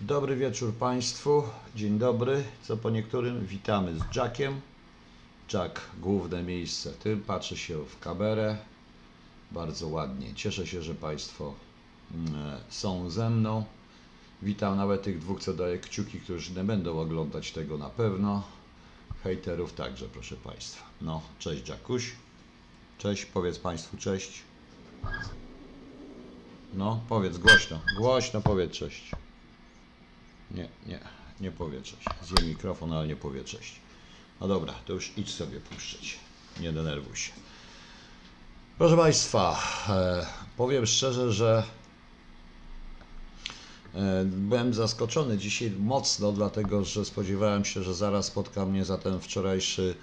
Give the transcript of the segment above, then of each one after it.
Dobry wieczór Państwu. Dzień dobry. Co po niektórym witamy z Jackiem. Jack, główne miejsce. Tym patrzy się w kamerę. Bardzo ładnie. Cieszę się, że Państwo mm, są ze mną. Witam nawet tych dwóch, co daje kciuki, którzy nie będą oglądać tego na pewno. Hejterów także, proszę Państwa. No, cześć Jackuś. Cześć, powiedz Państwu cześć. No, powiedz głośno. Głośno powiedz cześć. Nie, nie, nie powie cześć. Zjem mikrofon, ale nie powie cześć. No dobra, to już idź sobie puszczeć. Nie denerwuj się. Proszę Państwa, e, powiem szczerze, że e, byłem zaskoczony dzisiaj mocno, dlatego że spodziewałem się, że zaraz spotka mnie za ten wczorajszy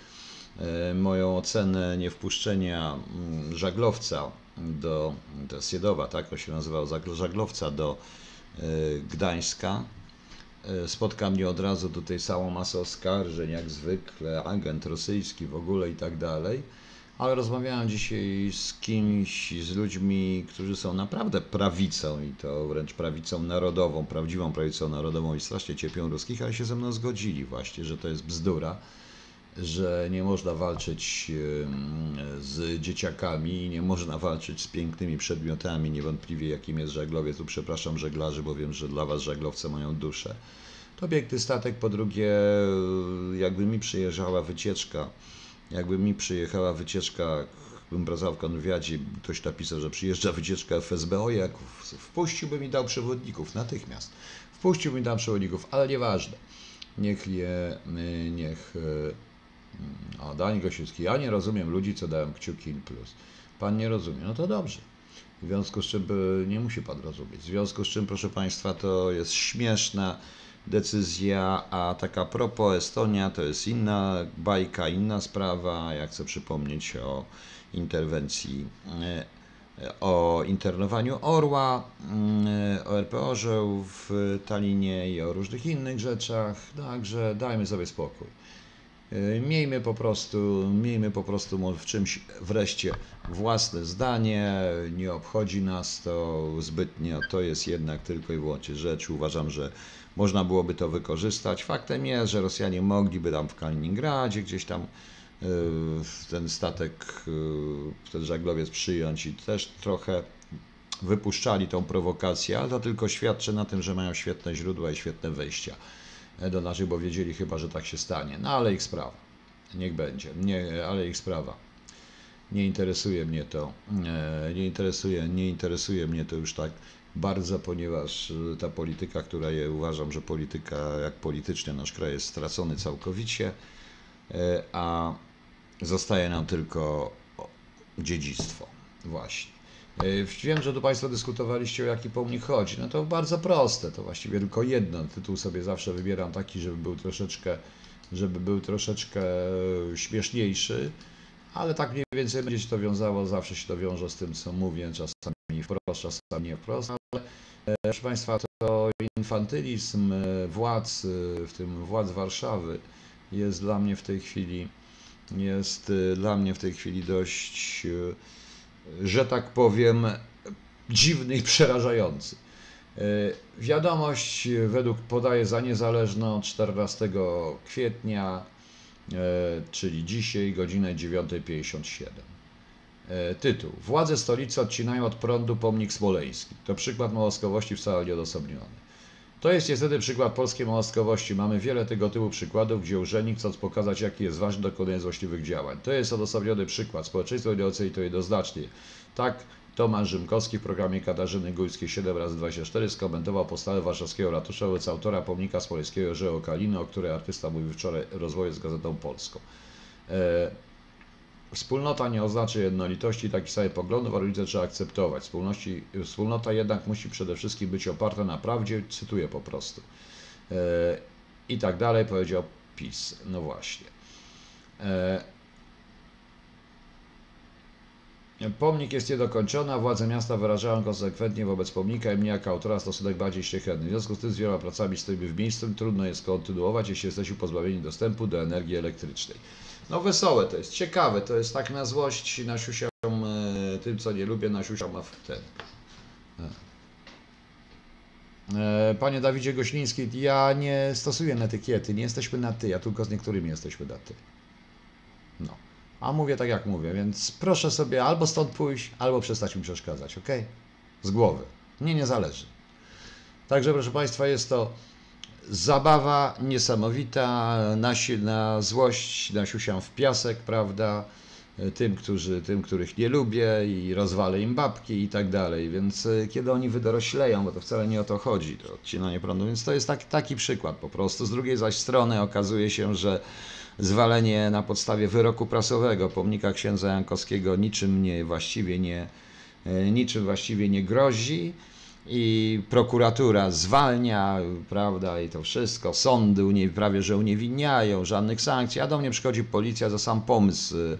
e, moją ocenę niewpuszczenia mm, żaglowca do, to jest Siedowa, tak to się nazywał, żaglowca do Gdańska. E, Spotka mnie od razu tutaj całą masę oskarżeń, jak zwykle, agent rosyjski w ogóle i tak dalej. Ale rozmawiałem dzisiaj z kimś, z ludźmi, którzy są naprawdę prawicą i to wręcz prawicą narodową, prawdziwą prawicą narodową i strasznie cierpią ruskich, ale się ze mną zgodzili właśnie, że to jest bzdura, że nie można walczyć z dzieciakami, nie można walczyć z pięknymi przedmiotami, niewątpliwie jakim jest żaglowiec. Tu przepraszam żeglarzy, bo wiem, że dla was żaglowce mają duszę. To piękny statek, po drugie, jakby mi przyjeżdżała wycieczka, jakby mi przyjechała wycieczka, bym pracował w konwiadzie, ktoś napisał, że przyjeżdża wycieczka FSB, o jak wpuściłby mi dał przewodników natychmiast. Wpuściłby mi dał przewodników, ale nieważne. Niech je, niech a Dań Gosiewski, ja nie rozumiem ludzi, co dają kciuki plus. Pan nie rozumie, no to dobrze. W związku z czym by- nie musi pan rozumieć. W związku z czym, proszę państwa, to jest śmieszna decyzja, a taka propos Estonia to jest inna bajka, inna sprawa. Ja chcę przypomnieć o interwencji, e, o internowaniu Orła, mm, o RPO-że w Talinie i o różnych innych rzeczach. Także dajmy sobie spokój. E, Miejmy po prostu, miejmy po prostu w czymś wreszcie własne zdanie, nie obchodzi nas to zbytnio, to jest jednak tylko i wyłącznie rzecz. Uważam, że można byłoby to wykorzystać. Faktem jest, że Rosjanie mogliby tam w Kaliningradzie gdzieś tam e, ten statek, e, ten żaglowiec przyjąć i też trochę wypuszczali tą prowokację, ale to tylko świadczy na tym, że mają świetne źródła i świetne wejścia do naszych, bo wiedzieli chyba, że tak się stanie. No ale ich sprawa. Niech będzie. Nie, ale ich sprawa. Nie interesuje mnie to. e, Nie interesuje, nie interesuje mnie to już tak bardzo, ponieważ e, ta polityka, która je uważam, że polityka, jak politycznie nasz kraj jest stracony całkowicie, e, a zostaje nam tylko dziedzictwo. Właśnie. E, Wiem, że tu Państwo dyskutowaliście o jaki pomnik chodzi. No to bardzo proste, to właściwie tylko jedno. Tytuł sobie zawsze wybieram taki, żeby był troszeczkę, żeby był troszeczkę e, śmieszniejszy, ale tak mniej więcej będzie się to wiązało, zawsze się to wiąże z tym, co mówię, czasami wprost, czasami nie wprost, ale e, proszę Państwa, to infantylizm władz, w tym władz Warszawy, jest dla mnie w tej chwili, jest dla mnie w tej chwili dość że tak powiem, dziwny i przerażający. E, Wiadomość według podaje za niezależną 14 kwietnia, e, czyli dzisiaj, godzinę 9.57. E, Tytuł. Władze stolicy odcinają od prądu pomnik smoleński. To przykład małostkowości wcale nieodosobniony. To jest niestety przykład polskiej małostkowości. Mamy wiele tego typu przykładów, gdzie urzędnik chcąc pokazać, jaki jest ważny, dokonuje złośliwych działań. To jest odosobniony przykład. Społeczeństwo nie oceni to jednoznacznie. Tak Tomasz Rzymkowski w programie Katarzyny Górskiej 7 razy 24 skomentował postawę warszawskiego ratusza wobec autora pomnika smoleńskiego Żeo Kaliny, o której artysta mówił wczoraj w rozmowie z Gazetą Polską. E, Wspólnota nie oznacza jednolitości, takich samych poglądów, ale widzę, trzeba akceptować. Wspólności, wspólnota jednak musi przede wszystkim być oparta na prawdzie, cytuję po prostu. E, I tak dalej powiedział PiS. No właśnie. E, Pomnik jest niedokończony, a władze miasta wyrażają konsekwentnie wobec pomnika i mnie jako autora stosunek bardziej szlachetny. W związku z tym z wieloma pracami stoimy w miejscu, trudno jest kontynuować, jeśli jesteśmy pozbawieni dostępu do energii elektrycznej. No wesołe to jest, ciekawe, to jest tak na złość nasiusiam e, tym, co nie lubię, nasiusiam w ten. E, Panie Dawidzie Gośliński, ja nie stosuję etykiety, nie jesteśmy na ty, ja tylko z niektórymi jesteśmy na ty. No. A mówię tak jak mówię, więc proszę sobie albo stąd pójść, albo przestać mi przeszkadzać, ok? Z głowy. Mnie nie zależy. Także proszę Państwa, jest to zabawa niesamowita, na, na złość nasiusiam w piasek, prawda? Tym, którzy, tym, których nie lubię i rozwalę im babki i tak dalej. Więc e, kiedy oni wydorośleją, bo to wcale nie o to chodzi, to odcinanie prądu, więc to jest taki, taki przykład po prostu. Z drugiej zaś strony okazuje się, że zwalenie na podstawie wyroku prasowego pomnika księdza Jankowskiego niczym nie właściwie nie, e, niczym właściwie nie grozi i prokuratura zwalnia, prawda, i to wszystko, sądy unie, prawie że uniewinniają, żadnych sankcji, a do mnie przychodzi policja za sam pomysł y,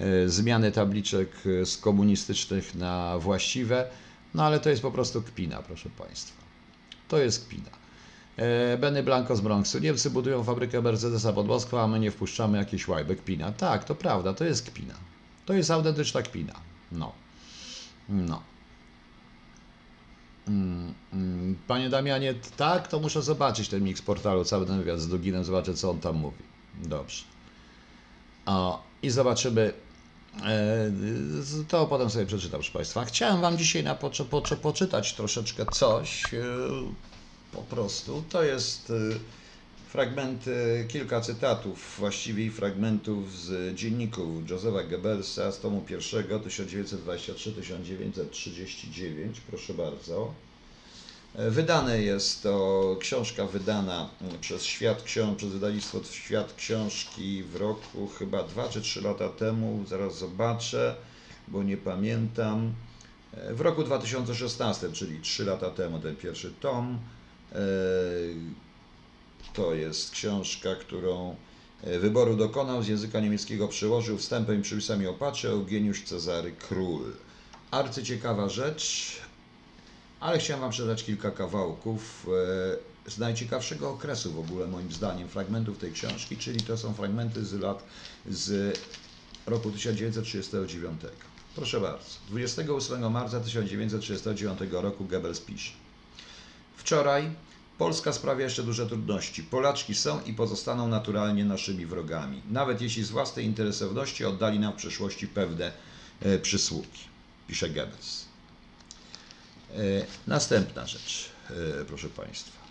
y, zmiany tabliczek y, z komunistycznych na właściwe, no ale to jest po prostu kpina, proszę Państwa. To jest kpina. E, Benny Blanco z Bronxu. Niemcy budują fabrykę Mercedesa pod Moskwą, a my nie wpuszczamy jakiejś łajby. Kpina. Tak, to prawda, to jest kpina. To jest autentyczna kpina. No. No. Mm, mm. Panie Damianie, tak, to muszę zobaczyć ten mix portalu, cały ten wywiad z Duginem, zobaczę co on tam mówi. Dobrze. O, I zobaczymy. e, To potem sobie przeczytam, proszę Państwa. Chciałem Wam dzisiaj na poczy, poczy, poczytać troszeczkę coś. e, Po prostu. To jest e, fragmenty, kilka cytatów, właściwie fragmentów z dzienników Josefa Goebbelsa z tomu pierwszego 1923-1939. Proszę bardzo. E, Wydane jest to książka wydana przez Świat Książ, przez wydawnictwo Świat Książki w roku chyba 2 czy 3 lata temu, zaraz zobaczę, bo nie pamiętam. E, W roku 2016, czyli 3 lata temu, ten pierwszy tom. To jest książka, którą e, wyboru dokonał, z języka niemieckiego przełożył wstępem i przypisami opatrzę Eugeniusz Cezary Król. Arcyciekawa rzecz, ale chciałem Wam przeczytać kilka kawałków e, z najciekawszego okresu w ogóle, moim zdaniem, fragmentów tej książki, czyli to są fragmenty z lat z roku 1939. Proszę bardzo. 28 marca 1939 roku Goebbels pisze. Wczoraj Polska sprawia jeszcze duże trudności. Polaczki są i pozostaną naturalnie naszymi wrogami, nawet jeśli z własnej interesowności oddali nam w przyszłości pewne e, przysługi, pisze Goebbels. E, Następna rzecz, e, proszę Państwa.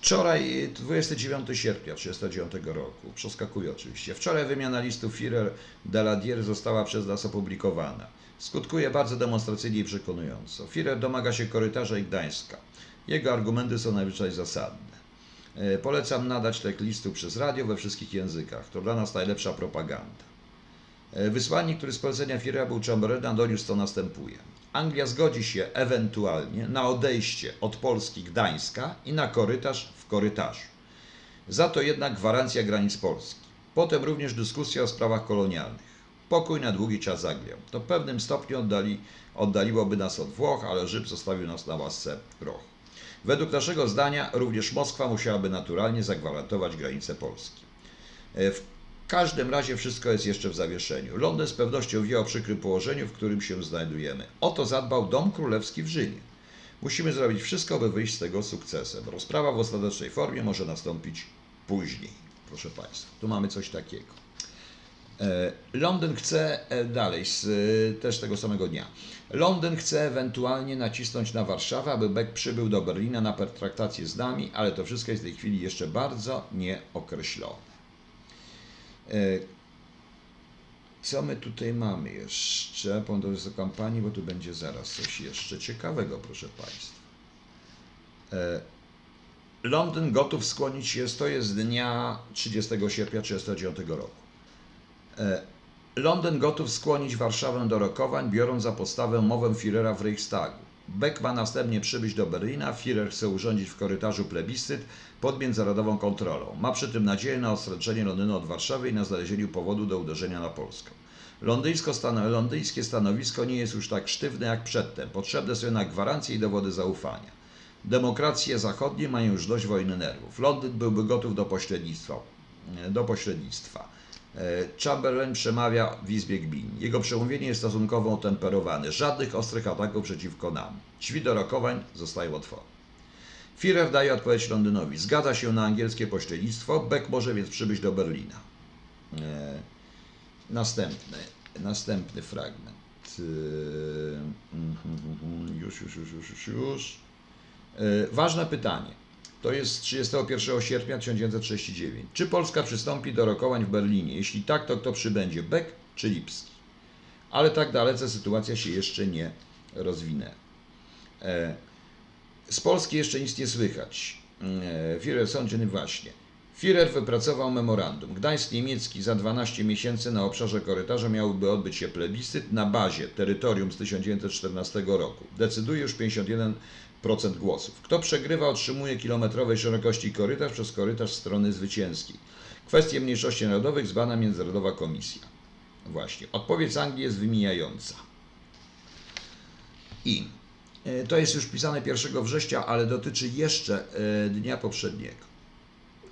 Wczoraj, 29 sierpnia 1939 roku, przeskakuje oczywiście, wczoraj wymiana listów Führer Daladier została przez nas opublikowana. Skutkuje bardzo demonstracyjnie i przekonująco. Führer domaga się korytarza i Gdańska. Jego argumenty są najwyżej zasadne. E, Polecam nadać tekst listu przez radio we wszystkich językach. To dla nas najlepsza propaganda. E, Wysłannik, który z polecenia Führera był Chamberlaina, doniósł co następuje. Anglia zgodzi się ewentualnie na odejście od Polski Gdańska i na korytarz w korytarzu. Za to jednak gwarancja granic Polski. Potem również dyskusja o sprawach kolonialnych. Pokój na długi czas z Anglią. To w pewnym stopniu oddali, oddaliłoby nas od Włoch, ale Żyd zostawił nas na łasce prochu. Według naszego zdania również Moskwa musiałaby naturalnie zagwarantować granice Polski. E, W każdym razie wszystko jest jeszcze w zawieszeniu. Londyn z pewnością wie o przykrym położeniu, w którym się znajdujemy. O to zadbał Dom Królewski w Rzymie. Musimy zrobić wszystko, by wyjść z tego sukcesem. Rozprawa w ostatecznej formie może nastąpić później. Proszę Państwa, tu mamy coś takiego. E, Londyn chce e, dalej, z e, też tego samego dnia. Londyn chce ewentualnie nacisnąć na Warszawę, aby Beck przybył do Berlina na pertraktację z nami, ale to wszystko jest w tej chwili jeszcze bardzo nieokreślone. Co my tutaj mamy jeszcze? Podążając do kampanii, bo tu będzie zaraz coś jeszcze ciekawego, proszę Państwa. Londyn gotów skłonić się, to jest dnia 30 sierpnia 1939 roku. E, Londyn gotów skłonić Warszawę do rokowań, biorąc za podstawę mowę Führera w Reichstagu. Beck ma następnie przybyć do Berlina, Führer chce urządzić w korytarzu plebiscyt pod międzynarodową kontrolą. Ma przy tym nadzieję na odstręczenie Londynu od Warszawy i na znalezieniu powodu do uderzenia na Polskę. Stano, londyńskie stanowisko nie jest już tak sztywne jak przedtem. Potrzebne są jednak gwarancje i dowody zaufania. Demokracje zachodnie mają już dość wojny nerwów. Londyn byłby gotów do pośrednictwa. Do pośrednictwa. E, Chamberlain przemawia w Izbie Gmin. Jego przemówienie jest stosunkowo temperowane. Żadnych ostrych ataków przeciwko nam. Drzwi do rokowań zostają otwarte. Führer daje odpowiedź Londynowi. Zgadza się na angielskie pośrednictwo. Beck może więc przybyć do Berlina. E, następny, następny fragment. E, już, już, już, już, już, już. E, ważne pytanie. To jest 31 sierpnia 1939. Czy Polska przystąpi do rokowań w Berlinie? Jeśli tak, to kto przybędzie? Beck czy Lipski? Ale tak dalece sytuacja się jeszcze nie rozwinęła. E, z Polski jeszcze nic nie słychać. E, Führer sądzony właśnie. Führer wypracował memorandum. Gdańsk niemiecki za 12 miesięcy na obszarze korytarza miałby odbyć się plebiscyt na bazie terytorium z 1914 roku. Decyduje już 51% głosów. Kto przegrywa, otrzymuje kilometrowej szerokości korytarz przez korytarz strony zwycięskiej. Kwestie mniejszości narodowych zbana Międzynarodowa Komisja. Właśnie. Odpowiedź Anglii jest wymijająca. I e, to jest już pisane 1 września, ale dotyczy jeszcze e, dnia poprzedniego.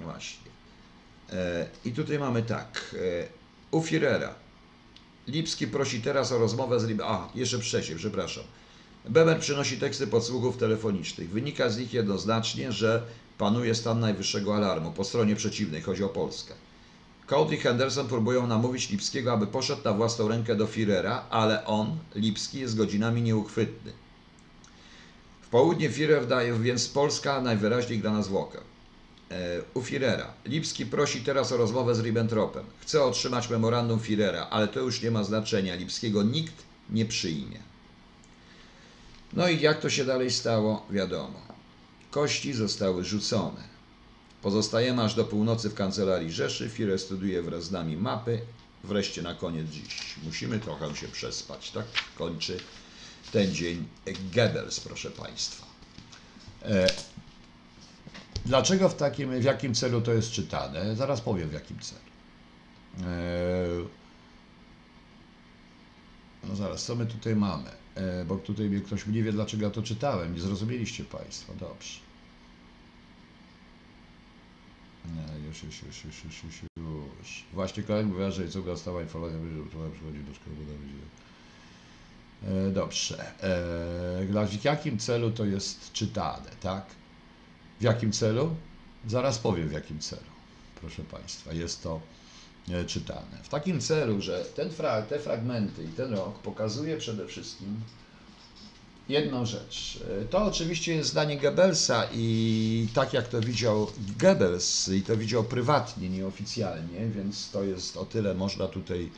Właśnie. E, I tutaj mamy tak. U Führera. Lipski prosi teraz o rozmowę z Lib... A, jeszcze wcześniej, przepraszam. Bemer przynosi teksty podsłuchów telefonicznych. Wynika z nich jednoznacznie, że panuje stan najwyższego alarmu po stronie przeciwnej, chodzi o Polskę. Colt i Henderson próbują namówić Lipskiego, aby poszedł na własną rękę do Führera, ale on, Lipski, jest godzinami nieuchwytny. W południe Führer daje więc Polska najwyraźniej gra na zwłokę. E, u Führera. Lipski prosi teraz o rozmowę z Ribbentropem. Chce otrzymać memorandum Führera, ale to już nie ma znaczenia. Lipskiego nikt nie przyjmie. No i jak to się dalej stało, wiadomo. Kości zostały rzucone. Pozostajemy aż do północy w kancelarii Rzeszy. Führer studiuje wraz z nami mapy. Wreszcie na koniec dziś. Musimy trochę się przespać. Tak kończy ten dzień Goebbels, proszę Państwa. E, dlaczego w, takim, w jakim celu to jest czytane? Zaraz powiem w jakim celu. E, no zaraz, co my tutaj mamy? E, bo tutaj ktoś nie wie, dlaczego ja to czytałem. Nie zrozumieliście Państwo. Dobrze. No, już, już, już, już, już, już, już. Właśnie kolega mówiła, że co stała informacja, że przychodzi do szkoły. E, dobrze. E, w jakim celu to jest czytane, tak? W jakim celu? Zaraz powiem w jakim celu. Proszę Państwa, jest to e, czytane. W takim celu, że ten fra te fragmenty i ten rok pokazuje przede wszystkim jedną rzecz. To oczywiście jest zdanie Goebbelsa i tak jak to widział Goebbels i to widział prywatnie, nieoficjalnie, więc to jest o tyle można tutaj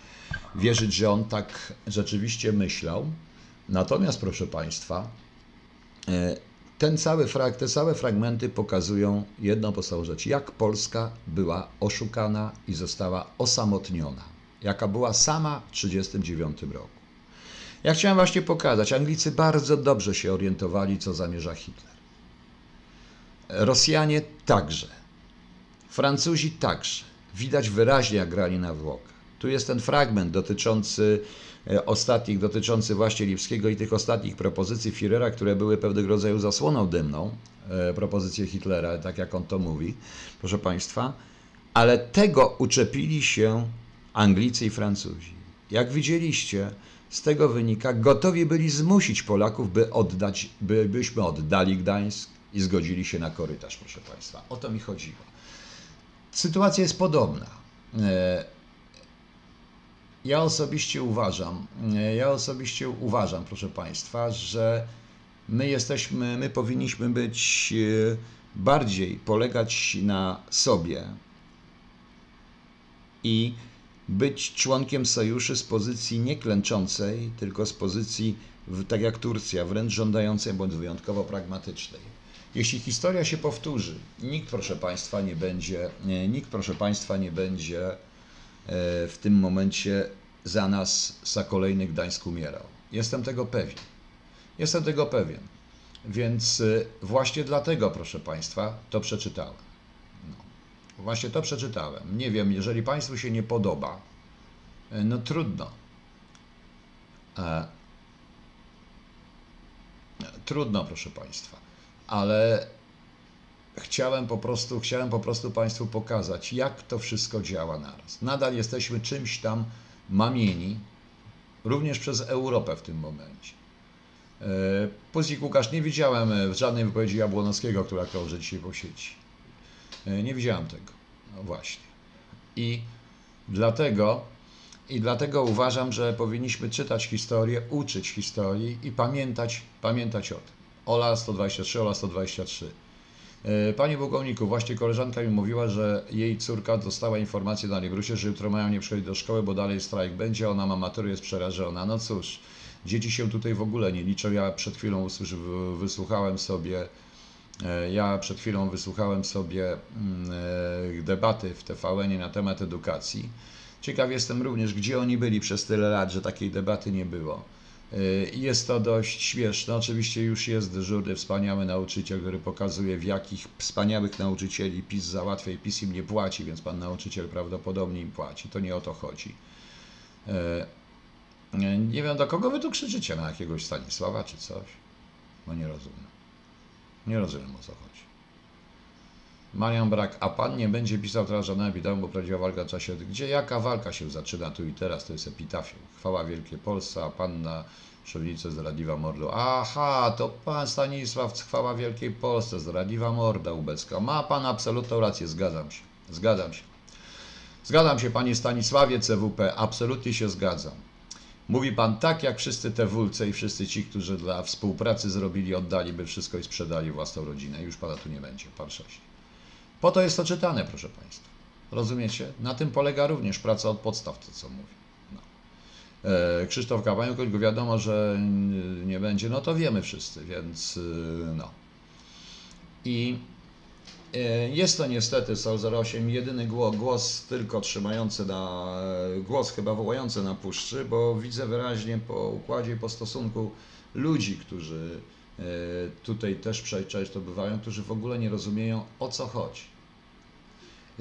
wierzyć, że on tak rzeczywiście myślał. Natomiast proszę Państwa, e, ten cały frag, te całe fragmenty pokazują jedną podstawową rzecz, jak Polska była oszukana i została osamotniona, jaka była sama w 1939 roku. Ja chciałem właśnie pokazać, Anglicy bardzo dobrze się orientowali, co zamierza Hitler. Rosjanie także. Francuzi także. Widać wyraźnie, jak grali na Włoch. Tu jest ten fragment dotyczący ostatnich, dotyczący właśnie Lipskiego i tych ostatnich propozycji Führera, które były pewnego rodzaju zasłoną dymną, e, propozycje Hitlera, tak jak on to mówi, proszę Państwa, ale tego uczepili się Anglicy i Francuzi. Jak widzieliście, z tego wynika, gotowi byli zmusić Polaków, by oddać, by, byśmy oddali Gdańsk i zgodzili się na korytarz, proszę Państwa. O to mi chodziło. Sytuacja jest podobna. E, ja osobiście uważam, e, ja osobiście uważam, proszę Państwa, że my jesteśmy, my powinniśmy być e, bardziej polegać na sobie i być członkiem sojuszu z pozycji nie klęczącej, tylko z pozycji, tak jak Turcja, wręcz żądającej bądź wyjątkowo pragmatycznej. Jeśli historia się powtórzy, nikt, proszę Państwa, nie będzie, nikt, proszę Państwa, nie będzie e, w tym momencie za nas, za kolejny Gdańsk umierał. Jestem tego pewien. Jestem tego pewien. Więc e, właśnie dlatego, proszę Państwa, to przeczytałem. Właśnie to przeczytałem. Nie wiem, jeżeli Państwu się nie podoba, e, no trudno. E, trudno, proszę Państwa. Ale chciałem po prostu, chciałem po prostu Państwu pokazać, jak to wszystko działa naraz. Nadal jesteśmy czymś tam mamieni, również przez Europę w tym momencie. E, Puzik Łukasz, nie widziałem w żadnej wypowiedzi Jabłonowskiego, która krąży dzisiaj po sieci. E, Nie widziałem tego. No właśnie. I dlatego, I dlatego uważam, że powinniśmy czytać historię, uczyć historii i pamiętać, pamiętać o tym. Ola 123, Ola 123. E, Panie pułkowniku, właśnie koleżanka mi mówiła, że jej córka dostała informację na Niegrusie, że jutro mają nie przychodzić do szkoły, bo dalej strajk będzie, ona ma maturę, jest przerażona. No cóż, dzieci się tutaj w ogóle nie liczą. Ja przed chwilą wysłuchałem sobie E, Ja przed chwilą wysłuchałem sobie mm, e, debaty w TVN na temat edukacji. Ciekaw jestem również, gdzie oni byli przez tyle lat, że takiej debaty nie było. Jest to dość śmieszne. Oczywiście już jest dyżurny, wspaniały nauczyciel, który pokazuje, w jakich wspaniałych nauczycieli PiS załatwia i PiS im nie płaci, więc pan nauczyciel prawdopodobnie im płaci. To nie o to chodzi. E, Nie wiem, do kogo wy tu krzyczycie, na jakiegoś Stanisława czy coś? Bo nie rozumiem. Nie rozumiem o co chodzi. Marian Brak, a pan nie będzie pisał teraz żadnego epitafium, bo prawdziwa walka w czasie. Gdzie jaka walka się zaczyna tu i teraz? To jest epitafium. Chwała Wielkiej Polsce, a panna Szownice zdradliwa mordu. Aha, to pan Stanisław, chwała Wielkiej Polsce, zdradliwa morda ubecka. Ma pan absolutną rację, zgadzam się. Zgadzam się. Zgadzam się, panie Stanisławie CWP, absolutnie się zgadzam. Mówi pan tak, jak wszyscy te wulce i wszyscy ci, którzy dla współpracy zrobili, oddaliby wszystko i sprzedali własną rodzinę. Już pana tu nie będzie, pan sześć. Po to jest to czytane, proszę państwa. Rozumiecie? Na tym polega również praca od podstaw, to co mówię. No. E, Krzysztof Kawaniuk, go wiadomo, że nie będzie, no to wiemy wszyscy, więc y, no. I e, jest to niestety Sol 08 jedyny głos, głos tylko trzymający na, głos chyba wołający na puszczy, bo widzę wyraźnie po układzie i po stosunku ludzi, którzy e, tutaj też prze- często bywają, którzy w ogóle nie rozumieją o co chodzi.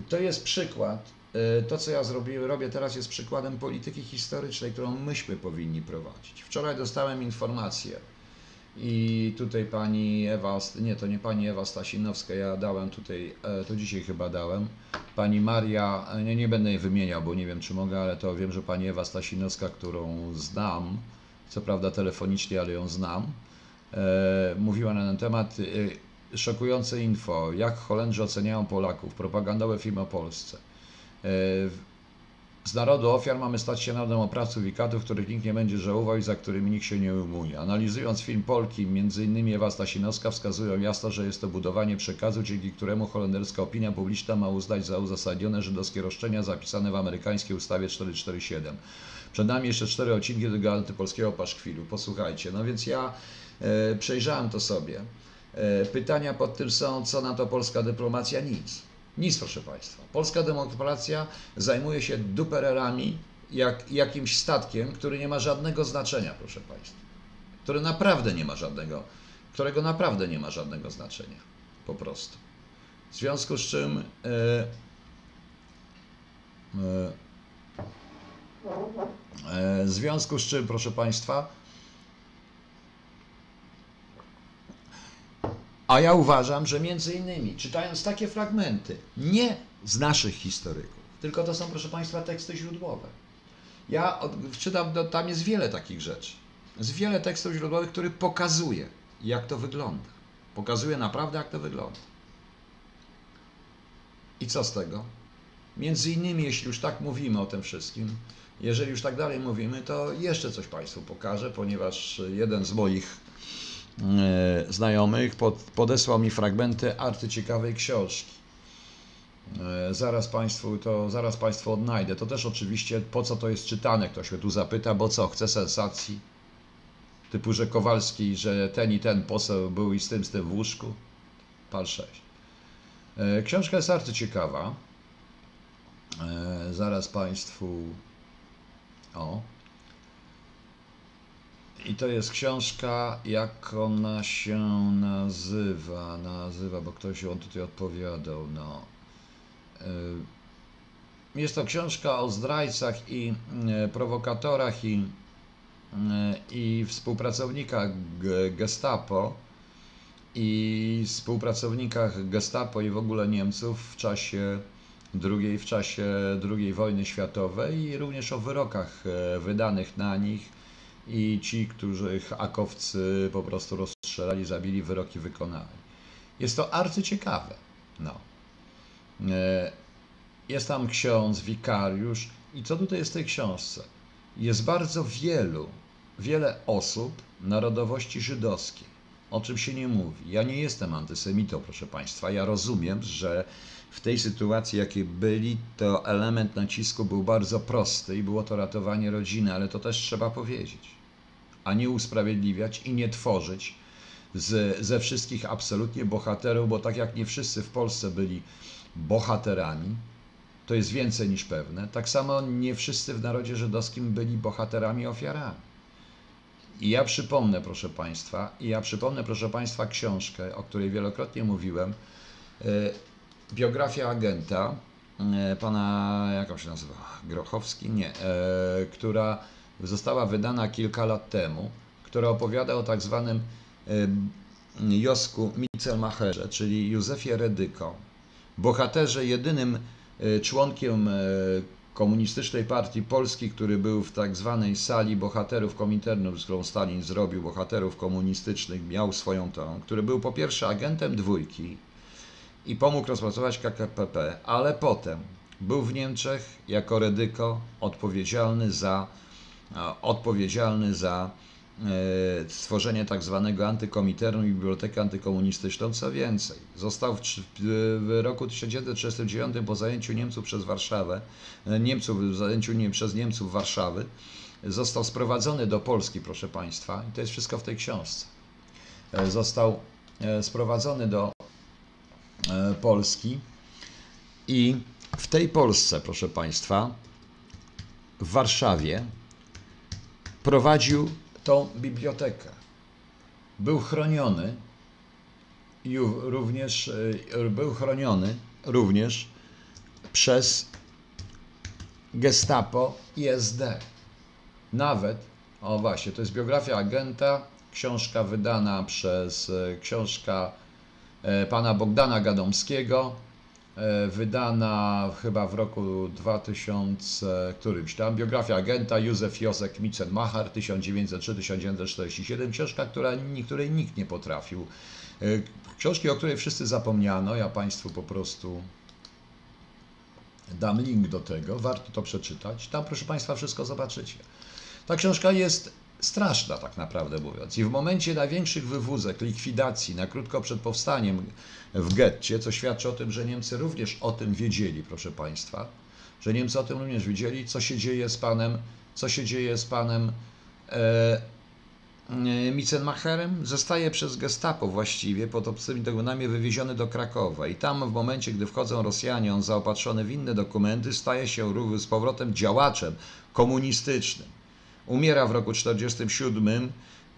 To jest przykład, e, to co ja zrobiłem, robię teraz jest przykładem polityki historycznej, którą myśmy powinni prowadzić. Wczoraj dostałem informację i tutaj pani Ewa, nie to nie pani Ewa Stasinowska, ja dałem tutaj, e, to dzisiaj chyba dałem, pani Maria, e, nie, nie będę jej wymieniał, bo nie wiem czy mogę, ale to wiem, że pani Ewa Stasinowska, którą znam, co prawda telefonicznie, ale ją znam, e, mówiła na ten temat. Szokujące info, jak Holendrzy oceniają Polaków, propagandowe filmy o Polsce. E, z narodu ofiar mamy stać się narodem oprawców i katów, których nikt nie będzie żałował i za którymi nikt się nie umuje. Analizując film Polki, m.in. Ewa Stasinowska wskazują jasno, że jest to budowanie przekazu, dzięki któremu holenderska opinia publiczna ma uznać za uzasadnione żydowskie roszczenia zapisane w amerykańskiej ustawie 447. Przed nami jeszcze cztery odcinki tego antypolskiego paszkwilu. Posłuchajcie. No więc ja e, przejrzałem to sobie. E, pytania pod tym są, co na to polska dyplomacja? Nic. Nic, proszę Państwa. Polska dyplomacja zajmuje się dupererami, jak jakimś statkiem, który nie ma żadnego znaczenia, proszę Państwa. Który naprawdę nie ma żadnego, którego naprawdę nie ma żadnego znaczenia. Po prostu. W związku z czym. E, e, w związku z czym, proszę Państwa, A ja uważam, że między innymi czytając takie fragmenty, nie z naszych historyków, tylko to są, proszę Państwa, teksty źródłowe. Ja od, czytam, no, tam jest wiele takich rzeczy. Jest wiele tekstów źródłowych, które pokazuje, jak to wygląda. Pokazuje naprawdę, jak to wygląda. I co z tego? Między innymi, jeśli już tak mówimy o tym wszystkim, jeżeli już tak dalej mówimy, to jeszcze coś Państwu pokażę, ponieważ jeden z moich znajomych pod, podesłał mi fragmenty arcyciekawej książki. E, Zaraz Państwu to, zaraz Państwu odnajdę. To też oczywiście po co to jest czytane, ktoś mnie tu zapyta, bo co, chce sensacji? Typu, że Kowalski, że ten i ten poseł był i z tym, z tym w łóżku? Pal 6. E, Książka jest arcyciekawa. E, Zaraz Państwu... O, i to jest książka, jak ona się nazywa, nazywa, bo ktoś ją tutaj odpowiadał, no. Y, Jest to książka o zdrajcach i y, prowokatorach i, y, i współpracownikach Gestapo i współpracownikach Gestapo i w ogóle Niemców w czasie II, w czasie II wojny światowej i również o wyrokach e, wydanych na nich i ci, których akowcy po prostu rozstrzelali, zabili, wyroki wykonali. Jest to arcyciekawe. No. E, jest tam ksiądz, wikariusz i co tutaj jest w tej książce? Jest bardzo wielu, wiele osób narodowości żydowskiej o czym się nie mówi. Ja nie jestem antysemitą, proszę Państwa. Ja rozumiem, że w tej sytuacji, jakiej byli, to element nacisku był bardzo prosty i było to ratowanie rodziny, ale to też trzeba powiedzieć, a nie usprawiedliwiać i nie tworzyć z, ze wszystkich absolutnie bohaterów, bo tak jak nie wszyscy w Polsce byli bohaterami, to jest więcej niż pewne, tak samo nie wszyscy w narodzie żydowskim byli bohaterami, ofiarami. I ja przypomnę, proszę Państwa, i ja przypomnę, proszę Państwa, książkę, o której wielokrotnie mówiłem, e, biografia agenta, e, pana, jak on się nazywa, Grochowski? Nie, e, która została wydana kilka lat temu, która opowiada o tak zwanym Josku Mitzelmacherze, czyli Józefie Redyko, bohaterze jedynym członkiem Komunistycznej Partii Polski, który był w tak zwanej sali bohaterów Kominternów, z którą Stalin zrobił bohaterów komunistycznych, miał swoją tą, który był po pierwsze agentem dwójki i pomógł rozpracować KKPP, ale potem był w Niemczech jako redyko odpowiedzialny za, odpowiedzialny za E, stworzenie tak zwanego antykomiternu i bibliotekę antykomunistyczną. Co więcej, został w, w roku 1939 po zajęciu Niemców przez Warszawę, e, Niemców, zajęciu nie, przez Niemców Warszawy, został sprowadzony do Polski, proszę Państwa, i to jest wszystko w tej książce. E, został sprowadzony do Polski i w tej Polsce, proszę Państwa, w Warszawie prowadził tą bibliotekę. Był chroniony i również e, był chroniony również przez Gestapo i SD. Nawet, o właśnie, to jest biografia agenta, książka wydana przez e, książka e, pana Bogdana Gadomskiego, E, wydana chyba w roku 2000, którymś tam, biografia agenta Józef Josek Mitzenmacher 1903-1947, książka, która, której nikt nie potrafił. E, książki, o której wszyscy zapomniano, ja Państwu po prostu dam link do tego, warto to przeczytać. Tam, proszę Państwa, wszystko zobaczycie. Ta książka jest straszna, tak naprawdę mówiąc. I w momencie największych wywózek, likwidacji, na krótko przed powstaniem w getcie, co świadczy o tym, że Niemcy również o tym wiedzieli, proszę Państwa, że Niemcy o tym również wiedzieli, co się dzieje z panem, co się dzieje z panem e, e zostaje przez gestapo właściwie pod obcymi dogonami wywieziony do Krakowa i tam w momencie, gdy wchodzą Rosjanie, on zaopatrzony w inne dokumenty, staje się z powrotem działaczem komunistycznym. Umiera w roku 1947.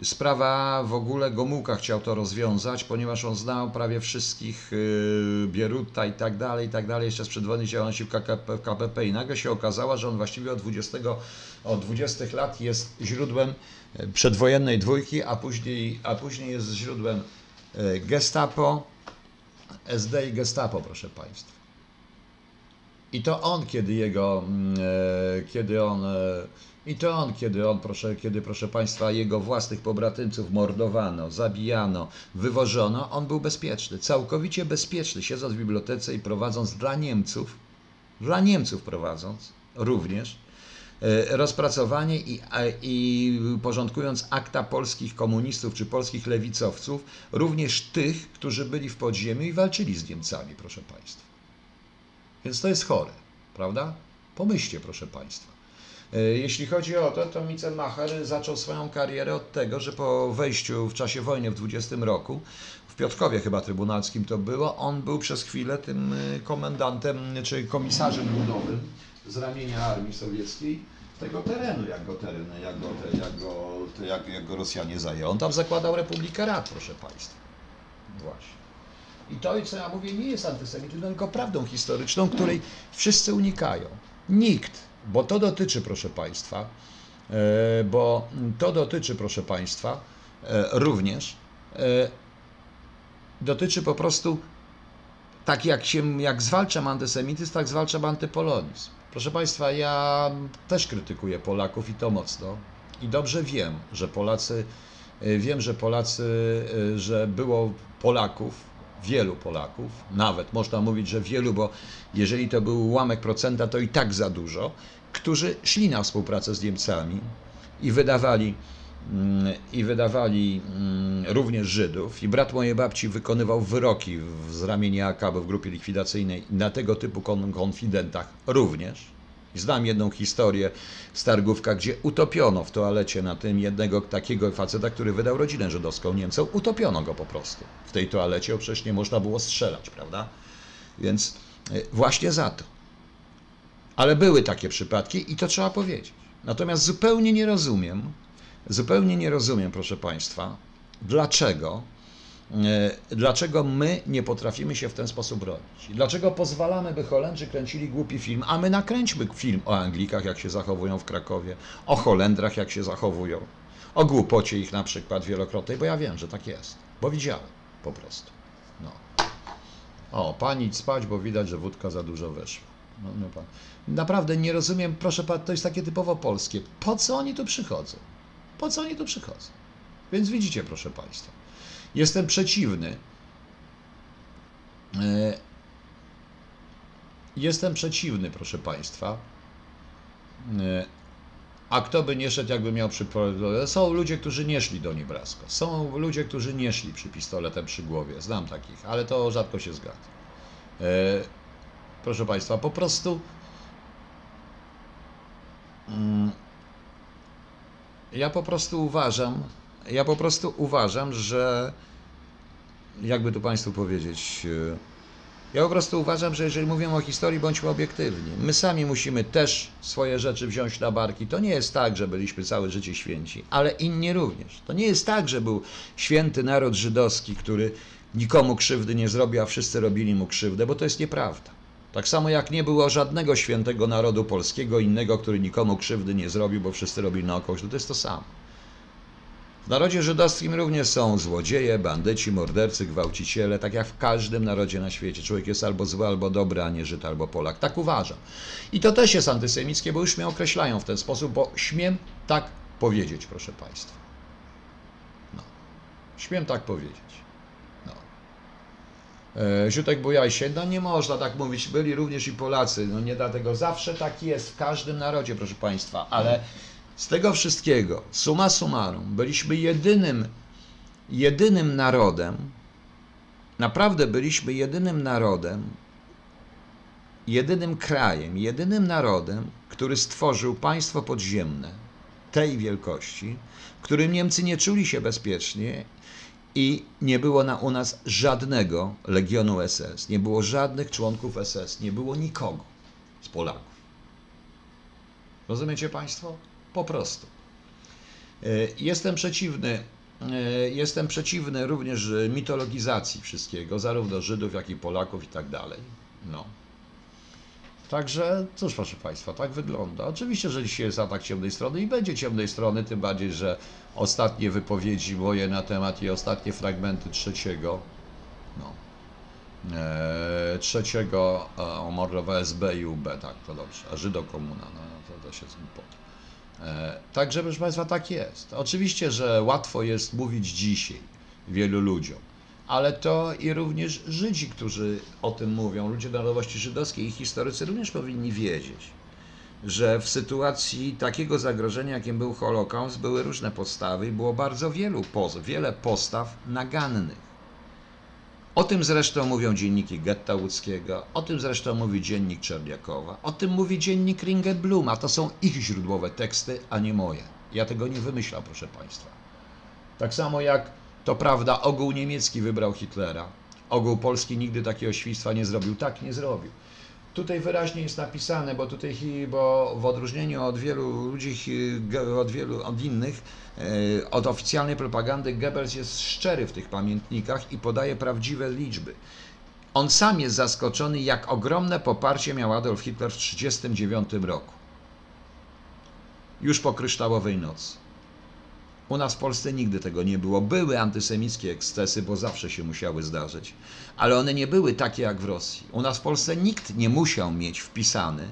Sprawa w ogóle Gomułka chciał to rozwiązać, ponieważ on znał prawie wszystkich yy, Bieruta i tak dalej, i tak dalej, jeszcze z przedwojnej działalności w KKP, KPP i nagle się okazało, że on właściwie od 20, od 20 lat jest źródłem yy, przedwojennej dwójki, a później, a później jest źródłem yy, Gestapo, SD i Gestapo, proszę Państwa. I to on, kiedy jego, mm, kiedy on i to on, kiedy on, proszę, kiedy, proszę Państwa, jego własnych pobratymców mordowano, zabijano, wywożono, on był bezpieczny, całkowicie bezpieczny, siedząc w bibliotece i prowadząc dla Niemców, dla Niemców prowadząc również, e, rozpracowanie i, i porządkując akta polskich komunistów czy polskich lewicowców, również tych, którzy byli w podziemiu i walczyli z Niemcami, proszę Państwa. Więc to jest chore, prawda? Pomyślcie, proszę Państwa. E, jeśli chodzi o to, to Mitzelmacher zaczął swoją karierę od tego, że po wejściu w czasie wojny w 20 roku, w Piotrkowie chyba trybunalskim to było, on był przez chwilę tym e, komendantem, czy komisarzem ludowym z ramienia armii sowieckiej tego terenu, jak go teren, jak go, jak go, jak, jak go Rosjanie zajęli. On tam zakładał Republikę Rad, proszę Państwa. Właśnie. I to, co ja mówię, nie jest antysemityzmem, tylko prawdą historyczną, której wszyscy unikają. Nikt bo to dotyczy, proszę Państwa, e, bo to dotyczy, proszę Państwa, e, również e, dotyczy po prostu tak jak się, jak zwalczam antysemityzm, tak zwalczam antypolonizm. Proszę Państwa, ja też krytykuję Polaków i to mocno. I dobrze wiem, że Polacy, wiem, że Polacy, że było Polaków, wielu Polaków, nawet można mówić, że wielu, bo jeżeli to był ułamek procenta, to i tak za dużo, którzy szli na współpracę z Niemcami i wydawali mm, i wydawali mm, również Żydów. I brat mojej babci wykonywał wyroki z ramienia AKB w grupie likwidacyjnej na tego typu konfidentach również. Znam jedną historię z Targówka, gdzie utopiono w toalecie na tym jednego takiego faceta, który wydał rodzinę żydowską Niemcom. Utopiono go po prostu w tej toalecie, bo przecież nie można było strzelać, prawda? Więc y, właśnie za to. Ale były takie przypadki i to trzeba powiedzieć. Natomiast zupełnie nie rozumiem, zupełnie nie rozumiem, proszę Państwa, dlaczego dlaczego my nie potrafimy się w ten sposób bronić? Dlaczego pozwalamy, by Holendrzy kręcili głupi film, a my nakręćmy film o Anglikach, jak się zachowują w Krakowie, o Holendrach, jak się zachowują, o głupocie ich na przykład wielokrotnej, bo ja wiem, że tak jest, bo widziałem po prostu. No. O, pani spać, bo widać, że wódka za dużo weszła. No, no pan. Naprawdę nie rozumiem, proszę pan, to jest takie typowo polskie. Po co oni tu przychodzą? Po co oni tu przychodzą? Więc widzicie, proszę państwa. Jestem przeciwny. E, jestem przeciwny, proszę Państwa. E, a kto by nie szedł, jakby miał przy... Są ludzie, którzy nie szli do Nebraska. Są ludzie, którzy nie szli przy pistoletem przy głowie. Znam takich, ale to rzadko się zgadza. E, proszę Państwa, po prostu mm, ja po prostu uważam, ja po prostu uważam, że jakby tu Państwu powiedzieć, e, ja po prostu uważam, że jeżeli mówimy o historii, bądźmy obiektywni. My sami musimy też swoje rzeczy wziąć na barki. To nie jest tak, że byliśmy całe życie święci, ale inni również. To nie jest tak, że był święty naród żydowski, który nikomu krzywdy nie zrobił, a wszyscy robili mu krzywdę, bo to jest nieprawda. Tak samo jak nie było żadnego świętego narodu polskiego innego, który nikomu krzywdy nie zrobił, bo wszyscy robili naokoło, to jest to samo. W narodzie żydowskim również są złodzieje, bandyci, mordercy, gwałciciele, tak jak w każdym narodzie na świecie. Człowiek jest albo zły, albo dobry, a nie Żyd, albo Polak. Tak uważam. I to też jest antysemickie, bo już mnie określają w ten sposób, bo śmiem tak powiedzieć, proszę Państwa. No. Śmiem tak powiedzieć. No. E, Ziutek bujaj się, no nie można tak mówić, byli również i Polacy, no nie dlatego, zawsze tak jest w każdym narodzie, proszę Państwa, ale z tego wszystkiego, suma summarum, byliśmy jedynym, jedynym narodem, naprawdę byliśmy jedynym narodem, jedynym krajem, jedynym narodem, który stworzył państwo podziemne tej wielkości, w którym Niemcy nie czuli się bezpiecznie i nie było na, u nas żadnego legionu SS, nie było żadnych członków SS, nie było nikogo z Polaków. Rozumiecie Państwo? Po prostu. E, jestem przeciwny, e, jestem przeciwny również mitologizacji wszystkiego, zarówno Żydów, jak i Polaków i tak dalej. No. Także, cóż, proszę Państwa, tak wygląda. Oczywiście, że dzisiaj jest atak ciemnej strony i będzie ciemnej strony, tym bardziej, że ostatnie wypowiedzi moje na temat i ostatnie fragmenty trzeciego, no, e, trzeciego o Morrowa SB i UB, tak, to dobrze, a Żydokomuna, no, to, to się pod. E, także, proszę Państwa, tak jest. Oczywiście, że łatwo jest mówić dzisiaj wielu ludziom, ale to i również Żydzi, którzy o tym mówią, ludzie narodowości żydowskiej i historycy również powinni wiedzieć, że w sytuacji takiego zagrożenia, jakim był Holokaust, były różne postawy i było bardzo wielu, wiele postaw nagannych. O tym zresztą mówią dzienniki Getta Łódzkiego, o tym zresztą mówi dziennik Czerniakowa, o tym mówi dziennik Ringelblum, a to są ich źródłowe teksty, a nie moje. Ja tego nie wymyślam, proszę Państwa. Tak samo jak to prawda, ogół niemiecki wybrał Hitlera. Ogół polski nigdy takiego świństwa nie zrobił. Tak, nie zrobił. Tutaj wyraźnie jest napisane, bo tutaj, bo w odróżnieniu od wielu ludzi, od wielu, od innych, e, od oficjalnej propagandy, Goebbels jest szczery w tych pamiętnikach i podaje prawdziwe liczby. On sam jest zaskoczony, jak ogromne poparcie miał Adolf Hitler w 1939 roku. Już po kryształowej nocy. U nas w Polsce nigdy tego nie było. Były antysemickie ekscesy, bo zawsze się musiały zdarzyć, ale one nie były takie jak w Rosji. U nas w Polsce nikt nie musiał mieć wpisany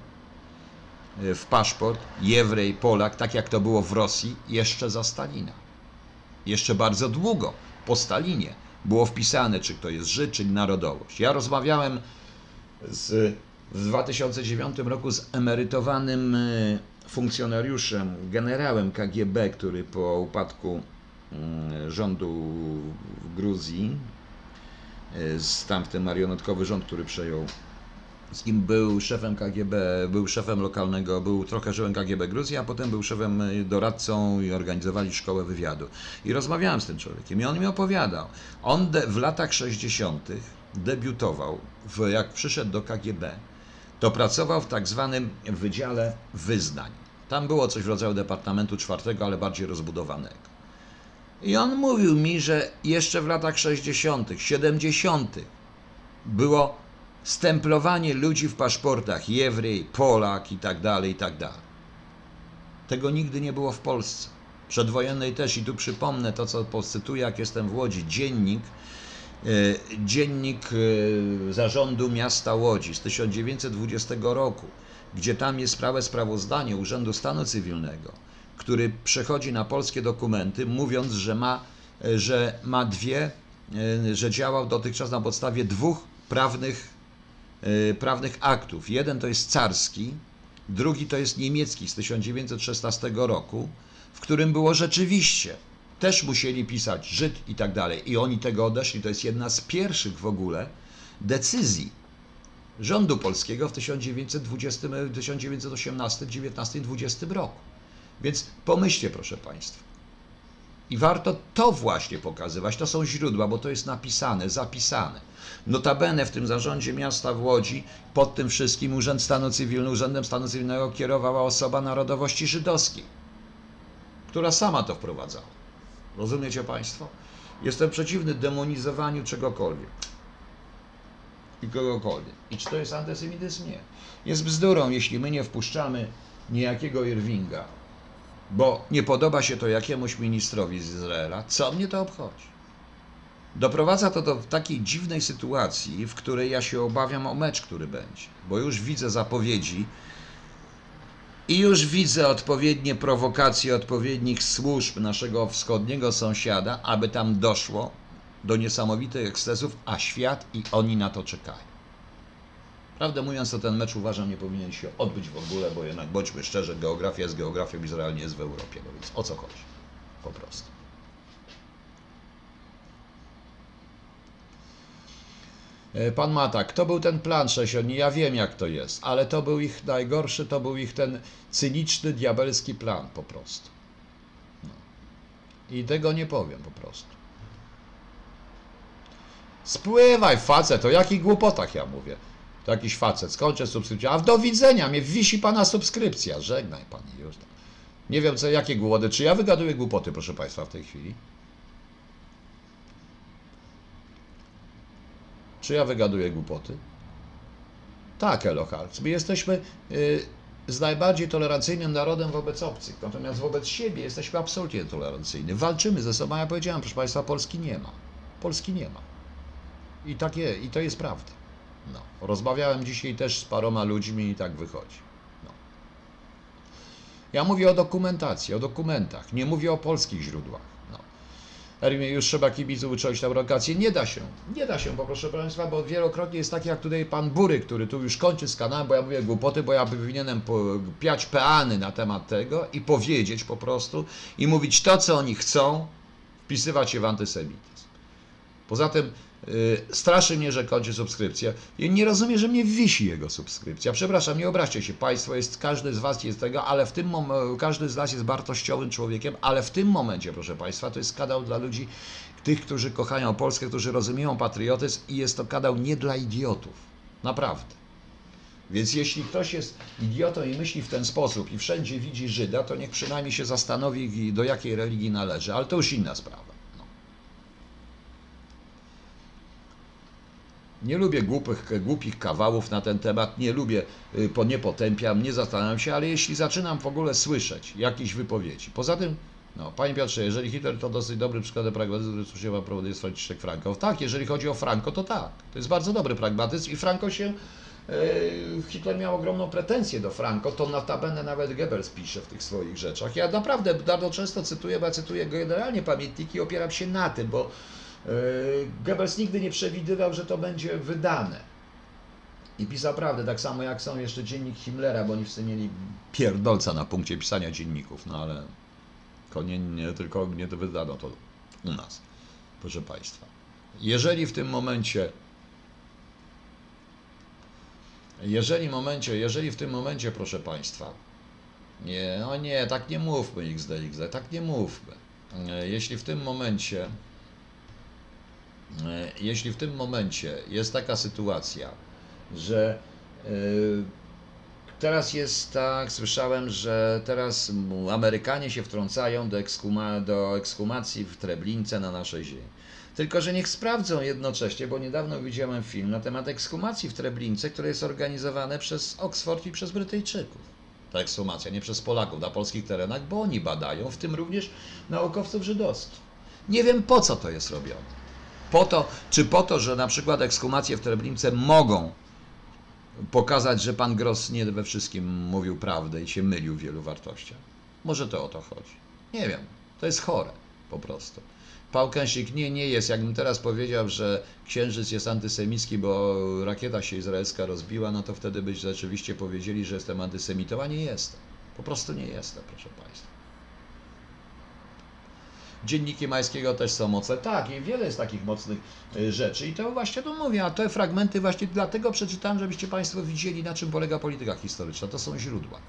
e, w paszport Jewrej, Polak, tak jak to było w Rosji jeszcze za Stalina. Jeszcze bardzo długo po Stalinie było wpisane, czy kto jest Żyd, czy narodowość. Ja rozmawiałem z, w 2009 roku z emerytowanym e, funkcjonariuszem, generałem KGB, który po upadku mm, rządu w Gruzji, e, z tamten marionetkowy rząd, który przejął, z kim był szefem KGB, był szefem lokalnego, był trochę szefem KGB Gruzji, a potem był szefem e, doradcą i organizowali szkołę wywiadu. I rozmawiałem z tym człowiekiem i on mi opowiadał. On w latach 60. debiutował, w, jak przyszedł do KGB, to pracował w tak zwanym Wydziale Wyznań. Tam było coś w rodzaju Departamentu Czwartego, ale bardziej rozbudowanego. I on mówił mi, że jeszcze w latach 60., 70. było stemplowanie ludzi w paszportach Jewrej, Polak i tak dalej, i tak dalej. Tego nigdy nie było w Polsce. Przedwojennej też, i tu przypomnę to, co pocytuję, jak jestem w Łodzi, dziennik, e, dziennik e, zarządu miasta Łodzi z 1920 roku gdzie tam jest sprawę sprawozdanie Urzędu Stanu Cywilnego, który przechodzi na polskie dokumenty, mówiąc, że ma, że ma dwie, e, że działał dotychczas na podstawie dwóch prawnych, e, prawnych aktów. Jeden to jest carski, drugi to jest niemiecki z 1916 roku, w którym było rzeczywiście też musieli pisać Żyd i tak dalej. I oni tego odeszli. To jest jedna z pierwszych w ogóle decyzji rządu polskiego w 1920, 1918, 19, 20 roku. Więc pomyślcie, proszę Państwa. I warto to właśnie pokazywać. To są źródła, bo to jest napisane, zapisane. Notabene w tym zarządzie miasta w Łodzi, pod tym wszystkim Urząd Stanu Cywilnego, Urzędem Stanu Cywilnego kierowała osoba narodowości żydowskiej, która sama to wprowadzała. Rozumiecie Państwo? Jestem przeciwny demonizowaniu czegokolwiek i kogokolwiek. I czy to jest antysemityzm? Nie. Jest bzdurą, jeśli my nie wpuszczamy niejakiego Irvinga, bo nie podoba się to jakiemuś ministrowi z Izraela, co mnie to obchodzi? Doprowadza to do takiej dziwnej sytuacji, w której ja się obawiam o mecz, który będzie, bo już widzę zapowiedzi i już widzę odpowiednie prowokacje odpowiednich służb naszego wschodniego sąsiada, aby tam doszło do niesamowitych ekscesów, a świat i oni na to czekają. Prawdę mówiąc, to ten mecz uważam nie powinien się odbyć w ogóle, bo jednak bądźmy szczerzy, geografia jest geografią, Izrael nie jest w Europie, no więc o co chodzi? Po prostu. E, pan Matak, to był ten plan sześciodni, ja wiem jak to jest, ale to był ich najgorszy, to był ich ten cyniczny, diabelski plan po prostu. No. I tego nie powiem po prostu. Spływaj facet, o jakich głupotach ja mówię. To jakiś facet, skończę subskrypcję, a do widzenia, mnie wisi pana subskrypcja, żegnaj pani już. Nie wiem co, jakie głupoty, czy ja wygaduję głupoty, proszę państwa, w tej chwili? Czy ja wygaduję głupoty? Tak, Eloharc. My jesteśmy y, z najbardziej tolerancyjnym narodem wobec obcych, natomiast wobec siebie jesteśmy absolutnie tolerancyjni. Walczymy ze sobą, ja powiedziałem, proszę Państwa, Polski nie ma. Polski nie ma. I, takie, I to jest prawda. No. Rozmawiałem dzisiaj też z paroma ludźmi i tak wychodzi. No. Ja mówię o dokumentacji, o dokumentach. Nie mówię o polskich źródłach. No. Już trzeba kibiców uczyć tę lokację. Nie da się. Nie da się, bo proszę Państwa, bo wielokrotnie jest tak jak tutaj pan Bury, który tu już kończy z kanałem, bo ja mówię głupoty, bo ja powinienem piać peany na temat tego i powiedzieć po prostu i mówić to, co oni chcą, wpisywać się w antysemityzm. Poza tym straszy mnie, że kończy subskrypcję. Nie rozumie, że mnie wisi jego subskrypcja. Przepraszam, nie obraźcie się Państwo, jest, każdy z Was jest tego, ale w tym momencie, każdy z nas jest wartościowym człowiekiem, ale w tym momencie, proszę Państwa, to jest kanał dla ludzi, tych, którzy kochają Polskę, którzy rozumieją patriotyzm i jest to kanał nie dla idiotów. Naprawdę. Więc jeśli ktoś jest idiotą i myśli w ten sposób i wszędzie widzi Żyda, to niech przynajmniej się zastanowi, do jakiej religii należy, ale to już inna sprawa. Nie lubię głupich, głupich kawałów na ten temat, nie lubię, y, nie potępiam, nie zastanawiam się, ale jeśli zaczynam w ogóle słyszeć jakieś wypowiedzi, poza tym No, Panie Piotrze, jeżeli Hitler to dosyć dobry przykład pragmatyzmu, który służyła powoduje Franciszek Franco. Tak, jeżeli chodzi o Franco, to tak. To jest bardzo dobry pragmatyzm i Franco się Yy, Hitler miał ogromną pretensję do Franco, to notabene nawet Goebbels pisze w tych swoich rzeczach. Ja naprawdę bardzo często cytuję, bo ja cytuję generalnie pamiętniki i opieram się na tym, bo Goebbels nigdy nie przewidywał, że to będzie wydane. I pisał prawdę, tak samo jak są jeszcze dziennik Himmlera, bo oni wszyscy mieli pierdolca na punkcie pisania dzienników, no ale nie, nie tylko nie to wydano to u nas, proszę Państwa. Jeżeli w tym momencie jeżeli, momencie, jeżeli w tym momencie, proszę Państwa, nie, no nie, tak nie mówmy XDX, tak nie mówmy. Jeśli w tym momencie, jeśli w tym momencie jest taka sytuacja, że yy, teraz jest tak, słyszałem, że teraz Amerykanie się wtrącają do, ekshuma, do ekshumacji w Treblince na naszej ziemi. Tylko, że niech sprawdzą jednocześnie, bo niedawno widziałem film na temat ekshumacji w Treblince, które jest organizowane przez Oxford i przez Brytyjczyków. Ta ekshumacja, nie przez Polaków na polskich terenach, bo oni badają, w tym również naukowców żydowskich. Nie wiem po co to jest robione. Po to, czy po to, że na przykład ekshumacje w Treblince mogą pokazać, że pan Gross nie we wszystkim mówił prawdę i się mylił w wielu wartościach. Może to o to chodzi. Nie wiem. To jest chore po prostu. Pałkęsik nie, nie jest. Jakbym teraz powiedział, że księżyc jest antysemicki, bo rakieta się izraelska rozbiła, no to wtedy byś rzeczywiście powiedzieli, że jestem antysemitą, a nie jestem. Po prostu nie jestem, proszę Państwa. Dzienniki Majskiego też są mocne. Tak, i wiele jest takich mocnych y, rzeczy. I to właśnie tu mówię, a te fragmenty właśnie dlatego przeczytałem, żebyście Państwo widzieli, na czym polega polityka historyczna. To są źródła.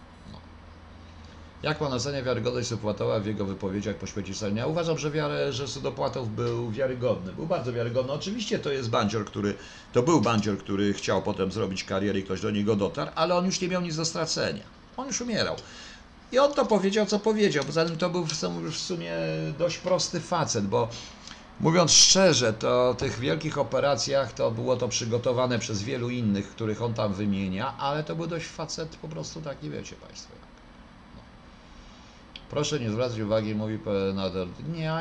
Jak pan ocenia wiarygodność Supłatowa w jego wypowiedziach po śmierci Stalina? Ja uważam, że, wiarę, że Sudopłatow był wiarygodny. Był bardzo wiarygodny. Oczywiście to jest bandzior, który, to był bandzior, który chciał potem zrobić karierę i ktoś do niego dotarł, ale on już nie miał nic do stracenia. On już umierał. I on to powiedział, co powiedział. Poza tym to był w sumie dość prosty facet, bo mówiąc szczerze, to w tych wielkich operacjach to było to przygotowane przez wielu innych, których on tam wymienia, ale to był dość facet po prostu taki, wiecie Państwo. Proszę nie zwracać uwagi, mówi Nadal. Nie,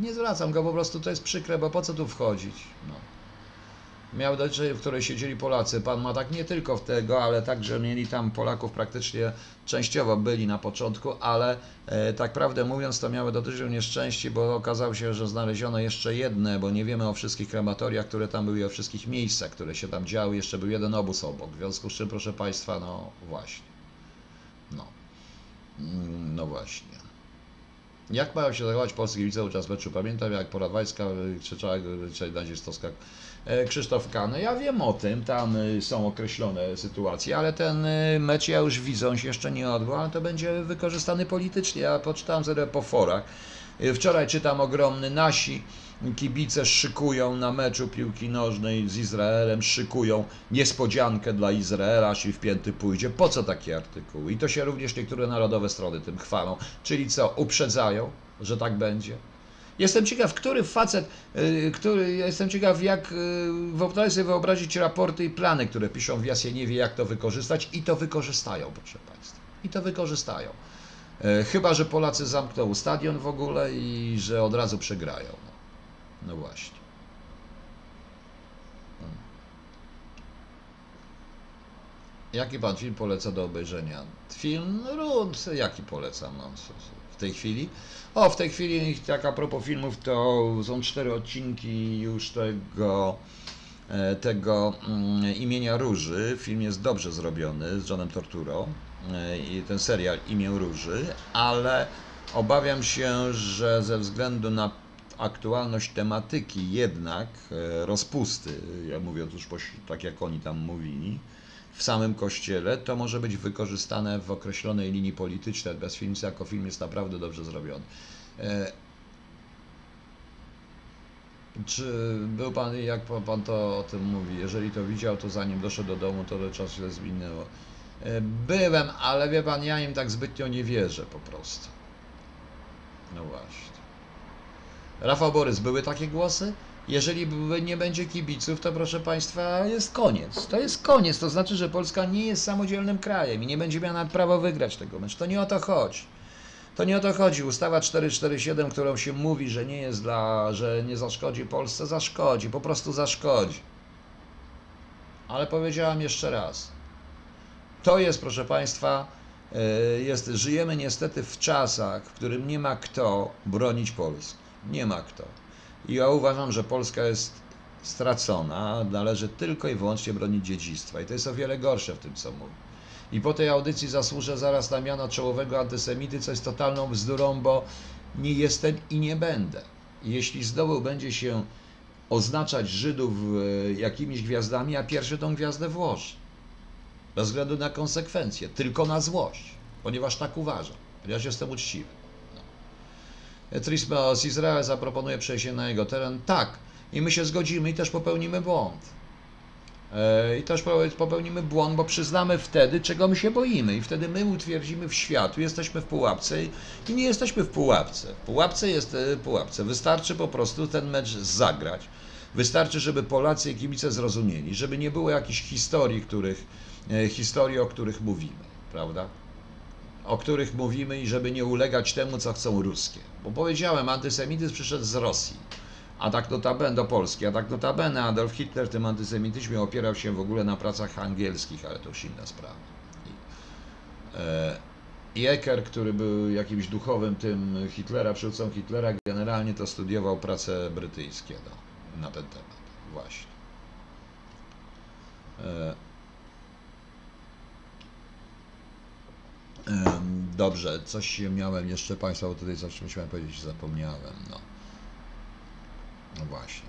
nie zwracam go, po prostu to jest przykre, bo po co tu wchodzić? No. Miał dość, w której siedzieli Polacy. Pan ma tak nie tylko w tego, ale także mieli tam Polaków praktycznie częściowo byli na początku, ale e, tak prawdę mówiąc, to miały dotyczył nieszczęści, bo okazało się, że znaleziono jeszcze jedne, bo nie wiemy o wszystkich krematoriach, które tam były, o wszystkich miejscach, które się tam działy. Jeszcze był jeden obóz obok. W związku z czym, proszę Państwa, no właśnie. No. Mm, no właśnie. Jak mają się zachować polskie kibice podczas meczu? Pamiętam jak Poradwajska krzyczała dzisiaj nazistowska e, Krzysztof Kany. Ja wiem o tym, tam y, są określone sytuacje, ale ten y, mecz ja już widzę, on się jeszcze nie odbył, ale to będzie wykorzystany politycznie. Ja poczytałem sobie po forach. Wczoraj czytam ogromny nasi kibice szykują na meczu piłki nożnej z Izraelem, szykują niespodziankę dla Izraela, jeśli wpięty pójdzie. Po co takie artykuły? I to się również niektóre narodowe strony tym chwalą. Czyli co, uprzedzają, że tak będzie? Jestem ciekaw, który facet, y, który, jestem ciekaw, jak y, wyobraź sobie wyobrazić raporty i plany, które piszą w Jasieniewie, jak to wykorzystać i to wykorzystają, proszę Państwa. I to wykorzystają. Y, chyba, że Polacy zamkną stadion w ogóle i że od razu przegrają. No właśnie. Hmm. Jaki pan film poleca do obejrzenia? Film Rund, jaki polecam no, tej chwili? O, w tej chwili, tak a propos filmów, to są cztery odcinki już tego, e, tego mm, imienia Róży. Film jest dobrze zrobiony z Johnem Torturą e, i ten serial Imię Róży, ale obawiam się, że ze względu na aktualność tematyki jednak e, rozpusty, ja mówię otóż tak jak oni tam mówili, w samym kościele, to może być wykorzystane w określonej linii politycznej, bez film jako film jest naprawdę dobrze zrobiony. E, czy był Pan, jak Pan to o tym mówi, jeżeli to widział, to zanim doszedł do domu, to czas się zwinęło. E, byłem, ale wie Pan, ja im tak zbytnio nie wierzę po prostu. No właśnie. Rafał Borys, były takie głosy? Jeżeli nie będzie kibiców, to proszę Państwa, jest koniec. To jest koniec. To znaczy, że Polska nie jest samodzielnym krajem i nie będzie miała nawet prawa wygrać tego meczu. To nie o to chodzi. To nie o to chodzi. Ustawa 447, którą się mówi, że nie jest dla, że nie zaszkodzi Polsce, zaszkodzi, po prostu zaszkodzi. Ale powiedziałam jeszcze raz. To jest, proszę Państwa, e, jest, żyjemy niestety w czasach, w którym nie ma kto bronić Polski. Nie ma kto. I ja uważam, że Polska jest stracona, należy tylko i wyłącznie bronić dziedzictwa. I to jest o wiele gorsze w tym, co mówię. I po tej audycji zasłużę zaraz na miano czołowego antysemity, co jest totalną bzdurą, bo nie jestem i nie będę. Jeśli znowu będzie się oznaczać Żydów e, jakimiś gwiazdami, a pierwszy tą gwiazdę włoży. Bez względu na konsekwencje, tylko na złość, ponieważ tak uważam, ponieważ jestem uczciwy. No. Trismeos, Izrael zaproponuje przejście na jego teren. Tak, i my się zgodzimy i też popełnimy błąd. E, I też popełnimy błąd, bo przyznamy wtedy, czego my się boimy, i wtedy my utwierdzimy w światu, jesteśmy w pułapce i nie jesteśmy w pułapce. Pułapce jest e, pułapce. Wystarczy po prostu ten mecz zagrać. Wystarczy, żeby Polacy i kibice zrozumieli, żeby nie było jakichś historii, których, e, historii, o których mówimy, prawda? O których mówimy i żeby nie ulegać temu, co chcą ruskie. Bo powiedziałem, antysemityzm przyszedł z Rosji a tak notabene do Polski, a tak notabene Adolf Hitler w tym antysemityzmie opierał się w ogóle na pracach angielskich, ale to już inna sprawa. I, e, Ecker, który był jakimś duchowym tym Hitlera, przywódcą Hitlera, generalnie to studiował prace brytyjskie no, na ten temat. Właśnie. E, dobrze, coś miałem jeszcze Państwa, bo tutaj coś musiałem powiedzieć, zapomniałem. No. No właśnie.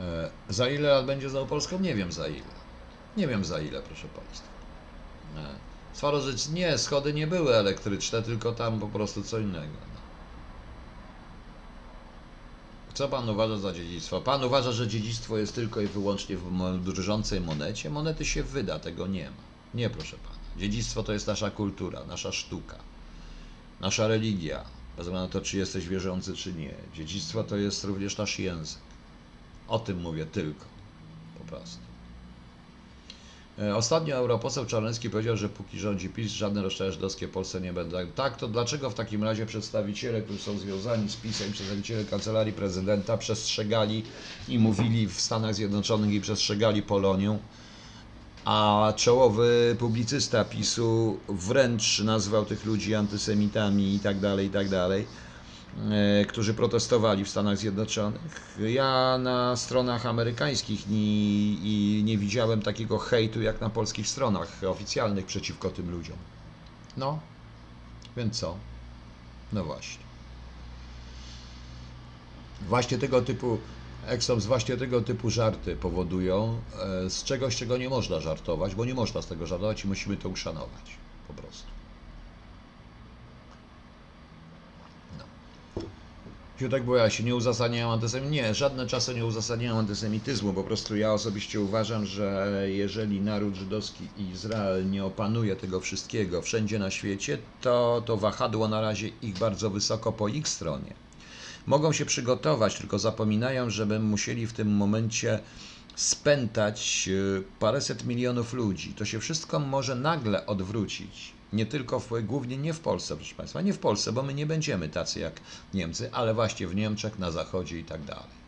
E, za ile lat będzie znowu Polską? Nie wiem za ile. Nie wiem za ile, proszę Państwa. E, Swarożyc, nie, schody nie były elektryczne, tylko tam po prostu co innego. No. Co Pan uważa za dziedzictwo? Pan uważa, że dziedzictwo jest tylko i wyłącznie w drżącej monecie? Monety się wyda, tego nie ma. Nie, proszę Pana. Dziedzictwo to jest nasza kultura, nasza sztuka, nasza religia, bez względu na to, czy jesteś wierzący, czy nie. Dziedzictwo to jest również nasz język. O tym mówię tylko. Po prostu. E, ostatnio europoseł Czarnecki powiedział, że póki rządzi PiS, żadne roszczenia żydowskie Polsce nie będą. Tak, to dlaczego w takim razie przedstawiciele, którzy są związani z PiSem, przedstawiciele Kancelarii Prezydenta przestrzegali i mówili w Stanach Zjednoczonych i przestrzegali Polonię, a czołowy publicysta PiSu wręcz nazwał tych ludzi antysemitami i tak dalej, i tak dalej, e, którzy protestowali w Stanach Zjednoczonych. Ja na stronach amerykańskich nie, nie widziałem takiego hejtu jak na polskich stronach oficjalnych przeciwko tym ludziom. No, więc co? No właśnie. Właśnie tego typu Exoms właśnie tego typu żarty powodują e, z czegoś, czego nie można żartować, bo nie można z tego żartować i musimy to uszanować po prostu. No. Piutek, bo ja się nie uzasadniam antysemityzmu. Nie, żadne czasy nie uzasadniają antysemityzmu. Po prostu ja osobiście uważam, że jeżeli naród żydowski i Izrael nie opanuje tego wszystkiego wszędzie na świecie, to to wahadło na razie ich bardzo wysoko po ich stronie mogą się przygotować, tylko zapominają, żeby musieli w tym momencie spętać e, paręset milionów ludzi. To się wszystko może nagle odwrócić. Nie tylko, w, głównie nie w Polsce, proszę Państwa, nie w Polsce, bo my nie będziemy tacy jak Niemcy, ale właśnie w Niemczech, na Zachodzie i tak dalej.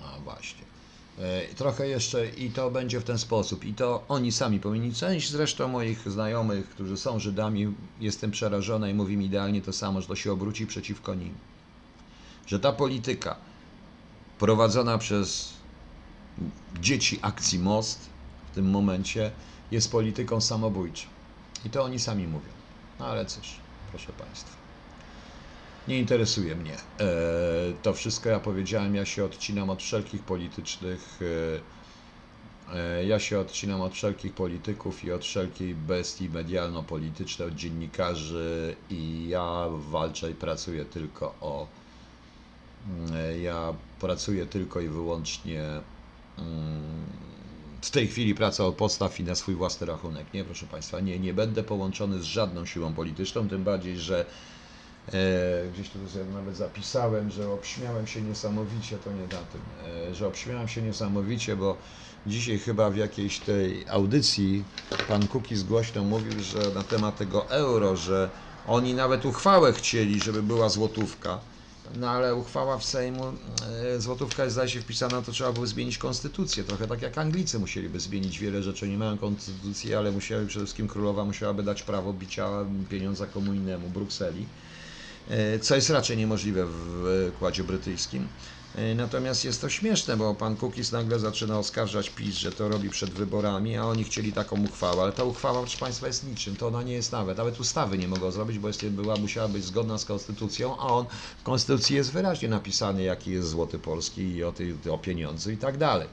No właśnie. E, trochę jeszcze i to będzie w ten sposób. I to oni sami powinni. Część zresztą moich znajomych, którzy są Żydami, jestem przerażona i mówi mi idealnie to samo, że to się obróci przeciwko nim. Że ta polityka prowadzona przez dzieci akcji Most w tym momencie jest polityką samobójczą. I to oni sami mówią. No ale cóż, proszę Państwa nie interesuje mnie. E, to wszystko ja powiedziałem, ja się odcinam od wszelkich politycznych, e, e, ja się odcinam od wszelkich polityków i od wszelkiej bestii medialno-politycznej, od dziennikarzy i ja walczę i pracuję tylko o, ja pracuję tylko i wyłącznie mm, w tej chwili praca o podstaw i na swój własny rachunek. Nie, proszę Państwa, nie, nie będę połączony z żadną siłą polityczną, tym bardziej, że gdzieś tu sobie nawet zapisałem, że obśmiałem się niesamowicie, to nie na tym, e, że obśmiałem się niesamowicie, bo dzisiaj chyba w jakiejś tej audycji pan Kukiz głośno mówił, że na temat tego euro, że oni nawet uchwałę chcieli, żeby była złotówka. No ale uchwała w Sejmu, e, złotówka jest zdaje się wpisana, to trzeba było zmienić konstytucję. Trochę tak jak Anglicy musieliby zmienić wiele rzeczy. Nie mają konstytucji, ale musiały przede wszystkim królowa musiałaby dać prawo bicia pieniądza komunijnemu Brukseli, e, co jest raczej niemożliwe w układzie brytyjskim. E, Natomiast jest to śmieszne, bo pan Kukiz nagle zaczyna oskarżać PiS, że to robi przed wyborami, a oni chcieli taką uchwałę. Ale ta uchwała, proszę Państwa, jest niczym. To ona nie jest nawet. Nawet ustawy nie mogą zrobić, bo jest, była, musiała być zgodna z konstytucją, a on w konstytucji jest wyraźnie napisany, jaki jest złoty polski i o, tej, o pieniądzu i tak dalej.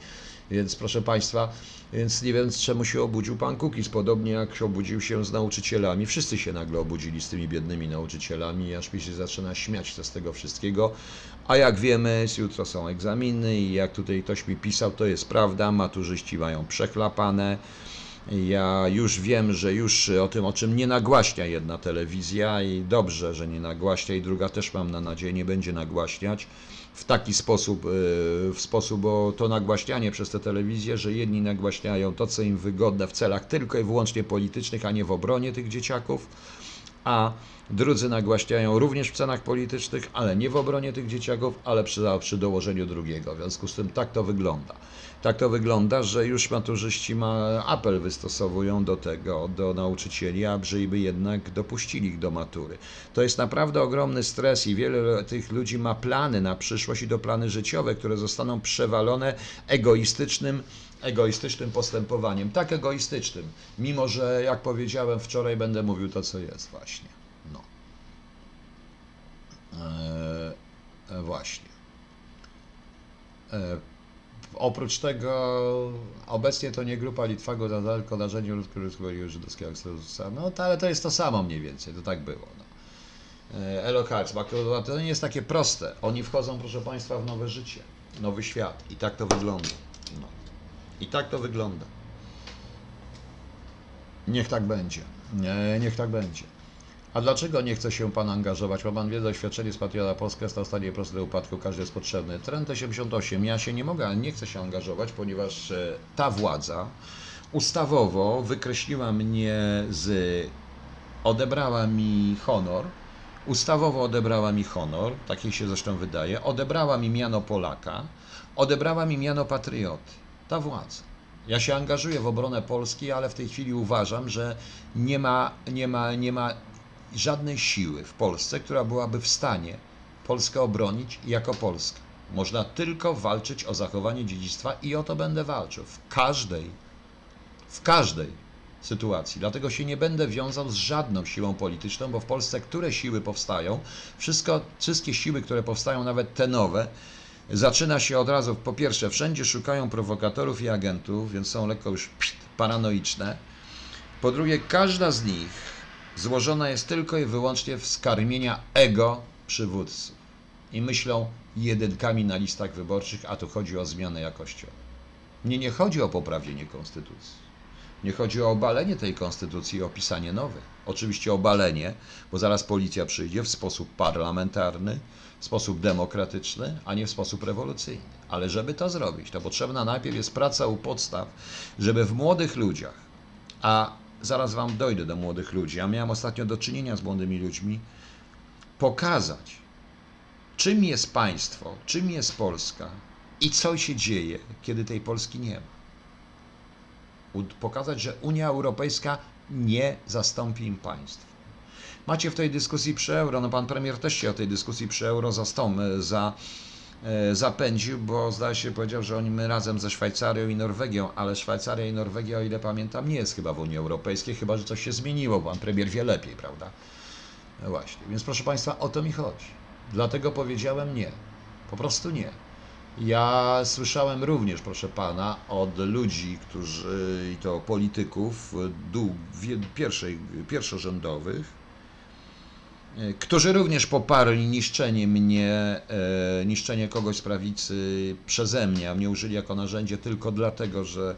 Więc proszę Państwa, więc nie wiem czemu się obudził pan Kukiz, podobnie jak obudził się z nauczycielami. Wszyscy się nagle obudzili z tymi biednymi nauczycielami, aż mi się zaczyna śmiać z tego wszystkiego. A jak wiemy, jutro są egzaminy i jak tutaj ktoś mi pisał, to jest prawda, maturzyści mają przechlapane. Ja już wiem, że już o tym, o czym nie nagłaśnia jedna telewizja i dobrze, że nie nagłaśnia i druga też mam na nadzieję nie będzie nagłaśniać w taki sposób, e, w sposób, bo to nagłaśnianie przez te telewizje, że jedni nagłaśniają to, co im wygodne w celach tylko i wyłącznie politycznych, a nie w obronie tych dzieciaków, a drudzy nagłaśniają również w cenach politycznych, ale nie w obronie tych dzieciaków, ale przy, przy dołożeniu drugiego. W związku z tym tak to wygląda. Tak to wygląda, że już maturzyści ma apel wystosowują do tego, do nauczycieli, ażeby jednak dopuścili ich do matury. To jest naprawdę ogromny stres i wiele tych ludzi ma plany na przyszłość i to plany życiowe, które zostaną przewalone egoistycznym egoistycznym postępowaniem, tak egoistycznym, mimo że jak powiedziałem wczoraj będę mówił to co jest właśnie. No. Eee, właśnie. Eee, oprócz tego obecnie to nie grupa Litwago tylko narzędzie ludzkiego żydowskiego Akselusa. No to, ale to jest to samo mniej więcej, to tak było. No. Eee, Elo Hearts, to nie jest takie proste. Oni wchodzą, proszę Państwa, w nowe życie, nowy świat i tak to wygląda. No. I tak to wygląda. Niech tak będzie. Nie, niech tak będzie. A dlaczego nie chce się Pan angażować? Ma Pan wiedzę, doświadczenie z Patriota Polska, stał stanie prosto do upadku, każdy jest potrzebny. Trend 88, ja się nie mogę, nie chcę się angażować, ponieważ e, ta władza ustawowo wykreśliła mnie z... odebrała mi honor, ustawowo odebrała mi honor, tak jej się zresztą wydaje, odebrała mi miano Polaka, odebrała mi miano patrioty. Ta władza. Ja się angażuję w obronę Polski, ale w tej chwili uważam, że nie ma, nie ma, nie ma żadnej siły w Polsce, która byłaby w stanie Polskę obronić jako Polska. Można tylko walczyć o zachowanie dziedzictwa i o to będę walczył. W każdej, w każdej sytuacji. Dlatego się nie będę wiązał z żadną siłą polityczną, bo w Polsce które siły powstają, wszystko, wszystkie siły, które powstają, nawet te nowe, zaczyna się od razu, po pierwsze, wszędzie szukają prowokatorów i agentów, więc są lekko już pst, paranoiczne. Po drugie, każda z nich złożona jest tylko i wyłącznie z karmienia ego przywódców. I myślą jedynkami na listach wyborczych, a tu chodzi o zmianę jakościową. Nie, nie chodzi o poprawienie konstytucji. Nie chodzi o obalenie tej konstytucji i opisanie nowej. Oczywiście obalenie, bo zaraz policja przyjdzie w sposób parlamentarny, w sposób demokratyczny, a nie w sposób rewolucyjny. Ale żeby to zrobić, to potrzebna najpierw jest praca u podstaw, żeby w młodych ludziach, a zaraz Wam dojdę do młodych ludzi, a miałem ostatnio do czynienia z młodymi ludźmi, pokazać, czym jest państwo, czym jest Polska i co się dzieje, kiedy tej Polski nie ma. Pokazać, że Unia Europejska nie zastąpi im państw. Macie w tej dyskusji przy euro, no pan premier też się o tej dyskusji przy euro zastąp, za, e, zapędził, bo zdaje się powiedział, że oni my razem ze Szwajcarią i Norwegią, ale Szwajcaria i Norwegia, o ile pamiętam, nie jest chyba w Unii Europejskiej, chyba że coś się zmieniło, pan premier wie lepiej, prawda? No właśnie, więc proszę Państwa, o to mi chodzi. Dlatego powiedziałem nie. Po prostu nie. Ja słyszałem również, proszę pana, od ludzi, którzy, i to polityków, dół, pierwszej, pierwszorzędowych, e, którzy również poparli niszczenie mnie, e, niszczenie kogoś z prawicy przeze mnie, a mnie użyli jako narzędzie tylko dlatego, że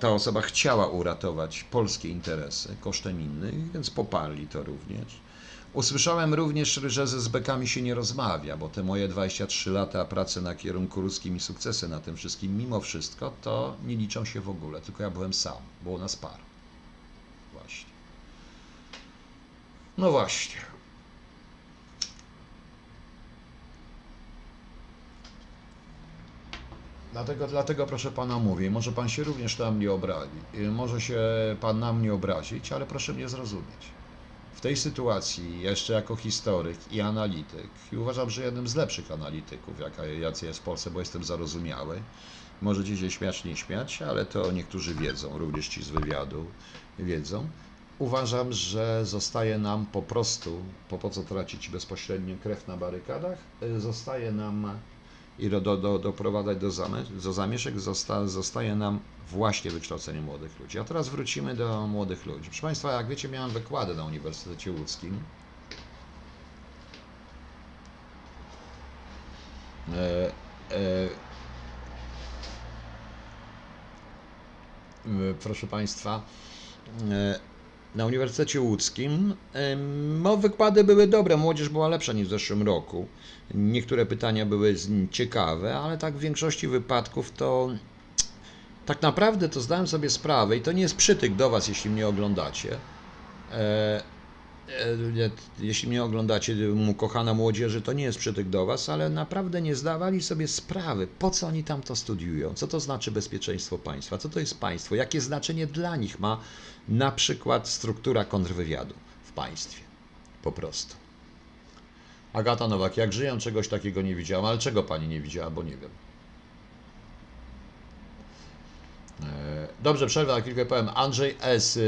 ta osoba chciała uratować polskie interesy kosztem innych, więc poparli to również. Usłyszałem również, że ze zbekami się nie rozmawia, bo te moje 23 lata pracy na kierunku ruskim i sukcesy na tym wszystkim, mimo wszystko, to nie liczą się w ogóle, tylko ja byłem sam, było nas par. Właśnie. No właśnie. Dlatego, dlatego proszę pana mówię, może pan się również na mnie obrazi, może się pan na mnie obrazić, ale proszę mnie zrozumieć. W tej sytuacji, jeszcze jako historyk i analityk, i uważam, że jednym z lepszych analityków, jaka, jacy jest w Polsce, bo jestem zarozumiały, możecie się śmiać, nie śmiać, ale to niektórzy wiedzą, również ci z wywiadu wiedzą. Uważam, że zostaje nam po prostu, po, po co tracić bezpośrednio krew na barykadach, zostaje nam i do, do, doprowadzać do, do zamieszek, zosta, zostaje nam właśnie wykształcenie młodych ludzi. A teraz wrócimy do młodych ludzi. Proszę Państwa, jak wiecie, miałem wykłady na Uniwersytecie Łódzkim. E, e, proszę Państwa, e, na Uniwersytecie Łódzkim. No, wykłady były dobre, młodzież była lepsza niż w zeszłym roku. Niektóre pytania były ciekawe, ale tak w większości wypadków to tak naprawdę to zdałem sobie sprawę i to nie jest przytyk do Was, jeśli mnie oglądacie. E, e, jeśli mnie oglądacie, kochana młodzieży, to nie jest przytyk do Was, ale naprawdę nie zdawali sobie sprawy, po co oni tam to studiują, co to znaczy bezpieczeństwo państwa, co to jest państwo, jakie znaczenie dla nich ma na przykład struktura kontrwywiadu w państwie. Po prostu. Agata Nowak, jak żyję, czegoś takiego nie widziałam, ale czego pani nie widziała, bo nie wiem. E, dobrze, przerwę na chwilkę powiem. Andrzej S. E,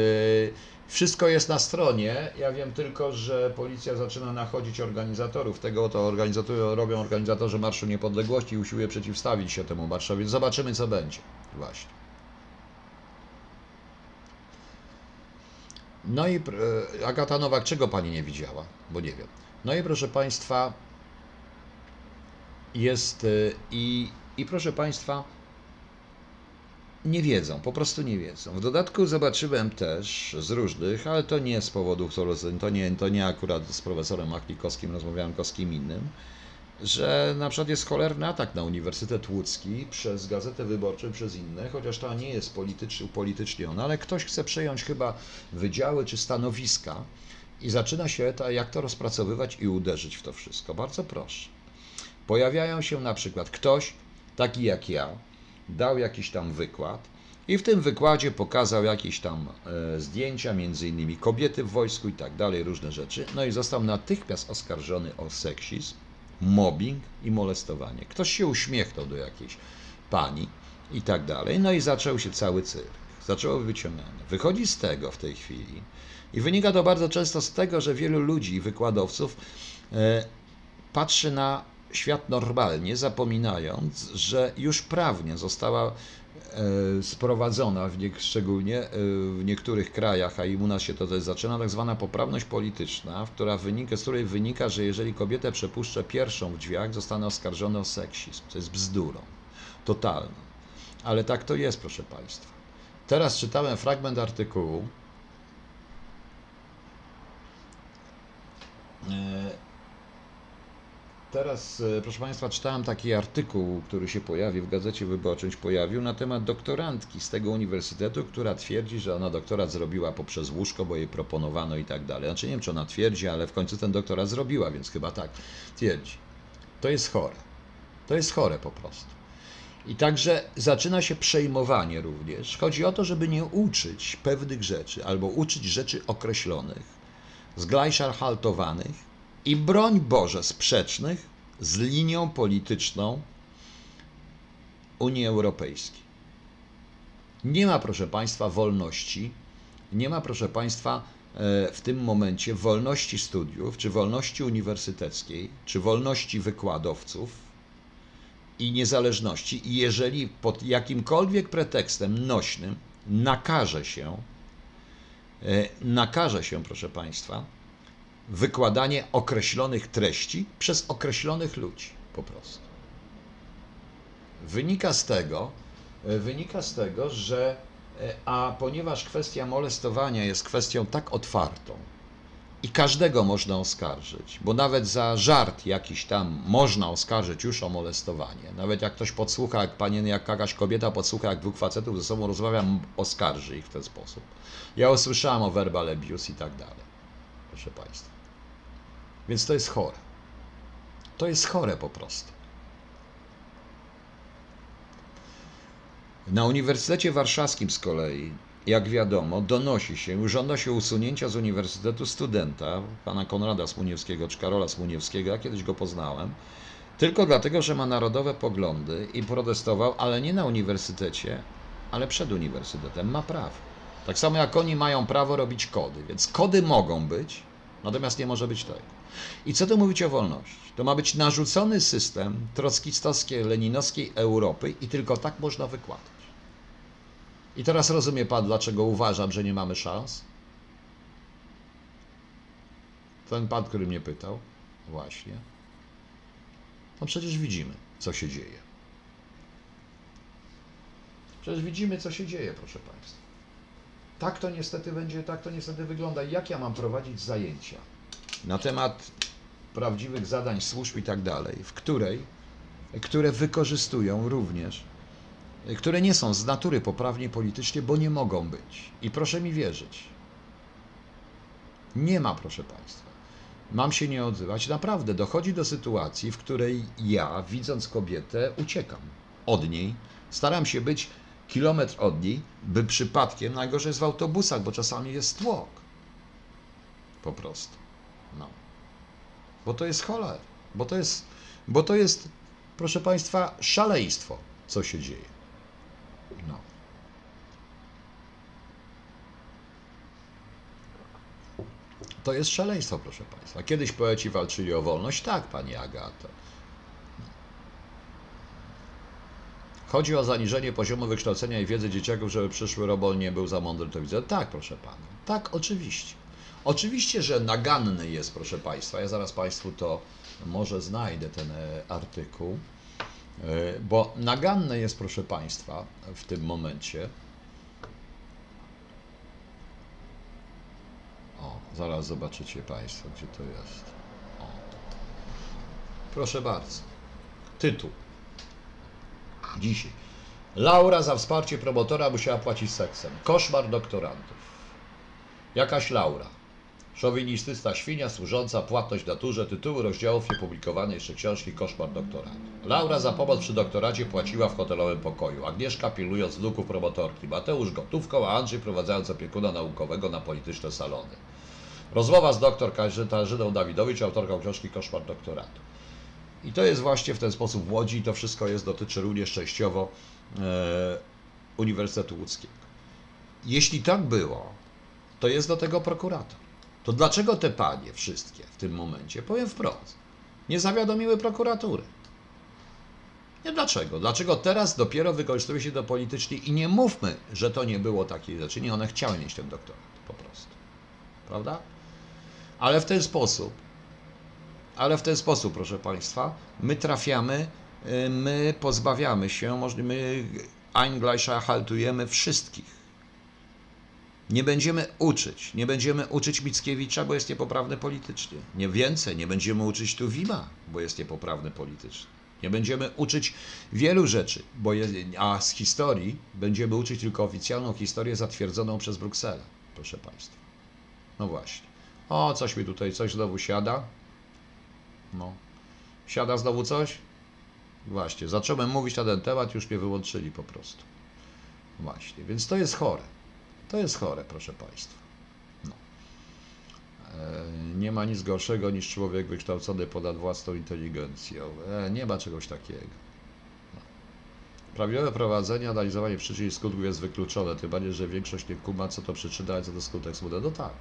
wszystko jest na stronie. Ja wiem tylko, że policja zaczyna nachodzić organizatorów. Tego to organizatory, robią organizatorzy Marszu Niepodległości i usiłuje przeciwstawić się temu marszowi. Zobaczymy, co będzie. Właśnie. No i e, Agata Nowak, czego pani nie widziała? Bo nie wiem. No i proszę państwa, jest i, i proszę państwa, nie wiedzą, po prostu nie wiedzą. W dodatku zobaczyłem też z różnych, ale to nie z powodów, to nie, to nie akurat z profesorem Machlikowskim, rozmawiałem z kim innym, że na przykład jest cholerny atak na Uniwersytet Łódzki przez Gazetę Wyborczą, przez inne, chociaż to nie jest polityczny, upolitycznione, ale ktoś chce przejąć chyba wydziały czy stanowiska i zaczyna się to, jak to rozpracowywać i uderzyć w to wszystko. Bardzo proszę. Pojawiają się na przykład ktoś, taki jak ja, dał jakiś tam wykład i w tym wykładzie pokazał jakieś tam e, zdjęcia, między innymi kobiety w wojsku i tak dalej, różne rzeczy. No i został natychmiast oskarżony o seksizm, mobbing i molestowanie. Ktoś się uśmiechnął do jakiejś pani i tak dalej. No i zaczął się cały cyrk. Zaczęło wyciągane. Wychodzi z tego w tej chwili i wynika to bardzo często z tego, że wielu ludzi wykładowców e, patrzy na świat normalnie, zapominając, że już prawnie została e, sprowadzona, w nie, szczególnie e, w niektórych krajach, a i u nas się to też zaczyna, tak zwana poprawność polityczna, która wynika, z której wynika, że jeżeli kobietę przepuszczę pierwszą w drzwiach, zostanę oskarżony o seksizm. To jest bzdurą. Totalną. Ale tak to jest, proszę Państwa. Teraz czytałem fragment artykułu. Teraz, e, proszę Państwa, czytałem taki artykuł, który się pojawił w Gazecie Wyborczej, pojawił na temat doktorantki z tego uniwersytetu, która twierdzi, że ona doktorat zrobiła poprzez łóżko, bo jej proponowano i tak dalej. Znaczy nie wiem, czy ona twierdzi, ale w końcu ten doktorat zrobiła, więc chyba tak twierdzi. To jest chore. To jest chore po prostu. I także zaczyna się przejmowanie również. Chodzi o to, żeby nie uczyć pewnych rzeczy, albo uczyć rzeczy określonych, zglajszarhaltowanych, i broń Boże sprzecznych z linią polityczną Unii Europejskiej. Nie ma, proszę Państwa, wolności, nie ma, proszę Państwa, e, w tym momencie wolności studiów, czy wolności uniwersyteckiej, czy wolności wykładowców i niezależności. I jeżeli pod jakimkolwiek pretekstem nośnym nakaże się, nakaże się, proszę Państwa, wykładanie określonych treści przez określonych ludzi po prostu. Wynika z tego, e, wynika z tego, że e, a ponieważ kwestia molestowania jest kwestią tak otwartą, I każdego można oskarżyć, bo nawet za żart jakiś tam można oskarżyć już o molestowanie. Nawet jak ktoś podsłucha, jak panien, jak jakaś kobieta podsłucha, jak dwóch facetów ze sobą rozmawia, oskarży ich w ten sposób. Ja usłyszałem o verbal abuse i tak dalej. Proszę Państwa. Więc to jest chore. To jest chore po prostu. Na Uniwersytecie Warszawskim z kolei, jak wiadomo, donosi się, żąda się usunięcia z uniwersytetu studenta, pana Konrada Smuniewskiego czy Karola Smuniewskiego, ja kiedyś go poznałem, tylko dlatego, że ma narodowe poglądy i protestował, ale nie na uniwersytecie, ale przed uniwersytetem. Ma prawo. Tak samo jak oni mają prawo robić kody, więc kody mogą być, natomiast nie może być tego. I co tu mówić o wolności? To ma być narzucony system trockistowskiej, leninowskiej Europy i tylko tak można wykładać. I teraz rozumie Pan, dlaczego uważam, że nie mamy szans? Ten Pan, który mnie pytał, właśnie. No przecież widzimy, co się dzieje. Przecież widzimy, co się dzieje, proszę Państwa. Tak to niestety będzie, tak to niestety wygląda. Jak ja mam prowadzić zajęcia na temat prawdziwych zadań służb i tak dalej, w której, które wykorzystują również, które nie są z natury poprawnie politycznie, bo nie mogą być. I proszę mi wierzyć. Nie ma, proszę Państwa. Mam się nie odzywać. Naprawdę dochodzi do sytuacji, w której ja, widząc kobietę, uciekam od niej. Staram się być kilometr od niej, by przypadkiem, najgorzej jest w autobusach, bo czasami jest tłok. Po prostu. No. Bo to jest choler. Bo to jest, bo to jest, proszę Państwa, szaleństwo, co się dzieje. No. To jest szaleństwo, proszę Państwa. Kiedyś poeci walczyli o wolność. Tak, Pani Agato. Chodzi o zaniżenie poziomu wykształcenia i wiedzy dzieciaków, żeby przyszły robol nie był za mądry, to widzę. Tak, proszę Pana. Tak, oczywiście. Oczywiście, że naganny jest, proszę Państwa. Ja zaraz Państwu to może znajdę ten e, artykuł, bo naganne jest, proszę Państwa, w tym momencie. O, zaraz zobaczycie Państwo, gdzie to jest. O. Proszę bardzo. Tytuł. Dzisiaj. Laura za wsparcie promotora musiała płacić seksem. Koszmar doktorantów. Jakaś Laura. Szowinistyczna świnia służąca płatność naturze tytuły rozdziałów niepublikowanej jeszcze książki Koszmar doktoratu. Laura za pomoc przy doktoracie płaciła w hotelowym pokoju. Agnieszka pilując wnuków promotorki. Mateusz gotówką, a Andrzej prowadzając opiekuna naukowego na polityczne salony. Rozmowa z doktor Katarzyną Dawidowicz, autorką książki Koszmar doktoratu. I to jest właśnie w ten sposób w Łodzi i to wszystko jest, dotyczy również częściowo e, Uniwersytetu Łódzkiego. Jeśli tak było, to jest do tego prokurator. To dlaczego te panie wszystkie w tym momencie, powiem wprost, nie zawiadomiły prokuratury? Nie dlaczego? Dlaczego teraz dopiero wykorzystuje się to politycznie i nie mówmy, że to nie było takiej rzeczy. Nie, one chciały mieć ten doktorat po prostu. Prawda? Ale w ten sposób, ale w ten sposób, proszę Państwa, my trafiamy, y, my pozbawiamy się, my Eingleicha haltujemy wszystkich. Nie będziemy uczyć, nie będziemy uczyć Mickiewicza, bo jest niepoprawny politycznie. Nie więcej, nie będziemy uczyć Tuwima, bo jest niepoprawny politycznie. Nie będziemy uczyć wielu rzeczy, bo a z historii będziemy uczyć tylko oficjalną historię zatwierdzoną przez Brukselę, proszę Państwa. No właśnie. O, coś mi tutaj, coś znowu siada. No. Siada znowu coś? Właśnie, zacząłem mówić na ten temat, już mnie wyłączyli po prostu. Właśnie, więc to jest chore. To jest chore, proszę Państwa. No. E, nie ma nic gorszego niż człowiek wykształcony ponad własną inteligencją. E, nie ma czegoś takiego. No. Prawidłowe prowadzenie, analizowanie przyczyn i skutków jest wykluczone, tym bardziej, że większość nie kuma, co to przyczyna, a co to skutek. No tak.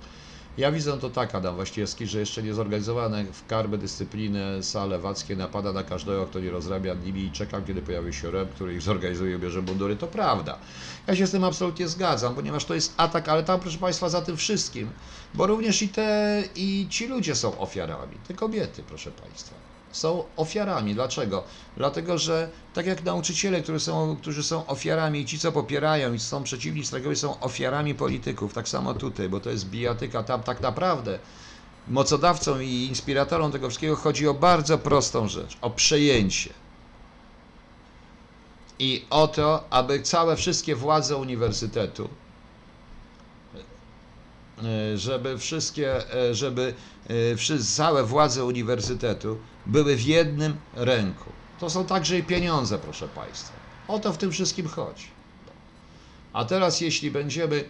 Ja widzę to tak, Adam Waściewski, że jeszcze nie zorganizowane w karby dyscypliny sale wackie napada na każdego, kto nie rozrabia nimi i czekam, kiedy pojawi się REM, który ich zorganizuje, bierze mundury. To prawda. Ja się z tym absolutnie zgadzam, ponieważ to jest atak, ale tam, proszę Państwa, za tym wszystkim, bo również i te, i ci ludzie są ofiarami, te kobiety, proszę Państwa są ofiarami. Dlaczego? Dlatego, że tak jak nauczyciele, którzy są, którzy są ofiarami i ci, co popierają i są przeciwni strategowie, są ofiarami polityków, tak samo tutaj, bo to jest bijatyka. Tam tak naprawdę mocodawcą i inspiratorą tego wszystkiego chodzi o bardzo prostą rzecz, o przejęcie. I o to, aby całe wszystkie władze uniwersytetu, e, żeby wszystkie, e, żeby e, całe władze uniwersytetu były w jednym ręku. To są także i pieniądze, proszę Państwa. O to w tym wszystkim chodzi. A teraz jeśli będziemy,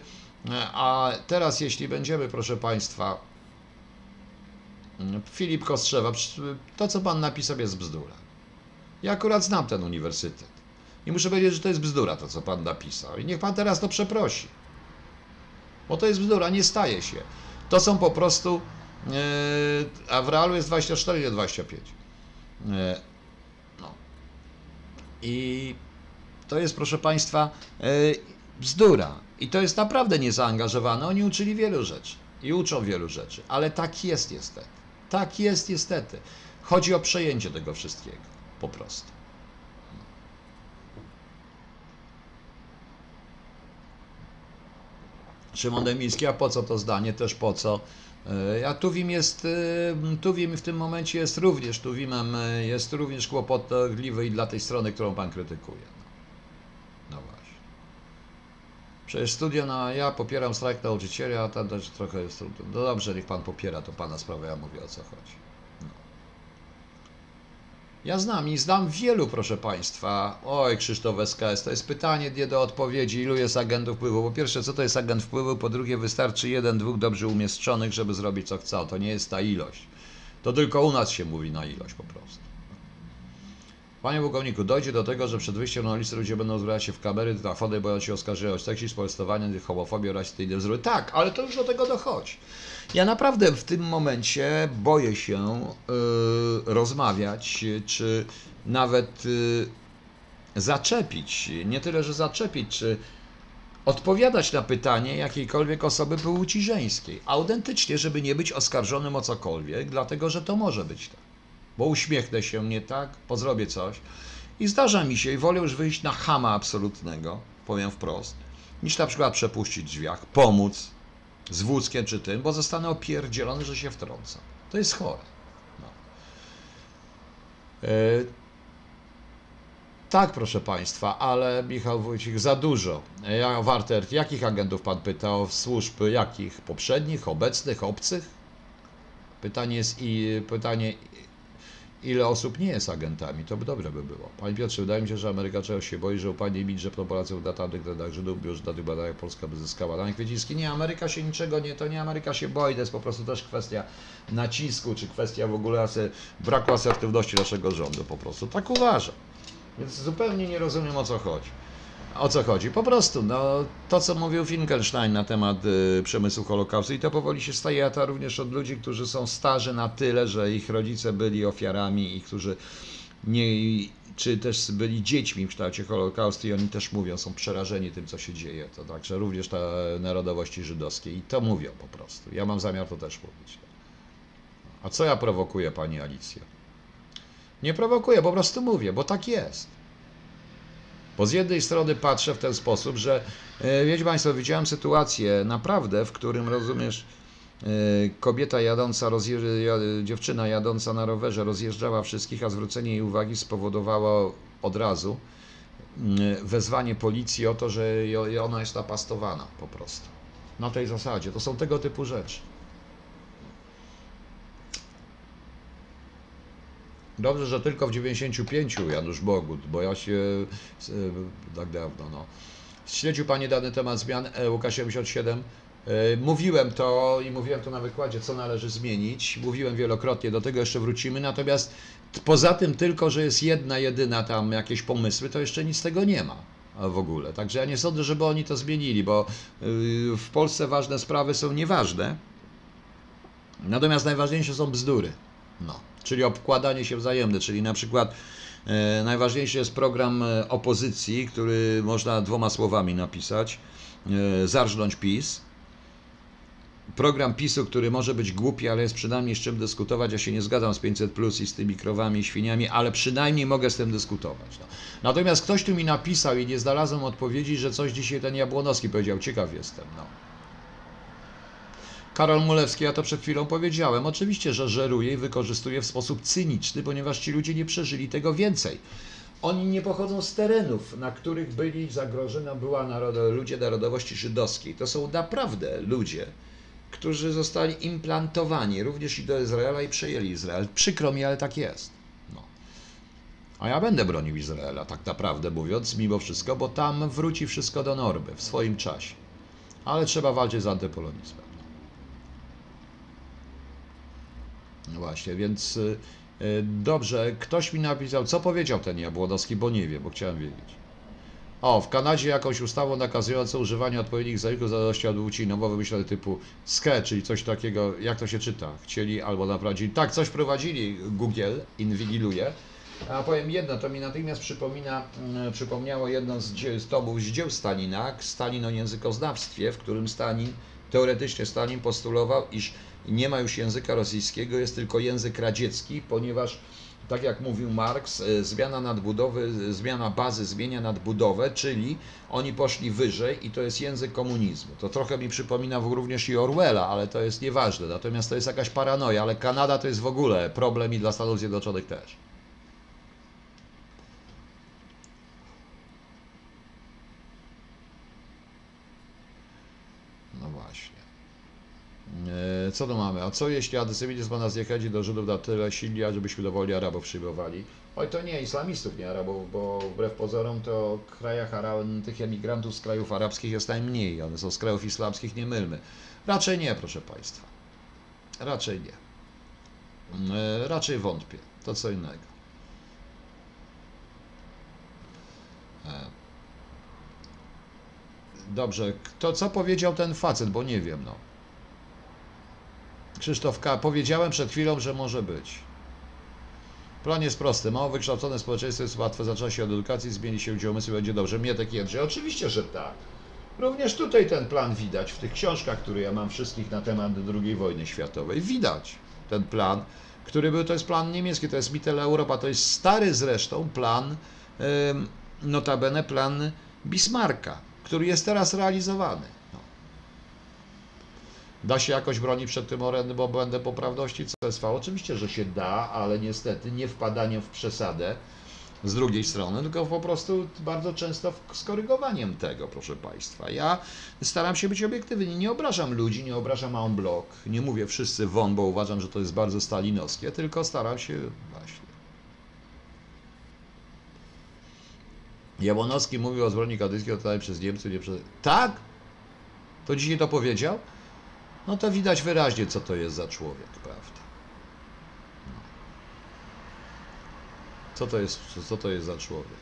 a teraz jeśli będziemy, proszę Państwa, Filip Kostrzewa, to co Pan napisał jest bzdura. Ja akurat znam ten uniwersytet. I muszę powiedzieć, że to jest bzdura to, co Pan napisał. I niech Pan teraz to przeprosi. Bo to jest bzdura, nie staje się. To są po prostu, a w realu jest 24, nie 25. E, no. I to jest, proszę Państwa, e, bzdura. I to jest naprawdę niezaangażowane. Oni uczyli wielu rzeczy i uczą wielu rzeczy, ale tak jest niestety. Tak jest niestety. Chodzi o przejęcie tego wszystkiego, po prostu. Szymon Demiński, a po co to zdanie? Też po co? E, A Tuwim jest, e, Tuwim w tym momencie jest również, Tuwimem e, jest również kłopotliwy i dla tej strony, którą Pan krytykuje. No, no właśnie. Przecież studia na ja popieram strajk nauczycieli, a tam też trochę jest trudno. No dobrze, niech Pan popiera, to Pana sprawa, ja mówię o co chodzi. Ja znam i znam wielu, proszę Państwa. Oj, Krzysztof SKS, to jest pytanie nie do odpowiedzi. Ilu jest agentów wpływu? Po pierwsze, co to jest agent wpływu? Po drugie, wystarczy jeden, dwóch dobrze umieszczonych, żeby zrobić co chcą. To nie jest ta ilość. To tylko u nas się mówi na ilość po prostu. Panie pułkowniku, dojdzie do tego, że przed wyjściem na ulicę ludzie będą zbierać się w kamery, trafody, boją się oskarżenia o seksizm, molestowanie, homofobię oraz inne bzdury. Tak, ale to już do tego dochodzi. Ja naprawdę w tym momencie boję się y, rozmawiać, czy nawet y, zaczepić, nie tyle, że zaczepić, czy odpowiadać na pytanie jakiejkolwiek osoby płci żeńskiej. Autentycznie, żeby nie być oskarżonym o cokolwiek, dlatego że to może być tak. Bo uśmiechnę się nie tak, pozrobię coś i zdarza mi się i wolę już wyjść na chama absolutnego, powiem wprost, niż na przykład przepuścić drzwiach, pomóc z wózkiem czy tym, bo zostanę opierdzielony, że się wtrąca. To jest chore. No. E, tak, proszę Państwa, ale Michał Wójcik, za dużo. Ja, Warter, jakich agentów Pan pytał? Służb jakich? Poprzednich, obecnych, obcych? Pytanie jest i pytanie, ile osób nie jest agentami, to by dobre by było. Panie Piotrze, wydaje mi się, że Ameryka czegoś się boi, że upadnie mit, że Polacy w datarnych trendach Żydów, już na tych badaniach Polska by zyskała. Danek Kwieciński, nie, Ameryka się niczego nie, to nie Ameryka się boi, to jest po prostu też kwestia nacisku, czy kwestia w ogóle asy, braku asertywności naszego rządu po prostu. Tak uważam. Więc zupełnie nie rozumiem o co chodzi. O co chodzi? Po prostu, no, to co mówił Finkelstein na temat y, przemysłu Holokaustu i to powoli się staje, a to również od ludzi, którzy są starzy na tyle, że ich rodzice byli ofiarami i którzy nie, czy też byli dziećmi w kształcie Holokaustu i oni też mówią, są przerażeni tym, co się dzieje. To także również ta narodowości żydowskiej i to mówią po prostu. Ja mam zamiar to też mówić. A co ja prowokuję, pani Alicjo? Nie prowokuję, po prostu mówię, bo tak jest. Bo z jednej strony patrzę w ten sposób, że e, wiecie Państwo, widziałem sytuację naprawdę, w którym rozumiesz, e, kobieta jadąca, dziewczyna jadąca na rowerze rozjeżdżała wszystkich, a zwrócenie jej uwagi spowodowało od razu mm, wezwanie policji o to, że ona jest napastowana po prostu. Na tej zasadzie. To są tego typu rzeczy. Dobrze, że tylko w 95 Janusz Bogut, bo ja się e, tak dawno, no. Śledził Pani dany temat zmian e, Łukasz 77. E, Mówiłem to i mówiłem to na wykładzie, co należy zmienić. Mówiłem wielokrotnie, do tego jeszcze wrócimy. Natomiast poza tym tylko, że jest jedna, jedyna tam jakieś pomysły, to jeszcze nic z tego nie ma w ogóle. Także ja nie sądzę, żeby oni to zmienili, bo y, w Polsce ważne sprawy są nieważne. Natomiast najważniejsze są bzdury. No, czyli obkładanie się wzajemne, czyli na przykład e, najważniejszy jest program e, opozycji, który można dwoma słowami napisać, e, zarżnąć PiS. Program PiSu, który może być głupi, ale jest przynajmniej z czym dyskutować. Ja się nie zgadzam z 500 plus i z tymi krowami i świniami, ale przynajmniej mogę z tym dyskutować. No. Natomiast ktoś tu mi napisał i nie znalazłem odpowiedzi, że coś dzisiaj ten Jabłonowski powiedział. Ciekaw jestem. No. Karol Mulewski, ja to przed chwilą powiedziałem. Oczywiście, że żeruje i wykorzystuje w sposób cyniczny, ponieważ ci ludzie nie przeżyli tego więcej. Oni nie pochodzą z terenów, na których byli zagrożona była narod- ludzie narodowości żydowskiej. To są naprawdę ludzie, którzy zostali implantowani również i do Izraela i przejęli Izrael. Przykro mi, ale tak jest. No. A ja będę bronił Izraela, tak naprawdę mówiąc, mimo wszystko, bo tam wróci wszystko do normy w swoim czasie. Ale trzeba walczyć z antypolonizmem. No właśnie, więc y, y, dobrze, ktoś mi napisał, co powiedział ten Jabłonowski, bo nie wiem, bo chciałem wiedzieć. O, w Kanadzie jakąś ustawą nakazującą używanie odpowiednich zalików w zależności od płci nowo wymyślone typu SKE, czyli coś takiego, jak to się czyta, chcieli albo naprowadzili. Tak, coś prowadzili, Google inwigiluje. A powiem jedno, to mi natychmiast przypomina, mm, przypomniało jedno z, dzie- z tomów z dzieł Stalina, Stalin o językoznawstwie, w którym Stalin, teoretycznie Stalin postulował, iż nie ma już języka rosyjskiego, jest tylko język radziecki, ponieważ tak jak mówił Marx, e, zmiana nadbudowy, e, zmiana bazy zmienia nadbudowę, czyli oni poszli wyżej i to jest język komunizmu. To trochę mi przypomina również i Orwella, ale to jest nieważne. Natomiast to jest jakaś paranoja, ale Kanada to jest w ogóle problem i dla Stanów Zjednoczonych też. No właśnie. E, Co tu mamy? A co jeśli antysemityzm ma nas zniechęcić do Żydów na tyle silnie, żebyśmy dowoli Arabów przyjmowali? Oj, to nie islamistów, nie Arabów, bo wbrew pozorom to w krajach tych emigrantów z krajów arabskich jest najmniej. One są z krajów islamskich, nie mylmy. Raczej nie, proszę Państwa. Raczej nie. E, Raczej wątpię. To co innego. E, Dobrze, kto, co powiedział ten facet, bo nie wiem, no. Krzysztof K. Powiedziałem przed chwilą, że może być. Plan jest prosty. Mało wykształcone społeczeństwo jest łatwe. Zaczyna się od edukacji, zmieni się gdzie umysł będzie dobrze. Mietek Jędrzej. Oczywiście, że tak. Również tutaj ten plan widać w tych książkach, które ja mam wszystkich na temat II wojny światowej. Widać ten plan, który był, to jest plan niemiecki, to jest Mitteleuropa, to jest stary zresztą plan, notabene plan Bismarcka, który jest teraz realizowany. Da się jakoś bronić przed tym orędnym obłędem poprawności CSV? Oczywiście, że się da, ale niestety nie wpadaniem w przesadę z drugiej strony, tylko po prostu bardzo często skorygowaniem tego, proszę Państwa. Ja staram się być obiektywny, nie obrażam ludzi, nie obrażam en bloc, nie mówię wszyscy won, bo uważam, że to jest bardzo stalinowskie, tylko staram się właśnie. Jabłonowski mówił o zbrodni katyńskiej oddanej przez Niemcy, nie przez... Tak? To dzisiaj to powiedział? No to widać wyraźnie, co to jest za człowiek, prawda? No. Co to jest, co to jest za człowiek?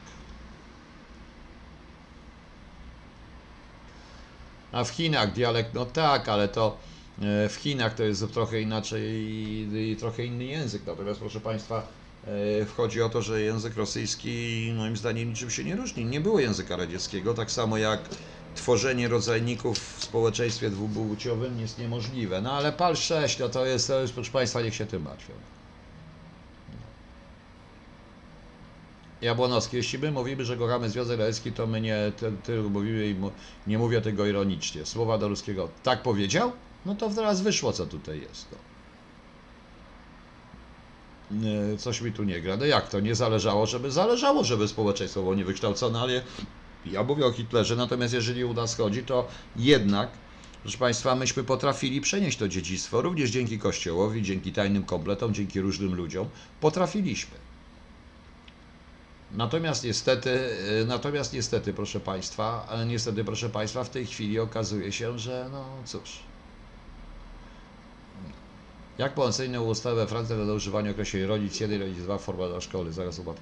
A w Chinach dialekt, no tak, ale to e, w Chinach to jest trochę inaczej i, trochę inny język. Natomiast proszę Państwa, e, wchodzi o to, że język rosyjski moim zdaniem niczym się nie różni. Nie było języka radzieckiego, tak samo jak tworzenie rodzajników w społeczeństwie dwupłciowym jest niemożliwe. No ale PAL 6, no to jest, to jest proszę Państwa, niech się tym martwią. Jabłonowski, jeśli my mówimy, że kochamy Związek Radziecki, to my nie ty, ty mówimy nie mówię tego ironicznie. Słowa do ruskiego. Tak powiedział? No to teraz wyszło, co tutaj jest. No. Nie, Coś mi tu nie gra. No jak to? Nie zależało, żeby zależało, żeby społeczeństwo było niewykształcone, ale ja mówię o Hitlerze, natomiast jeżeli u nas chodzi, to jednak, proszę Państwa, myśmy potrafili przenieść to dziedzictwo, również dzięki Kościołowi, dzięki tajnym kompletom, dzięki różnym ludziom, potrafiliśmy. Natomiast niestety, y, natomiast niestety, proszę Państwa, e, niestety, proszę Państwa, w tej chwili okazuje się, że no cóż. Jak po ocenie ustawy we Francji do używania określenia rodzic 1, rodzic 2, forma dla szkoły, zaraz uwad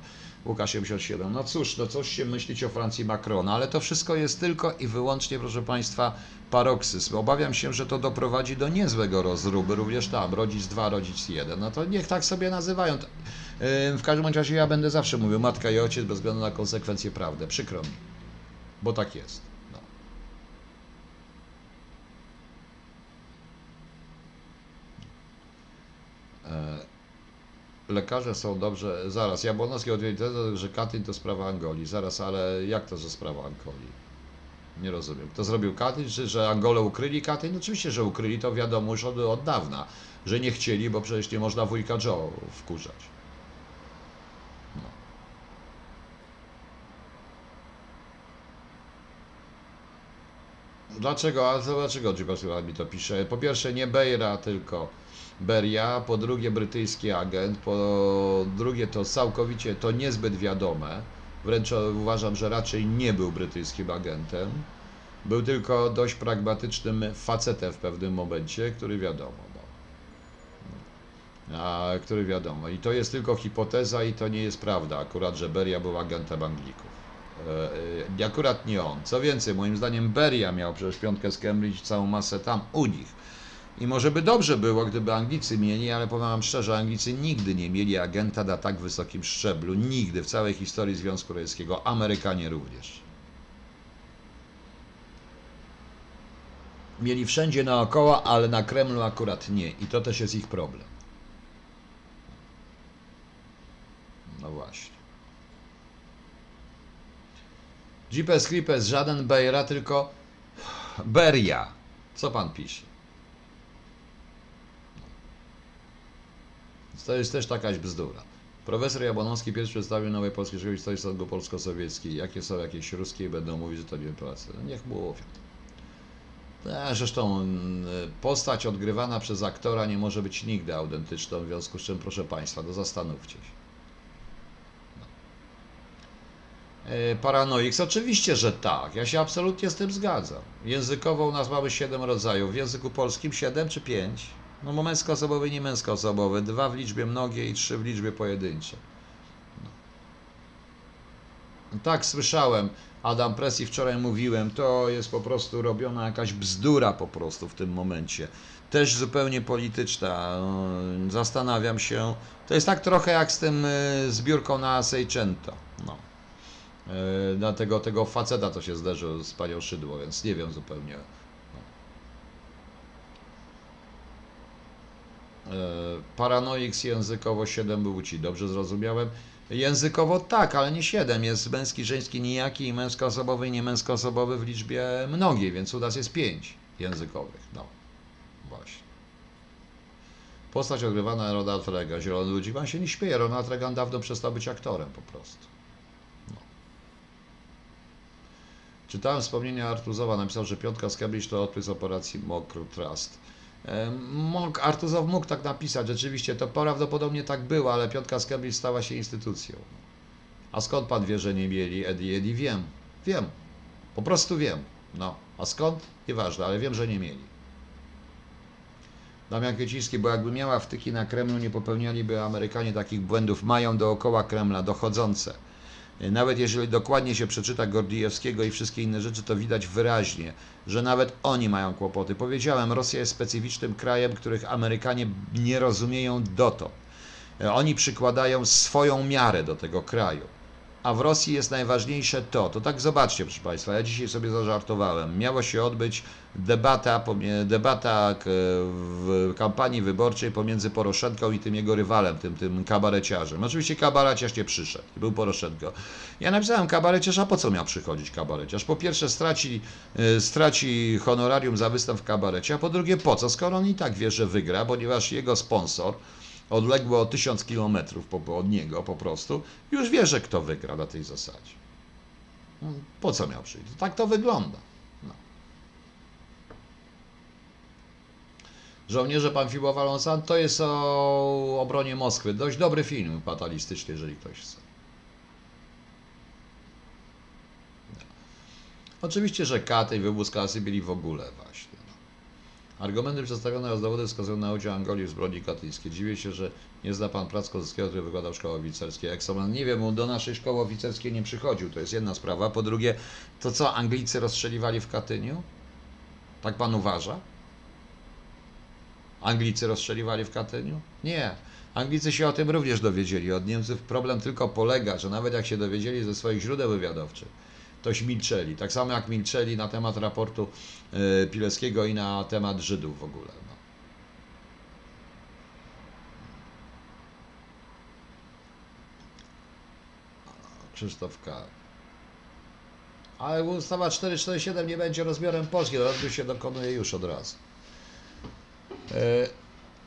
Łukasz 77. No cóż, no coś się myślić o Francji Macrona, ale to wszystko jest tylko i wyłącznie, proszę Państwa, paroksyzm. Obawiam się, że to doprowadzi do niezłego rozruby, również tam, rodzic 2, rodzic 1. No to niech tak sobie nazywają. Yy, W każdym razie ja będę zawsze mówił matka i ojciec bez względu na konsekwencje prawdy. Przykro mi, bo tak jest. Lekarze są dobrze. Zaraz, Jabłonowski odwiedził że Katyn to sprawa Angolii. Zaraz, ale jak to, że sprawa Angolii? Nie rozumiem. Kto zrobił Katyn, czy że Angolę ukryli Katyn? Oczywiście, że ukryli, to wiadomo już od, od dawna, że nie chcieli, bo przecież nie można wujka Joe wkurzać. No. Dlaczego? A dlaczego Dziubasura mi to pisze? Po pierwsze nie Bejra, tylko Beria, po drugie brytyjski agent, po drugie to całkowicie to niezbyt wiadome. Wręcz uważam, że raczej nie był brytyjskim agentem. Był tylko dość pragmatycznym facetem w pewnym momencie, który wiadomo. No. A, który wiadomo. I to jest tylko hipoteza i to nie jest prawda akurat, że Beria był agentem Anglików. E, e, akurat nie on. Co więcej, moim zdaniem Beria miał przecież piątkę z Cambridge całą masę tam u nich. I może by dobrze było, gdyby Anglicy mieli, ale powiem wam szczerze, Anglicy nigdy nie mieli agenta na tak wysokim szczeblu. Nigdy w całej historii Związku Radzieckiego. Amerykanie również. Mieli wszędzie naokoło, ale na Kremlu akurat nie. I to też jest ich problem. No właśnie. Jeepes Creepers, żaden Bejra, tylko Beria. Co pan pisze? To jest też takaś bzdura. Profesor Jabłonowski pierwszy przedstawił nowej polskiej szkoły historii statku polsko-sowieckiej. Jakie są jakieś ruskie i będą mówić, że to nie pracy. No niech mówią. A, zresztą postać odgrywana przez aktora nie może być nigdy autentyczną, w związku z czym proszę Państwa, to zastanówcie się. E, Paranoiks, oczywiście, że tak. Ja się absolutnie z tym zgadzam. Językowo u nas mamy 7 rodzajów. W języku polskim 7 czy 5? No bo męskoosobowy i nie męskoosobowy. Dwa w liczbie mnogiej i trzy w liczbie pojedynczej. No. Tak, słyszałem. Adam Presji wczoraj mówiłem, to jest po prostu robiona jakaś bzdura po prostu w tym momencie. Też zupełnie polityczna. No, Zastanawiam się. To jest tak trochę jak z tym y, zbiórką na Seicento. No. Y, Na tego, tego faceta to się zderzył z panią Szydło, więc nie wiem zupełnie. Paranoiks językowo 7 płci, dobrze zrozumiałem? Językowo tak, ale nie 7. Jest męski, żeński, nijaki i męskoosobowy i niemęskoosobowy w liczbie mnogiej, więc u nas jest 5 językowych. No, właśnie. Postać odgrywana Ronald Reagan, Zielony Ludzik. Pan się nie śmieje, Ronald Reagan dawno przestał być aktorem po prostu. No. Czytałem wspomnienia Artuzowa, napisał, że piątka z Cambridge to odpis operacji Mokro Trust. Mógł, Artuzow mógł tak napisać, rzeczywiście to prawdopodobnie tak było, ale piątka z Cambridge stała się instytucją. A skąd pan wie, że nie mieli Eddie Eddie? Wiem, wiem, po prostu wiem. No, a skąd? Nieważne, ale wiem, że nie mieli. Damian Kwieciński, bo jakby miała wtyki na Kremlu, nie popełnialiby Amerykanie takich błędów. Mają dookoła Kremla dochodzące. Nawet jeżeli dokładnie się przeczyta Gordijewskiego i wszystkie inne rzeczy, to widać wyraźnie, że nawet oni mają kłopoty. Powiedziałem, Rosja jest specyficznym krajem, których Amerykanie nie rozumieją dotąd. Oni przykładają swoją miarę do tego kraju. A w Rosji jest najważniejsze to, to tak zobaczcie proszę Państwa, ja dzisiaj sobie zażartowałem, miało się odbyć debata, debata k- w kampanii wyborczej pomiędzy Poroszenką i tym jego rywalem, tym, tym kabareciarzem. Oczywiście kabareciarz nie przyszedł, był Poroszenko. Ja napisałem kabareciarz, a po co miał przychodzić kabareciarz? Po pierwsze straci, y, straci honorarium za występ w kabarecie, a po drugie po co, skoro on i tak wie, że wygra, ponieważ jego sponsor, odległe o 1000 km od niego po prostu, już wie, że kto wygra na tej zasadzie. No, Po co miał przyjść? Tak to wygląda. No. Żołnierze Pamfiłowa Lonsan to jest o obronie Moskwy. Dość dobry film fatalistyczny, jeżeli ktoś chce. No. Oczywiście, że katy i wywóz byli w ogóle właśnie. Argumenty przedstawione oraz dowody wskazują na udział Angolii w zbrodni katyńskiej. Dziwię się, że nie zna pan prac Kozyckiego, który wykładał w szkoły oficerskiej. Eksoman, nie wiem, on do naszej szkoły oficerskiej nie przychodził, to jest jedna sprawa. Po drugie, to co, Anglicy rozstrzeliwali w Katyniu? Tak pan uważa? Anglicy rozstrzeliwali w Katyniu? Nie. Anglicy się o tym również dowiedzieli. Od Niemców problem tylko polega, że nawet jak się dowiedzieli ze swoich źródeł wywiadowczych, toś milczeli. Tak samo jak milczeli na temat raportu y, Pileckiego i na temat Żydów w ogóle. No. Krzysztof K. Ale ustawa 447 nie będzie rozmiarem Polski, rozbiór się dokonuje już od razu.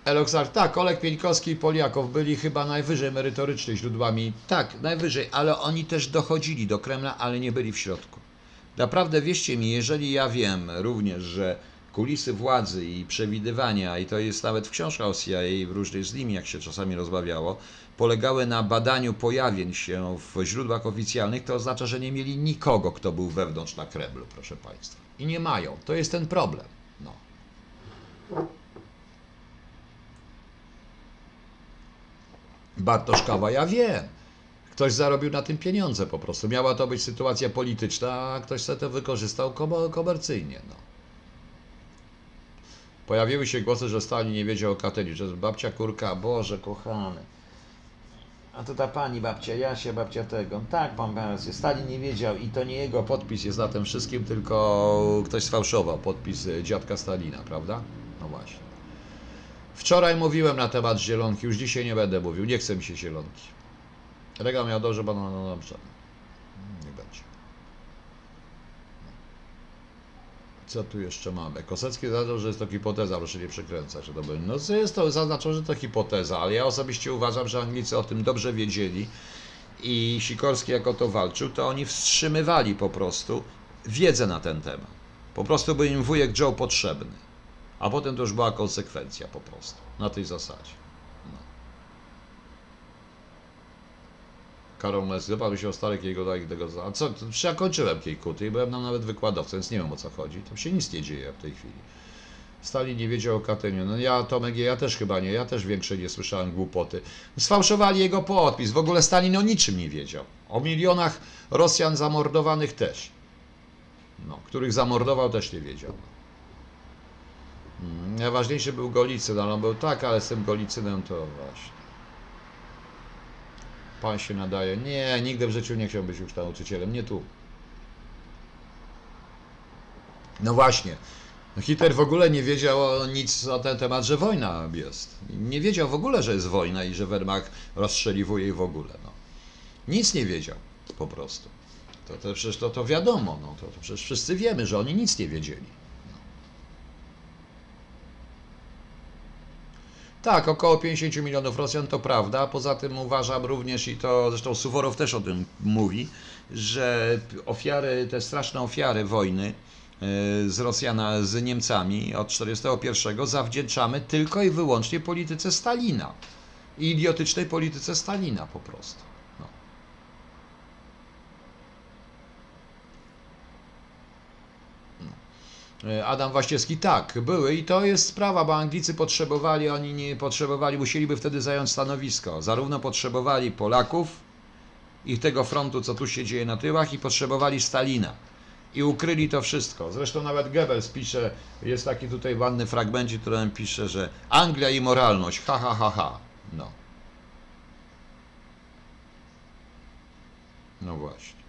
Eloxar, tak, Olek Pieńkowski i Poliakow byli chyba najwyżej merytorycznie źródłami. Tak, najwyżej, ale oni też dochodzili do Kremla, ale nie byli w środku. Naprawdę wierzcie mi, jeżeli ja wiem również, że kulisy władzy i przewidywania, i to jest nawet w książkach o CIA w różnych z nimi, jak się czasami rozmawiało, polegały na badaniu pojawień się w źródłach oficjalnych, to oznacza, że nie mieli nikogo, kto był wewnątrz na Kremlu, proszę Państwa. I nie mają. To jest ten problem. No. Bartoszkawa, ja wiem. Ktoś zarobił na tym pieniądze po prostu. Miała to być sytuacja polityczna, a ktoś sobie to wykorzystał komercyjnie. No. Pojawiły się głosy, że Stalin nie wiedział o Katyni, że babcia kurka, Boże kochany. A to ta pani babcia, Jasia, babcia tego. Tak, pan rację. Stalin nie wiedział i to nie jego podpis jest na tym wszystkim, tylko ktoś sfałszował podpis e, dziadka Stalina, prawda? No właśnie. Wczoraj mówiłem na temat zielonki, już dzisiaj nie będę mówił, nie chce mi się zielonki. Regał miał dobrze, bo no, no dobrze. Nie będzie. Co tu jeszcze mamy? Kosecki zaznaczył, że jest to hipoteza, proszę nie przekręcać. będzie. No co jest to, zaznaczył, że to hipoteza, ale ja osobiście uważam, że Anglicy o tym dobrze wiedzieli i Sikorski jako to walczył, to oni wstrzymywali po prostu wiedzę na ten temat. Po prostu był im wujek Joe potrzebny. A potem to już była konsekwencja po prostu, na tej zasadzie. No. Karol Mesy, by się o stare Kiejkuta tego... A co, ja kończyłem Kiejkuty i byłem tam nawet wykładowcą, więc nie wiem o co chodzi. Tam się nic nie dzieje w tej chwili. Stalin nie wiedział o Katyniu. No ja, Tomek, ja też chyba nie, ja też większe nie słyszałem głupoty. Sfałszowali jego podpis. W ogóle Stalin o niczym nie wiedział. O milionach Rosjan zamordowanych też. No, których zamordował też nie wiedział. Mm, Najważniejszy był Golicyn, ale on był tak, ale z tym Golicynem to właśnie. Pan się nadaje. Nie, nigdy w życiu nie chciał być już nauczycielem, nie tu. No właśnie. Hitler w ogóle nie wiedział nic na ten temat, że wojna jest. Nie wiedział w ogóle, że jest wojna i że Wehrmacht rozstrzeliwuje i w ogóle. No. Nic nie wiedział po prostu. To, to przecież to, to wiadomo, no, to, to przecież wszyscy wiemy, że oni nic nie wiedzieli. Tak, około 50 milionów Rosjan to prawda. Poza tym uważam również, i to zresztą Suworow też o tym mówi, że ofiary, te straszne ofiary wojny e, z Rosjana, z Niemcami od 1941 zawdzięczamy tylko i wyłącznie polityce Stalina. Idiotycznej polityce Stalina po prostu. No. E, Adam Waściewski, tak, były i to jest sprawa, bo Anglicy potrzebowali, oni nie potrzebowali, musieliby wtedy zająć stanowisko. Zarówno potrzebowali Polaków i tego frontu, co tu się dzieje na tyłach, i potrzebowali Stalina. I ukryli to wszystko. Zresztą nawet Goebbels pisze, jest taki tutaj ładny fragmencik, którym pisze, że Anglia i moralność, ha, ha, ha, ha. No. No właśnie.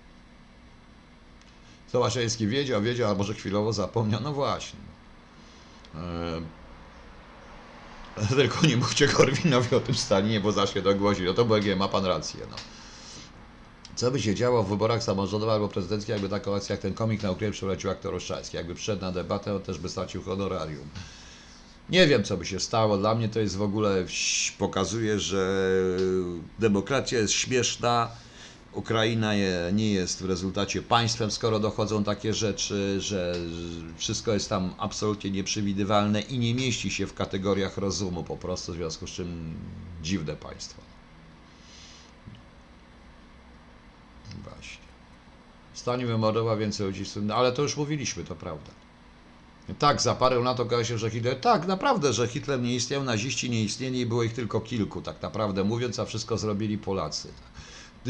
Sołaszeński wiedział, wiedział, a może chwilowo zapomniał. No właśnie. Eee, tylko nie mówcie Korwinowi o tym Stalinie, bo zacznie dogłosi. No to BG, ma pan rację. No. Co by się działo w wyborach samorządowych albo prezydenckich, jakby taką akcję jak ten komik na Ukrainie przeprowadził aktor Oszczański. Jakby przyszedł na debatę, on też by stracił honorarium. Nie wiem, co by się stało. Dla mnie to jest w ogóle, pokazuje, że demokracja jest śmieszna, Ukraina je, nie jest w rezultacie państwem, skoro dochodzą takie rzeczy, że wszystko jest tam absolutnie nieprzewidywalne i nie mieści się w kategoriach rozumu po prostu, w związku z czym dziwne państwo. Właśnie. Stalin wymordował więcej ludzi, no, ale to już mówiliśmy, to prawda. Tak, za parę lat okazało się, że Hitler. Tak, naprawdę, że Hitler nie istniał, naziści nie istnieli i było ich tylko kilku, tak naprawdę mówiąc, a wszystko zrobili Polacy.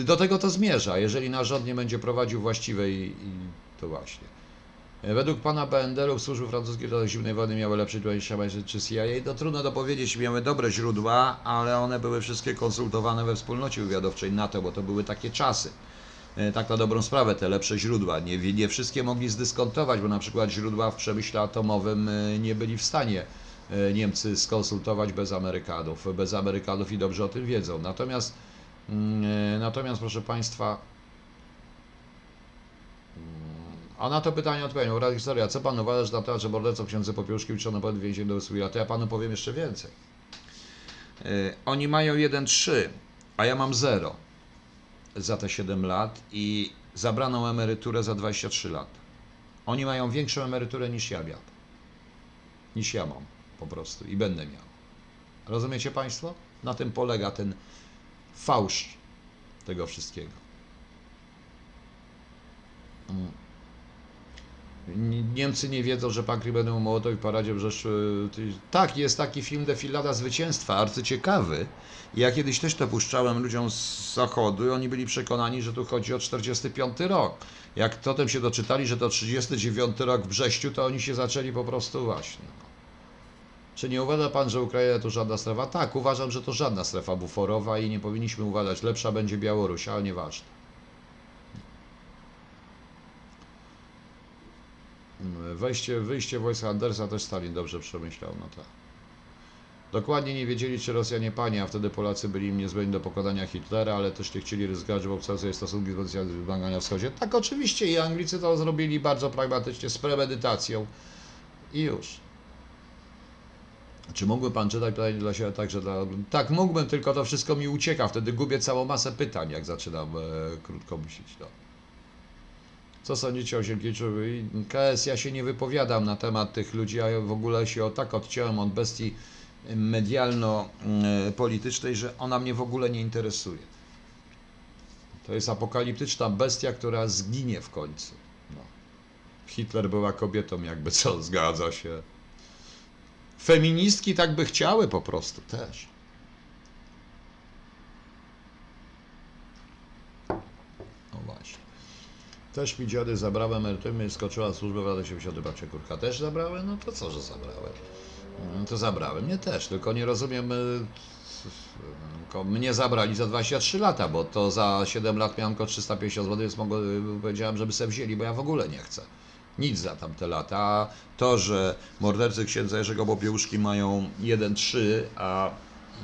Do tego to zmierza, jeżeli nasz rząd nie będzie prowadził właściwej, i to właśnie. Według pana BND-ów służby francuskie do zimnej wojny miały lepsze Hamas czy CIA. To trudno to powiedzieć, miały dobre źródła, ale one były wszystkie konsultowane we wspólnocie wywiadowczej NATO, bo to były takie czasy. E, Tak na dobrą sprawę, te lepsze źródła. Nie, nie wszystkie mogli zdyskontować, bo na przykład źródła w przemyśle atomowym e, nie byli w stanie e, Niemcy skonsultować bez Amerykanów. Bez Amerykanów i dobrze o tym wiedzą. Natomiast e, Natomiast, proszę Państwa, mm, A na to pytanie odpowiedział, Rada Historia, co pan uważa, że na temat, że mordercą księdza Popiełuszki uczono pod więzień do 8 lat? To ja panu powiem jeszcze więcej. Yy, oni mają 1,3, a ja mam 0 za te 7 lat i zabraną emeryturę za 23 lata. Oni mają większą emeryturę niż ja miałem. Niż ja mam po prostu i będę miał. Rozumiecie Państwo? Na tym polega ten fałsz tego wszystkiego. Mm. Ni- Niemcy nie wiedzą, że Pakry będą Mołotow w paradzie ty- Tak, jest taki film Defilada Zwycięstwa, arcyciekawy. Ja kiedyś też to puszczałem ludziom z zachodu i oni byli przekonani, że tu chodzi o 45 rok. Jak potem się doczytali, że to 39 rok w Brześciu, to oni się zaczęli po prostu właśnie. Czy nie uważa pan, że Ukraina to żadna strefa? Tak, uważam, że to żadna strefa buforowa i nie powinniśmy uważać. Lepsza będzie Białoruś, ale nieważne. Wejście, wyjście wojsk Andersa też Stalin dobrze przemyślał, no tak. Dokładnie nie wiedzieli, czy Rosjanie panie, a wtedy Polacy byli im niezbędni do pokonania Hitlera, ale też nie chcieli ryzykować, obcały sobie stosunki z wymagania na wschodzie. Tak, oczywiście i Anglicy to zrobili bardzo pragmatycznie, z premedytacją i już. Czy mógłby pan czytać pytanie dla siebie także dla... Tak, mógłbym, tylko to wszystko mi ucieka, wtedy gubię całą masę pytań, jak zaczynam e, krótko myśleć. No. Co sądzicie o Sienkiewiczu? KS, ja się nie wypowiadam na temat tych ludzi, ja w ogóle się o tak odciąłem od bestii medialno-politycznej, że ona mnie w ogóle nie interesuje. To jest apokaliptyczna bestia, która zginie w końcu. No. Hitler była kobietą, jakby co, zgadza się. Feministki tak by chciały po prostu też. No właśnie. Też mi dziady zabrały emeryturę i skoczyła służbę w latach 70. babcia kurka też zabrały? No to co, że zabrałem? No to zabrałem, mnie też, tylko nie rozumiem, y, tylko mnie zabrali za 23 lata, bo to za 7 lat miałem tylko 350 zł, więc mogę, powiedziałem, żeby se wzięli, bo ja w ogóle nie chcę. Nic za tamte lata. A to, że mordercy księdza Jerzego Popiełuszki mają 1,3, a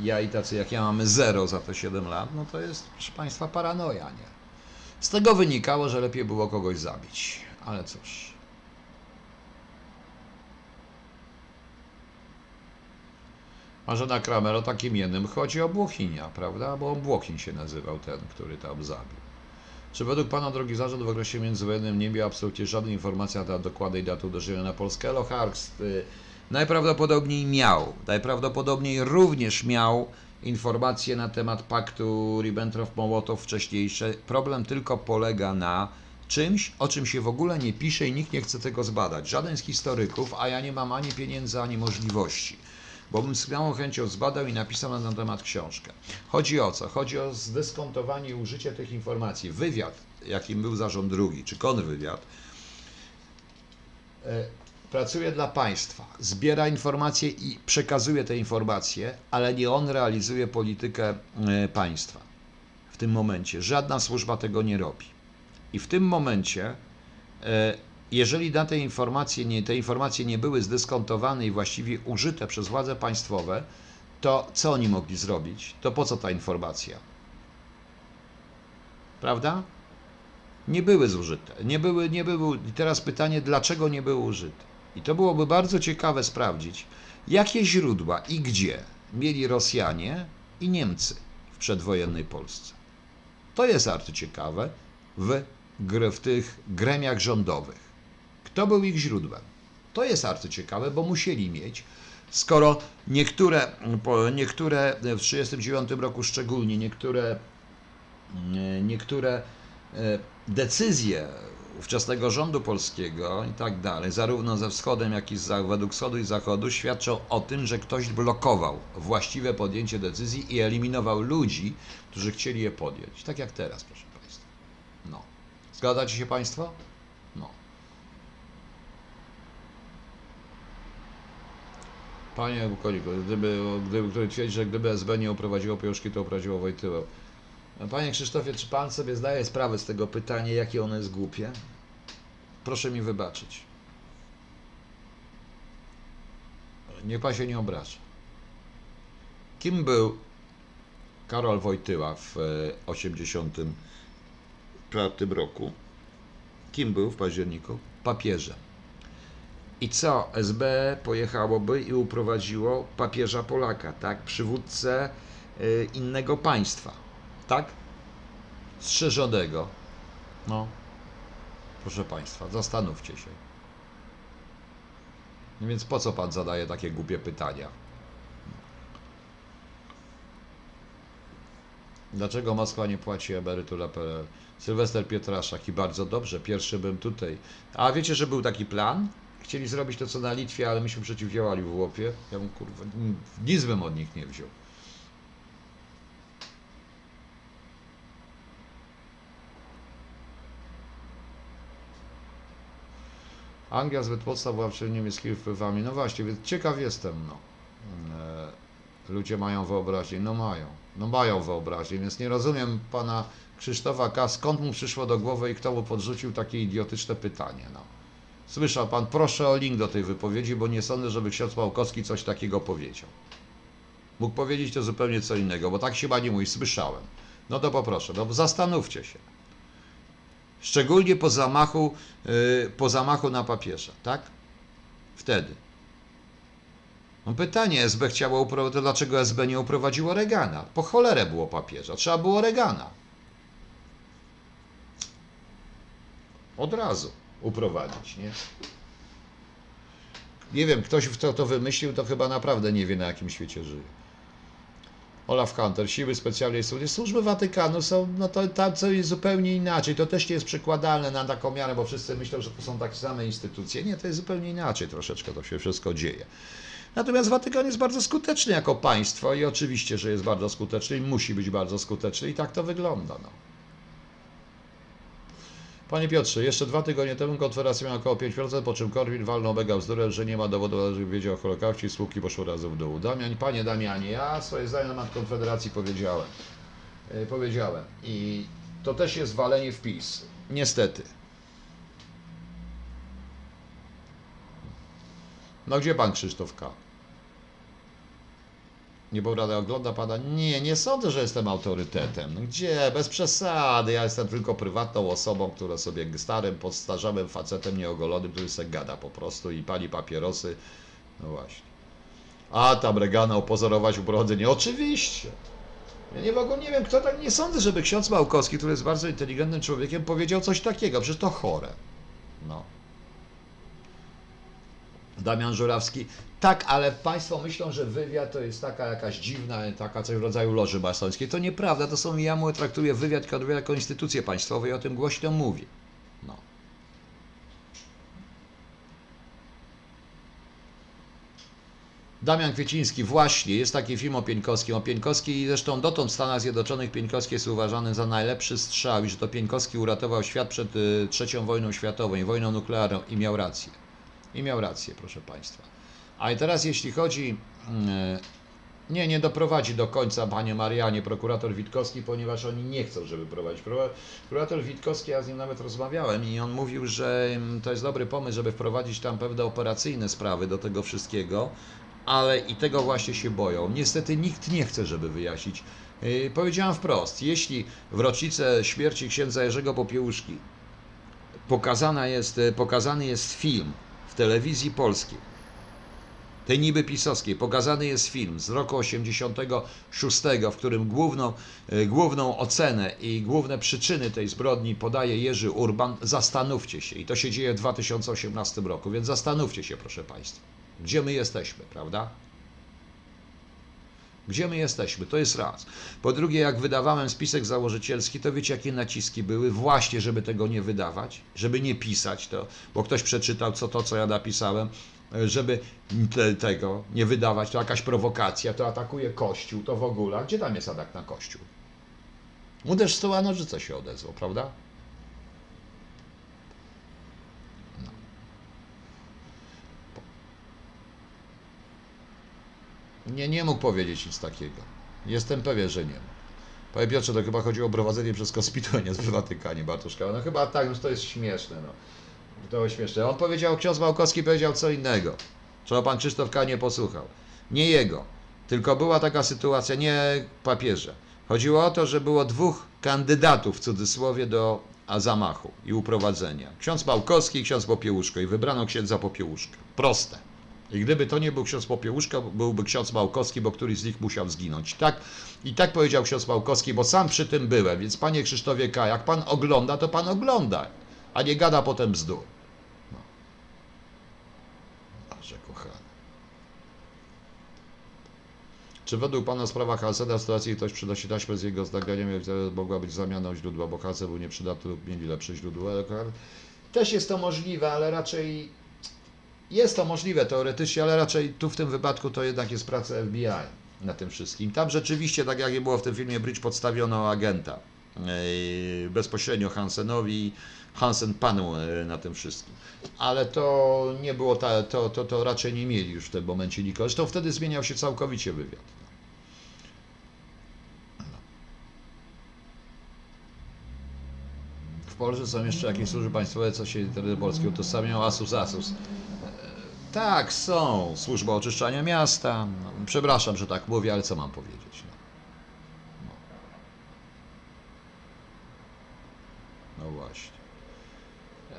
ja i tacy jak ja mamy 0 za te 7 lat, no to jest, proszę Państwa, paranoja, nie? Z tego wynikało, że lepiej było kogoś zabić. Ale cóż. Marzena Kramer o takim jednym chodzi o Błochinia, prawda? Bo Błochin się nazywał ten, który tam zabił. Czy według Pana, drogi zarząd, w okresie międzywojennym nie miał absolutnie żadnej informacji na temat dokładnej daty uderzenia na Polskę? Eloharst y, najprawdopodobniej miał. Najprawdopodobniej również miał informacje na temat paktu Ribbentrop-Mołotow wcześniejsze. Problem tylko polega na czymś, o czym się w ogóle nie pisze i nikt nie chce tego zbadać. Żaden z historyków, a ja nie mam ani pieniędzy, ani możliwości. Bo bym z całą chęcią zbadał i napisał na ten temat książkę. Chodzi o co? Chodzi o zdyskontowanie i użycie tych informacji. Wywiad, jakim był zarząd drugi, czy kontrwywiad, e, pracuje dla państwa, zbiera informacje i przekazuje te informacje, ale nie on realizuje politykę e, państwa. W tym momencie żadna służba tego nie robi. I w tym momencie, e, jeżeli te informacje nie, te informacje nie były zdyskontowane i właściwie użyte przez władze państwowe, to co oni mogli zrobić? To po co ta informacja? Prawda? Nie były zużyte. Nie były, nie były. I teraz pytanie, dlaczego nie były użyte? I to byłoby bardzo ciekawe sprawdzić, jakie źródła i gdzie mieli Rosjanie i Niemcy w przedwojennej Polsce. To jest arcyciekawe w, gr- w tych gremiach rządowych. Kto był ich źródłem? To jest arcyciekawe, bo musieli mieć, skoro niektóre, niektóre w 1939 roku szczególnie, niektóre, e, niektóre e, decyzje ówczesnego rządu polskiego i tak dalej, zarówno ze wschodem, jak i za, według wschodu i zachodu, świadczą o tym, że ktoś blokował właściwe podjęcie decyzji i eliminował ludzi, którzy chcieli je podjąć. Tak jak teraz, proszę Państwa. No. Zgadzacie się Państwo? Panie Bukoliku, gdyby, gdyby ktoś twierdzi, że gdyby SB nie uprowadziło Piążki, to uprowadziło Wojtyłę. Panie Krzysztofie, czy Pan sobie zdaje sprawę z tego pytania, jakie ono jest głupie? Proszę mi wybaczyć. Niech Pan się nie obraża. Kim był Karol Wojtyła w 1984 roku? kim był w październiku? Papieżem. I co? SB pojechałoby i uprowadziło papieża Polaka, tak? Przywódcę y, innego państwa, tak? Strzeżonego. No, proszę Państwa, zastanówcie się. No więc po co Pan zadaje takie głupie pytania? Dlaczego Moskwa nie płaci emerytur PRL? Sylwester Pietraszak i bardzo dobrze, pierwszy bym tutaj. A wiecie, że był taki plan? Chcieli zrobić to co na Litwie, ale myśmy przeciwdziałali w Łopie. Ja bym kurwa, nic bym od nich nie wziął. Anglia zbyt mocna była przed niemieckimi wpływami. No właśnie, więc ciekaw jestem, no. E, Ludzie mają wyobraźnię, no mają. No mają wyobraźnię, więc nie rozumiem pana Krzysztofa K. Skąd mu przyszło do głowy i kto mu podrzucił takie idiotyczne pytanie, no. Słyszał pan, proszę o link do tej wypowiedzi, bo nie sądzę, żeby ksiądz Pałkowski coś takiego powiedział. Mógł powiedzieć to zupełnie co innego, bo tak się chyba nie mówi, słyszałem. No to poproszę, no zastanówcie się. Szczególnie po zamachu, yy, po zamachu na papieża, tak? Wtedy. No pytanie, SB chciało uprowadzić, dlaczego SB nie uprowadziło Regana? Po cholerę było papieża, trzeba było Regana. Od razu uprowadzić, nie? Nie wiem, ktoś, kto to wymyślił, to chyba naprawdę nie wie, na jakim świecie żyje. Olaf Hunter, siły specjalnej służby, służby Watykanu są, no to tam co jest zupełnie inaczej. To też nie jest przekładalne na taką miarę, bo wszyscy myślą, że to są takie same instytucje. Nie, to jest zupełnie inaczej troszeczkę to się wszystko dzieje. Natomiast Watykan jest bardzo skuteczny jako państwo i oczywiście, że jest bardzo skuteczny i musi być bardzo skuteczny i tak to wygląda. No. Panie Piotrze, jeszcze dwa tygodnie temu Konfederacja miała około 5%, po czym Korwin walnął mega bzdurę, że nie ma dowodu, żeby wiedział o Holokauście i spółki poszły razy w dół. Damian, panie Damianie, ja swoje zdanie na temat Konfederacji powiedziałem. Yy, powiedziałem. I to też jest walenie w PiS. Niestety. No gdzie pan Krzysztof K? Nie Rada ogląda pana? Nie, nie sądzę, że jestem autorytetem. No gdzie? Bez przesady. Ja jestem tylko prywatną osobą, która sobie starym, podstarzałym facetem nieogolonym, który sobie gada po prostu i pali papierosy. No właśnie. A tam Regana opozorować uprowadzenie. Oczywiście. Ja nie, ogóle nie wiem, kto tak. Nie sądzę, żeby ksiądz Małkowski, który jest bardzo inteligentnym człowiekiem, powiedział coś takiego. Przecież to chore. No. Damian Żurawski. Tak, ale Państwo myślą, że wywiad to jest taka jakaś dziwna, taka coś w rodzaju loży masońskiej. To nieprawda, to są, ja mu traktuję wywiad jako instytucję państwową i o tym głośno mówię. No. Damian Kwieciński, właśnie, jest taki film o Pieńkowskim. O Pieńkowskiej i zresztą dotąd w Stanach Zjednoczonych Pieńkowski jest uważany za najlepszy strzał i że to Pieńkowski uratował świat przed y, trzecią wojną światową i wojną nuklearną i miał rację. I miał rację, proszę Państwa. A teraz jeśli chodzi, mm, nie, nie doprowadzi do końca, panie Marianie, prokurator Witkowski, ponieważ oni nie chcą, żeby prowadzić. Prokurator Witkowski, ja z nim nawet rozmawiałem i on mówił, że mm, to jest dobry pomysł, żeby wprowadzić tam pewne operacyjne sprawy do tego wszystkiego, ale i tego właśnie się boją. Niestety nikt nie chce, żeby wyjaśnić. Yy, powiedziałem wprost, jeśli w rocznicę śmierci księdza Jerzego Popiełuszki pokazana jest, pokazany jest film w telewizji polskiej, tej niby pisowskiej. Pokazany jest film z roku 86, w którym główną, e, główną ocenę i główne przyczyny tej zbrodni podaje Jerzy Urban. Zastanówcie się. I to się dzieje w 2018 roku, więc zastanówcie się, proszę Państwa. Gdzie my jesteśmy, prawda? Gdzie my jesteśmy? To jest raz. Po drugie, jak wydawałem spisek założycielski, to wiecie, jakie naciski były? Właśnie, żeby tego nie wydawać, żeby nie pisać to, bo ktoś przeczytał co to, co ja napisałem, żeby te, tego nie wydawać, to jakaś prowokacja, to atakuje Kościół, to w ogóle. A gdzie tam jest atak na Kościół? Uderz stoła nożyce się odezwał, prawda? No. Nie, nie mógł powiedzieć nic takiego. Jestem pewien, że nie mógł. Panie Piotrze, to chyba chodziło o prowadzenie przez Kospitu, a nie z Watykanie, Bartoszka. No chyba tak, już to jest śmieszne. No. To było śmieszne. On powiedział, ksiądz Małkowski powiedział co innego. Czego pan Krzysztof K. nie posłuchał. Nie jego. Tylko była taka sytuacja, nie papieża. Chodziło o to, że było dwóch kandydatów w cudzysłowie do zamachu i uprowadzenia. Ksiądz Małkowski i ksiądz Popiełuszko i wybrano księdza Popiełuszkę. Proste. I gdyby to nie był ksiądz Popiełuszka, byłby ksiądz Małkowski, bo któryś z nich musiał zginąć. Tak, I tak powiedział ksiądz Małkowski, bo sam przy tym byłem. Więc panie Krzysztofie K., jak pan ogląda, to pan ogląda, a nie gada potem bzdur. No. Boże kochany. Czy według Pana sprawa Halseda w sytuacji ktoś przynosi taśmę z jego zdaniem mogła być zamianą źródła, bo Halsed był nieprzydatny lub mieli lepsze źródło? Też jest to możliwe, ale raczej jest to możliwe teoretycznie, ale raczej tu w tym wypadku to jednak jest praca FBI na tym wszystkim. Tam rzeczywiście, tak jak było w tym filmie Bridge, podstawiono agenta bezpośrednio Hansenowi, Hansen panu e, na tym wszystkim. Ale to nie było, ta, to, to, to raczej nie mieli już w tym momencie nikogo. Zresztą wtedy zmieniał się całkowicie wywiad. W Polsce są jeszcze jakieś służby państwowe, co się internetu polskiego utożsamiają Asus Asus. E, tak, są. Służba oczyszczania miasta. No, przepraszam, że tak mówię, ale co mam powiedzieć? No. no właśnie.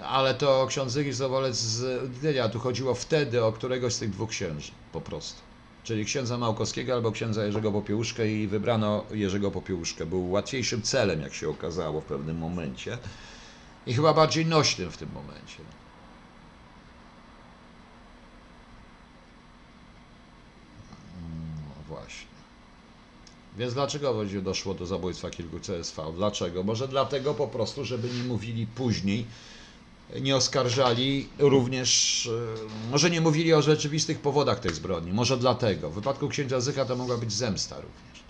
Ale to ksiądz Zygis Zawolec z Gdynia. Tu chodziło wtedy o któregoś z tych dwóch księży. Po prostu. Czyli księdza Małkowskiego albo księdza Jerzego Popiełuszkę i wybrano Jerzego Popiełuszkę. Był łatwiejszym celem, jak się okazało w pewnym momencie. I chyba bardziej nośnym w tym momencie. No właśnie. Więc dlaczego doszło do zabójstwa kilku CSV? Dlaczego? Może dlatego po prostu, żeby nie mówili później, nie oskarżali również, e, może nie mówili o rzeczywistych powodach tej zbrodni, może dlatego. W wypadku księcia Zycha to mogła być zemsta również.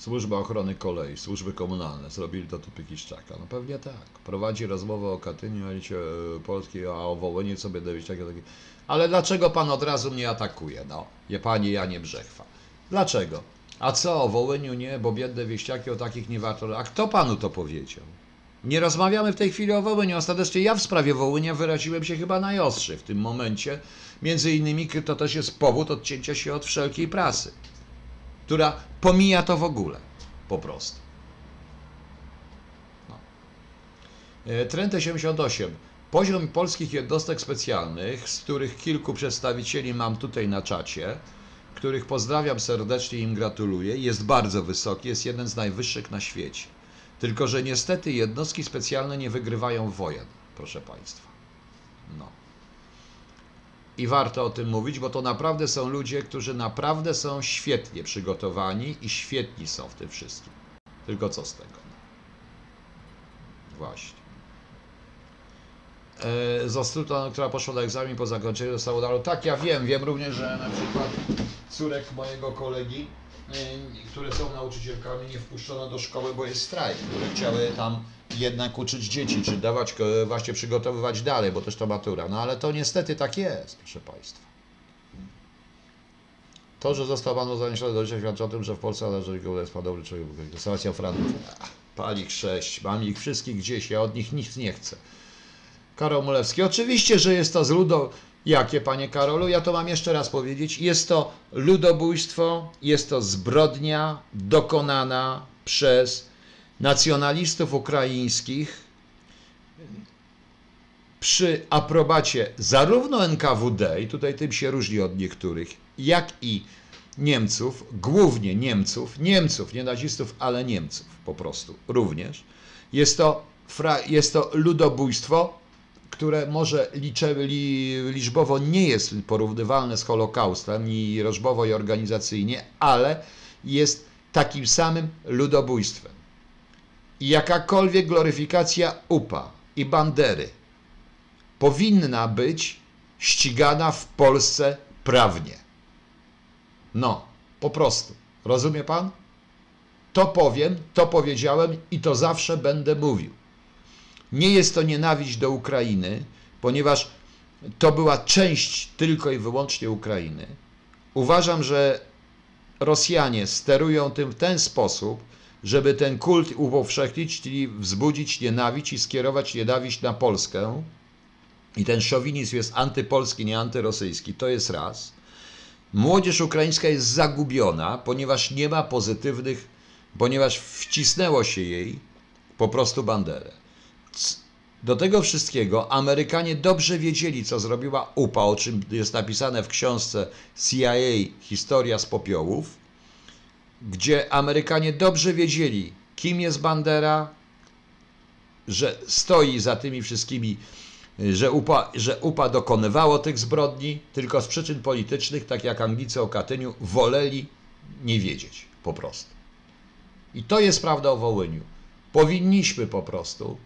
Służba Ochrony Kolei, służby komunalne zrobili to tu Kiszczaka. No pewnie tak. Prowadzi rozmowę o Katyniu, elicie e, polskiej, a o Wołyniu co takie, takie. Ale dlaczego pan od razu mnie atakuje? No, je pani Janie Brzechwa. Dlaczego? A co o Wołyniu nie, bo biedne wieściaki o takich nie warto. A kto panu to powiedział? Nie rozmawiamy w tej chwili o Wołyniu. Ostatecznie ja w sprawie Wołynia wyraziłem się chyba najostrzej w tym momencie. Między innymi to też jest powód odcięcia się od wszelkiej prasy która pomija to w ogóle. Po prostu. No. E, trend 88. Poziom polskich jednostek specjalnych, z których kilku przedstawicieli mam tutaj na czacie, których pozdrawiam serdecznie i im gratuluję, jest bardzo wysoki, jest jeden z najwyższych na świecie. Tylko, że niestety jednostki specjalne nie wygrywają wojen, proszę Państwa. No. I warto o tym mówić, bo to naprawdę są ludzie, którzy naprawdę są świetnie przygotowani i świetni są w tym wszystkim. Tylko co z tego? Właśnie. E, Zastruta, która poszła na egzamin po zakończeniu, została udana. Tak, ja wiem. Wiem również, że na przykład córek mojego kolegi, e, które są nauczycielkami, nie wpuszczono do szkoły, bo jest strajk, które chciały tam jednak uczyć dzieci, czy dawać, właśnie przygotowywać dalej, bo też to matura. No ale to niestety tak jest, proszę Państwa. To, że został Panu zaniesiony do życia świadczy o tym, że w Polsce należy jest dobry człowiek. Restauracja Franów. Pali ich sześć, mam ich wszystkich gdzieś, ja od nich nic nie chcę. Karol Mulewski. Oczywiście, że jest to z ludo... Jakie, panie Karolu? Ja to mam jeszcze raz powiedzieć. Jest to ludobójstwo, jest to zbrodnia dokonana przez nacjonalistów ukraińskich przy aprobacie zarówno NKWD, i tutaj tym się różni od niektórych, jak i Niemców, głównie Niemców, Niemców, nie nazistów, ale Niemców po prostu również. Jest to, jest to ludobójstwo, które może liczbowo nie jest porównywalne z Holokaustem, ni liczbowo i organizacyjnie, ale jest takim samym ludobójstwem. I jakakolwiek gloryfikacja UPA i Bandery powinna być ścigana w Polsce prawnie. No, po prostu. Rozumie pan? To powiem, to powiedziałem i to zawsze będę mówił. Nie jest to nienawiść do Ukrainy, ponieważ to była część tylko i wyłącznie Ukrainy. Uważam, że Rosjanie sterują tym w ten sposób, żeby ten kult upowszechnić, czyli wzbudzić nienawiść i skierować nienawiść na Polskę, i ten szowinizm jest antypolski, nie antyrosyjski, to jest raz. Młodzież ukraińska jest zagubiona, ponieważ nie ma pozytywnych, ponieważ wcisnęło się jej po prostu banderę. Do tego wszystkiego Amerykanie dobrze wiedzieli, co zrobiła UPA, o czym jest napisane w książce CIA Historia z popiołów, gdzie Amerykanie dobrze wiedzieli, kim jest Bandera, że stoi za tymi wszystkimi, że UPA, że UPA dokonywało tych zbrodni, tylko z przyczyn politycznych, tak jak Anglicy o Katyniu, woleli nie wiedzieć po prostu. I to jest prawda o Wołyniu. Powinniśmy po prostu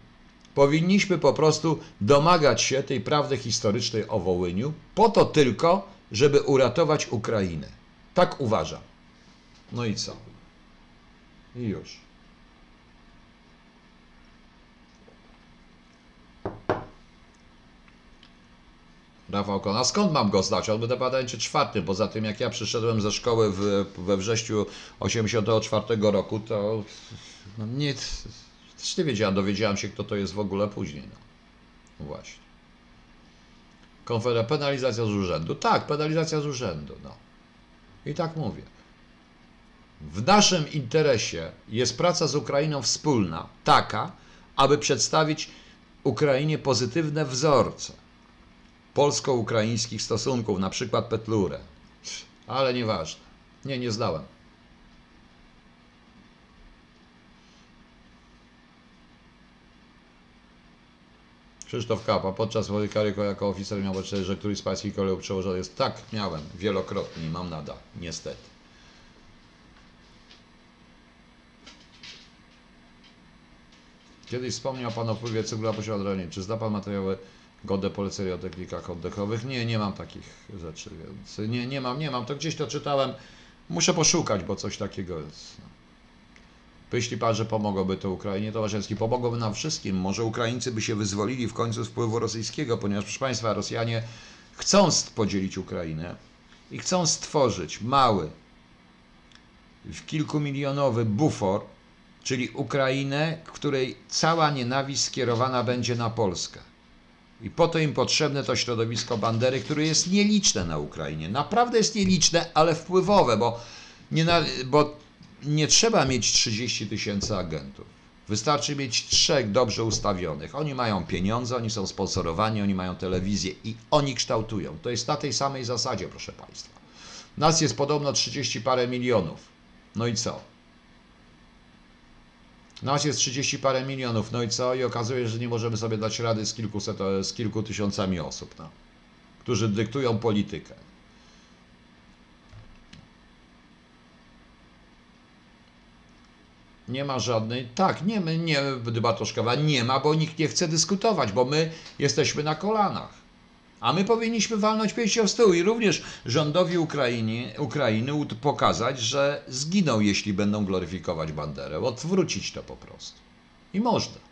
Powinniśmy po prostu domagać się tej prawdy historycznej o Wołyniu, po to tylko, żeby uratować Ukrainę. Tak uważam. No i co? I już. Rafał Kona, skąd mam go znać? On będzie badań czy czwarty. Poza tym, jak ja przyszedłem ze szkoły w, we wrześniu 1984 roku, to no, nie, też nie wiedziałem, dowiedziałem się, kto to jest w ogóle później. No, no właśnie. Konfedera penalizacja z urzędu. Tak, penalizacja z urzędu. No. I tak mówię. W naszym interesie jest praca z Ukrainą wspólna, taka, aby przedstawić Ukrainie pozytywne wzorce polsko-ukraińskich stosunków, na przykład Petlurę. Ale nieważne. Nie, nie zdałem. Krzysztof Kapa, podczas mojej kariery jako oficer miał poczucie, że któryś z pańskich kolegów przełożony jest. Tak, miałem, wielokrotnie i mam nadal, niestety. Kiedyś wspomniał Pan o wpływie cyklu na. Czy zna Pan materiały godne polecenia o technikach oddechowych? Nie, nie mam takich rzeczy, więc nie, nie mam, nie mam. To gdzieś to czytałem. Muszę poszukać, bo coś takiego jest. Myśli pan, że pomogłoby to Ukrainie? To Waszewski pomogłoby nam wszystkim. Może Ukraińcy by się wyzwolili w końcu z wpływu rosyjskiego, ponieważ, proszę Państwa, Rosjanie chcą podzielić Ukrainę i chcą stworzyć mały, kilkumilionowy bufor, czyli Ukrainę, w której cała nienawiść skierowana będzie na Polskę. I po to im potrzebne to środowisko Bandery, które jest nieliczne na Ukrainie. Naprawdę jest nieliczne, ale wpływowe, bo, nie na, bo nie trzeba mieć 30 tysięcy agentów. Wystarczy mieć trzech dobrze ustawionych. Oni mają pieniądze, oni są sponsorowani, oni mają telewizję i oni kształtują. To jest na tej samej zasadzie, proszę Państwa. Nas jest podobno 30 parę milionów. No i co? Nas jest 30 parę milionów. No i co? I okazuje się, że nie możemy sobie dać rady z, kilkuset, z kilku tysiącami osób, no, którzy dyktują politykę. Nie ma żadnej. Tak, nie, nie, Dybatoszkowa nie ma, bo nikt nie chce dyskutować, bo my jesteśmy na kolanach. A my powinniśmy walnąć pięścią w stół i również rządowi Ukrainy, Ukrainy pokazać, że zginą, jeśli będą gloryfikować banderę. Odwrócić to po prostu. I można.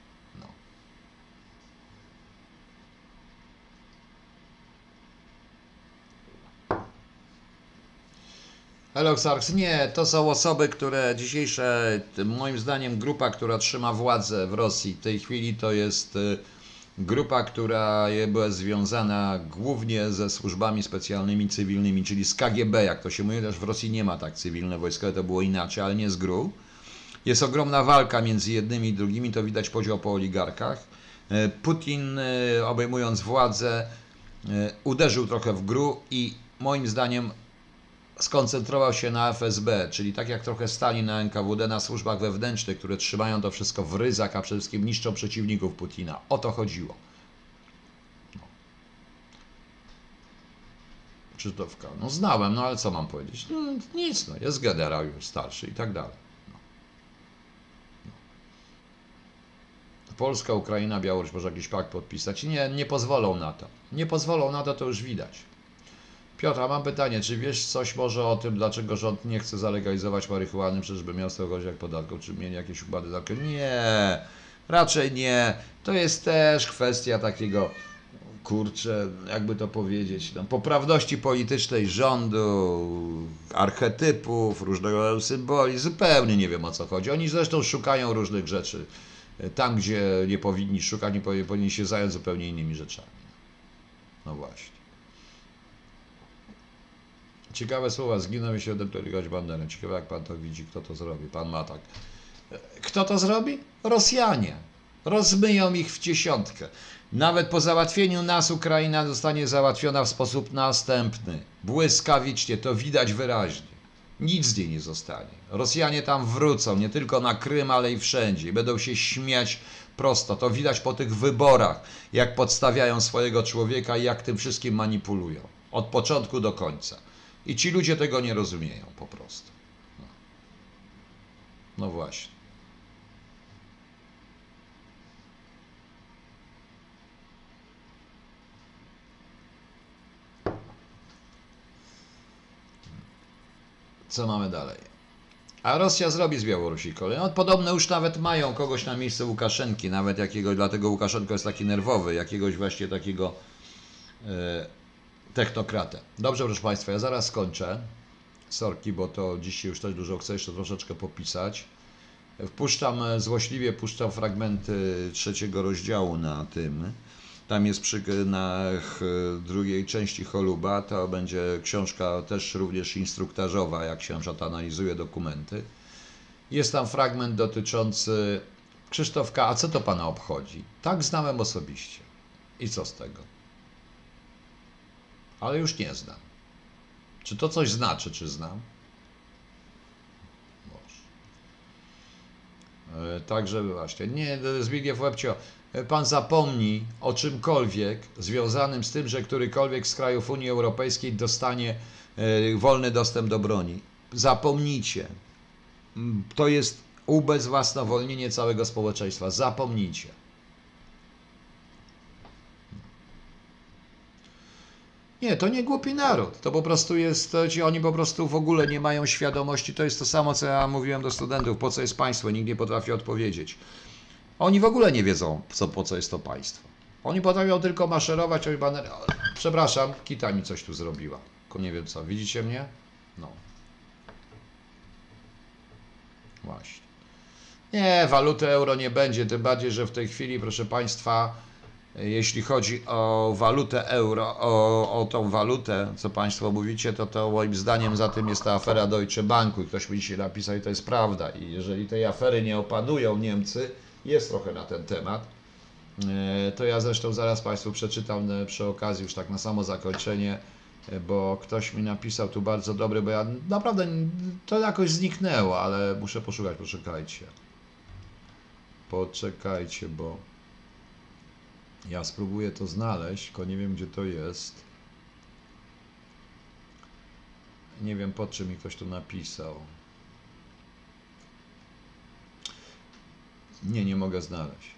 Eloxarx, nie, to są osoby, które dzisiejsze, moim zdaniem, grupa, która trzyma władzę w Rosji w tej chwili to jest y, grupa, która była związana głównie ze służbami specjalnymi cywilnymi, czyli z KGB, jak to się mówi, też w Rosji nie ma tak cywilne wojsko, to było inaczej, ale nie z GRU. Jest ogromna walka między jednymi i drugimi, to widać podział po oligarkach. Y, Putin, y, obejmując władzę, uderzył trochę w GRU i moim zdaniem skoncentrował się na FSB, czyli tak jak trochę stali na NKWD, na służbach wewnętrznych, które trzymają to wszystko w ryzach, a przede wszystkim niszczą przeciwników Putina. O to chodziło. No. Czytówka. No znałem, no ale co mam powiedzieć? No, nic, no jest generał już starszy i tak dalej. No. No. Polska, Ukraina, Białoruś może jakiś pakt podpisać. Nie, nie pozwolą na to. Nie pozwolą na to, to już widać. Piotr, mam pytanie, czy wiesz coś może o tym, dlaczego rząd nie chce zalegalizować marihuany, czyżby z tego jak podatku, czy mieli jakieś układy takie? Nie, raczej nie. To jest też kwestia takiego, kurczę, jakby to powiedzieć, no, poprawności politycznej rządu, archetypów, różnego rodzaju symboli, zupełnie nie wiem o co chodzi. Oni zresztą szukają różnych rzeczy tam, gdzie nie powinni szukać, nie powinni się zająć zupełnie innymi rzeczami. No właśnie. Ciekawe słowa, zginął się odeptować banderę. Ciekawe jak pan to widzi, kto to zrobi. Pan ma tak. Kto to zrobi? Rosjanie. Rozmyją ich w dziesiątkę. Nawet po załatwieniu nas Ukraina zostanie załatwiona w sposób następny. Błyskawicznie, to widać wyraźnie. Nic z niej nie zostanie. Rosjanie tam wrócą, nie tylko na Krym, ale i wszędzie. I Będą się śmiać prosto. To widać po tych wyborach, jak podstawiają swojego człowieka i jak tym wszystkim manipulują. Od początku do końca. I ci ludzie tego nie rozumieją po prostu. No, no właśnie. Co mamy dalej? A Rosja zrobi z Białorusi kolej. No, podobno już nawet mają kogoś na miejsce Łukaszenki, nawet jakiegoś, dlatego Łukaszenko jest taki nerwowy, jakiegoś właśnie takiego e, technokratę. Dobrze, proszę Państwa, ja zaraz skończę. Sorki, bo to dzisiaj już też dużo chcę jeszcze troszeczkę popisać. Wpuszczam, e, złośliwie puszczam fragmenty trzeciego rozdziału na tym. Tam jest przy na ch, drugiej części Choluba, to będzie książka też również instruktażowa, jak się na analizuje dokumenty. Jest tam fragment dotyczący Krzysztofka, a co to Pana obchodzi? Tak znałem osobiście. I co z tego? Ale już nie znam. Czy to coś znaczy, czy znam? Może. E, Także właśnie, nie, Zbigniew Łebcio, pan zapomni o czymkolwiek związanym z tym, że którykolwiek z krajów Unii Europejskiej dostanie e, wolny dostęp do broni. Zapomnijcie. Mm, To jest ubezwłasnowolnienie całego społeczeństwa. Zapomnijcie. Nie, to nie głupi naród. To po prostu jest, to ci oni po prostu w ogóle nie mają świadomości. To jest to samo, co ja mówiłem do studentów. Po co jest państwo? Nikt nie potrafi odpowiedzieć. Oni w ogóle nie wiedzą, co, po co jest to państwo. Oni potrafią tylko maszerować, oj baner... Przepraszam, Kita mi coś tu zrobiła. Tylko nie wiem co. Widzicie mnie? No. Właśnie. Nie, waluty euro nie będzie, tym bardziej, że w tej chwili, proszę Państwa, jeśli chodzi o walutę euro, o, o tą walutę, co Państwo mówicie, to, to moim zdaniem za tym jest ta afera Deutsche Banku ktoś mi dzisiaj napisał i to jest prawda. I jeżeli tej afery nie opanują Niemcy, jest trochę na ten temat, e, to ja zresztą zaraz Państwu przeczytam e, przy okazji już tak na samo zakończenie, e, bo ktoś mi napisał tu bardzo dobry, bo ja naprawdę to jakoś zniknęło, ale muszę poszukać, poczekajcie. Poczekajcie, bo ja spróbuję to znaleźć, tylko nie wiem gdzie to jest. Nie wiem po czym mi ktoś tu napisał. Nie, nie mogę znaleźć.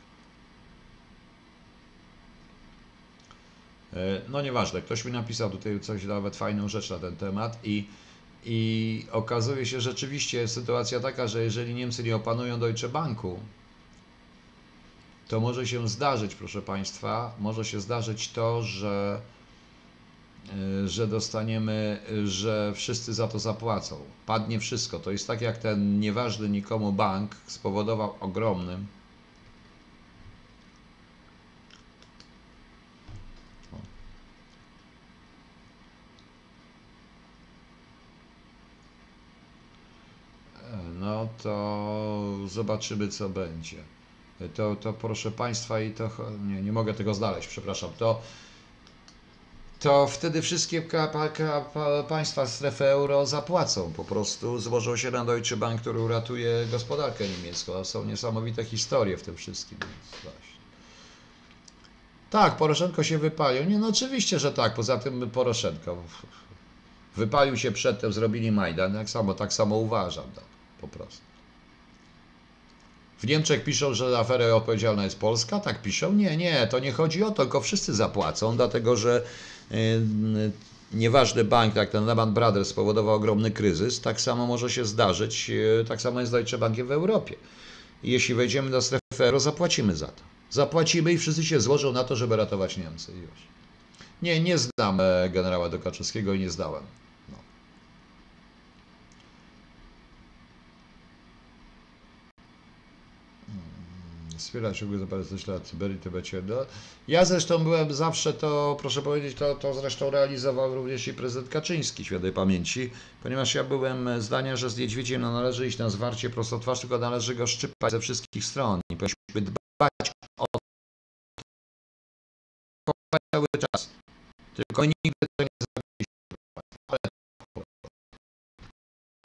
E, No nieważne, ktoś mi napisał tutaj coś, nawet fajną rzecz na ten temat i, i okazuje się rzeczywiście jest sytuacja taka, że jeżeli Niemcy nie opanują Deutsche Banku, to może się zdarzyć, proszę Państwa, może się zdarzyć to, że, y, że dostaniemy, że wszyscy za to zapłacą. Padnie wszystko. To jest tak jak ten nieważny nikomu bank spowodował ogromnym. E, No to zobaczymy, co będzie to, to proszę Państwa i to, nie, nie mogę tego znaleźć, przepraszam, to, to wtedy wszystkie państwa strefy euro zapłacą, po prostu złożą się na Deutsche Bank, który uratuje gospodarkę niemiecką, a są niesamowite historie w tym wszystkim. Właśnie. Tak, Poroszenko się wypalił. Nie, no oczywiście, że tak, poza tym Poroszenko wypalił się przedtem, zrobili Majdan, tak samo, tak samo uważam, tak, po prostu. W Niemczech piszą, że za aferę odpowiedzialna jest Polska. Tak piszą? Nie, nie, to nie chodzi o to, tylko wszyscy zapłacą, dlatego że yy, nieważny bank, jak ten Lehman Brothers spowodował ogromny kryzys, tak samo może się zdarzyć, yy, tak samo jest z Deutsche Bankiem w Europie. Jeśli wejdziemy do strefy euro, zapłacimy za to. Zapłacimy i wszyscy się złożą na to, żeby ratować Niemcy. Już. Nie, nie znam e, generała Dokaczewskiego i nie zdałem. Wspierać ruchy za parę lat Cyberii, Tybecie. Ja zresztą byłem zawsze to, proszę powiedzieć, to, to zresztą realizował również i prezydent Kaczyński, świętej pamięci, ponieważ ja byłem zdania, że z niedźwiedziem no, należy iść na zwarcie prosto twarz, tylko należy go szczypać ze wszystkich stron i powinniśmy dbać o to cały czas. Tylko nigdy to nie zrobiliśmy. Ale...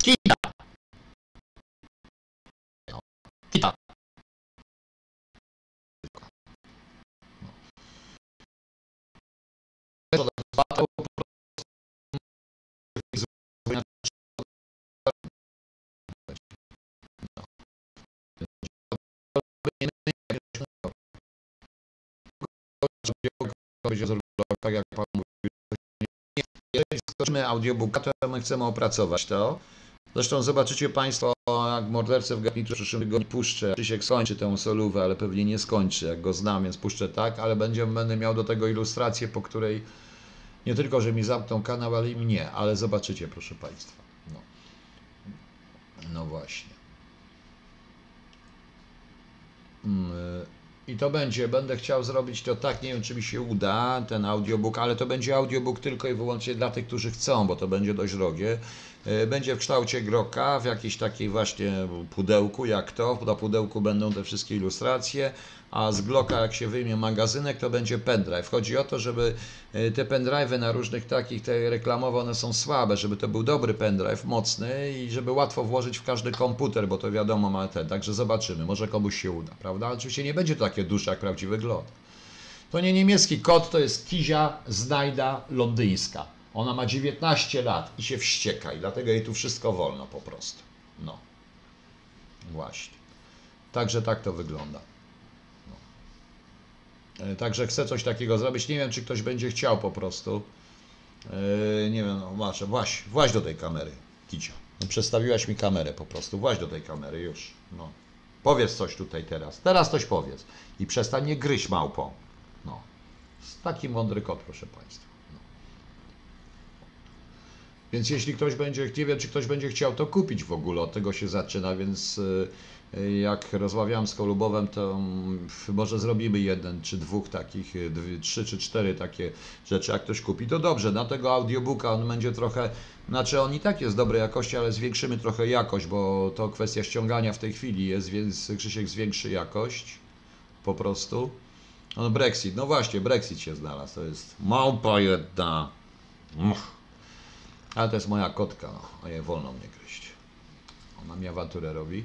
Kita! Będzie zrobiło tak, jak Pan. Jeżeli skoczymy audiobooka, to my chcemy opracować to. Zresztą zobaczycie Państwo, jak mordercę w garniturze przyszłym tygodniu puszczę. Krzysiek skończy tę solówę, ale pewnie nie skończy, jak go znam, więc puszczę tak, ale będzie, będę miał do tego ilustrację, po której nie tylko, że mi zamkną kanał, ale i mnie, ale zobaczycie, proszę Państwa. No, no właśnie. Hmm. I to będzie, będę chciał zrobić to tak, nie wiem czy mi się uda, ten audiobook, ale to będzie audiobook tylko i wyłącznie dla tych, którzy chcą, bo to będzie dość drogie. E, będzie w kształcie groka, w jakiejś takiej właśnie pudełku, jak to. Na pudełku będą te wszystkie ilustracje, a z Glocka jak się wyjmie magazynek, to będzie pendrive. Chodzi o to, żeby e, te pendrive'y na różnych takich, te reklamowe, one są słabe, żeby to był dobry pendrive, mocny i żeby łatwo włożyć w każdy komputer, bo to wiadomo ma ten, także zobaczymy, może komuś się uda, prawda? Oczywiście nie będzie to takie duże jak prawdziwy glot. To nie niemiecki kod, to jest Kizia Znajda londyńska. Ona ma 19 lat i się wścieka i dlatego jej tu wszystko wolno po prostu. No. Właśnie. Także tak to wygląda. E, także chcę coś takiego zrobić. Nie wiem, czy ktoś będzie chciał po prostu. E, nie wiem, no masz, właś, właś do tej kamery, Kicia. No, przestawiłaś mi kamerę po prostu. Właś do tej kamery już. No. Powiedz coś tutaj teraz. Teraz coś powiedz. I przestań nie gryźć małpą. No. Taki mądry kot, proszę Państwa. Więc jeśli ktoś będzie, nie wiem, czy ktoś będzie chciał to kupić w ogóle, od tego się zaczyna, więc e, jak rozmawiałem z Kolubowem, to mm, może zrobimy jeden czy dwóch takich, y, trzy czy cztery takie rzeczy. Jak ktoś kupi, to dobrze. Na tego audiobooka on będzie trochę, znaczy on i tak jest dobrej jakości, ale zwiększymy trochę jakość, bo to kwestia ściągania w tej chwili jest, więc Krzysiek zwiększy jakość po prostu. No Brexit, no właśnie, Brexit się znalazł, to jest małpa jedna. Ale to jest moja kotka, no, jej wolno mnie gryźć. Ona mi awanturę robi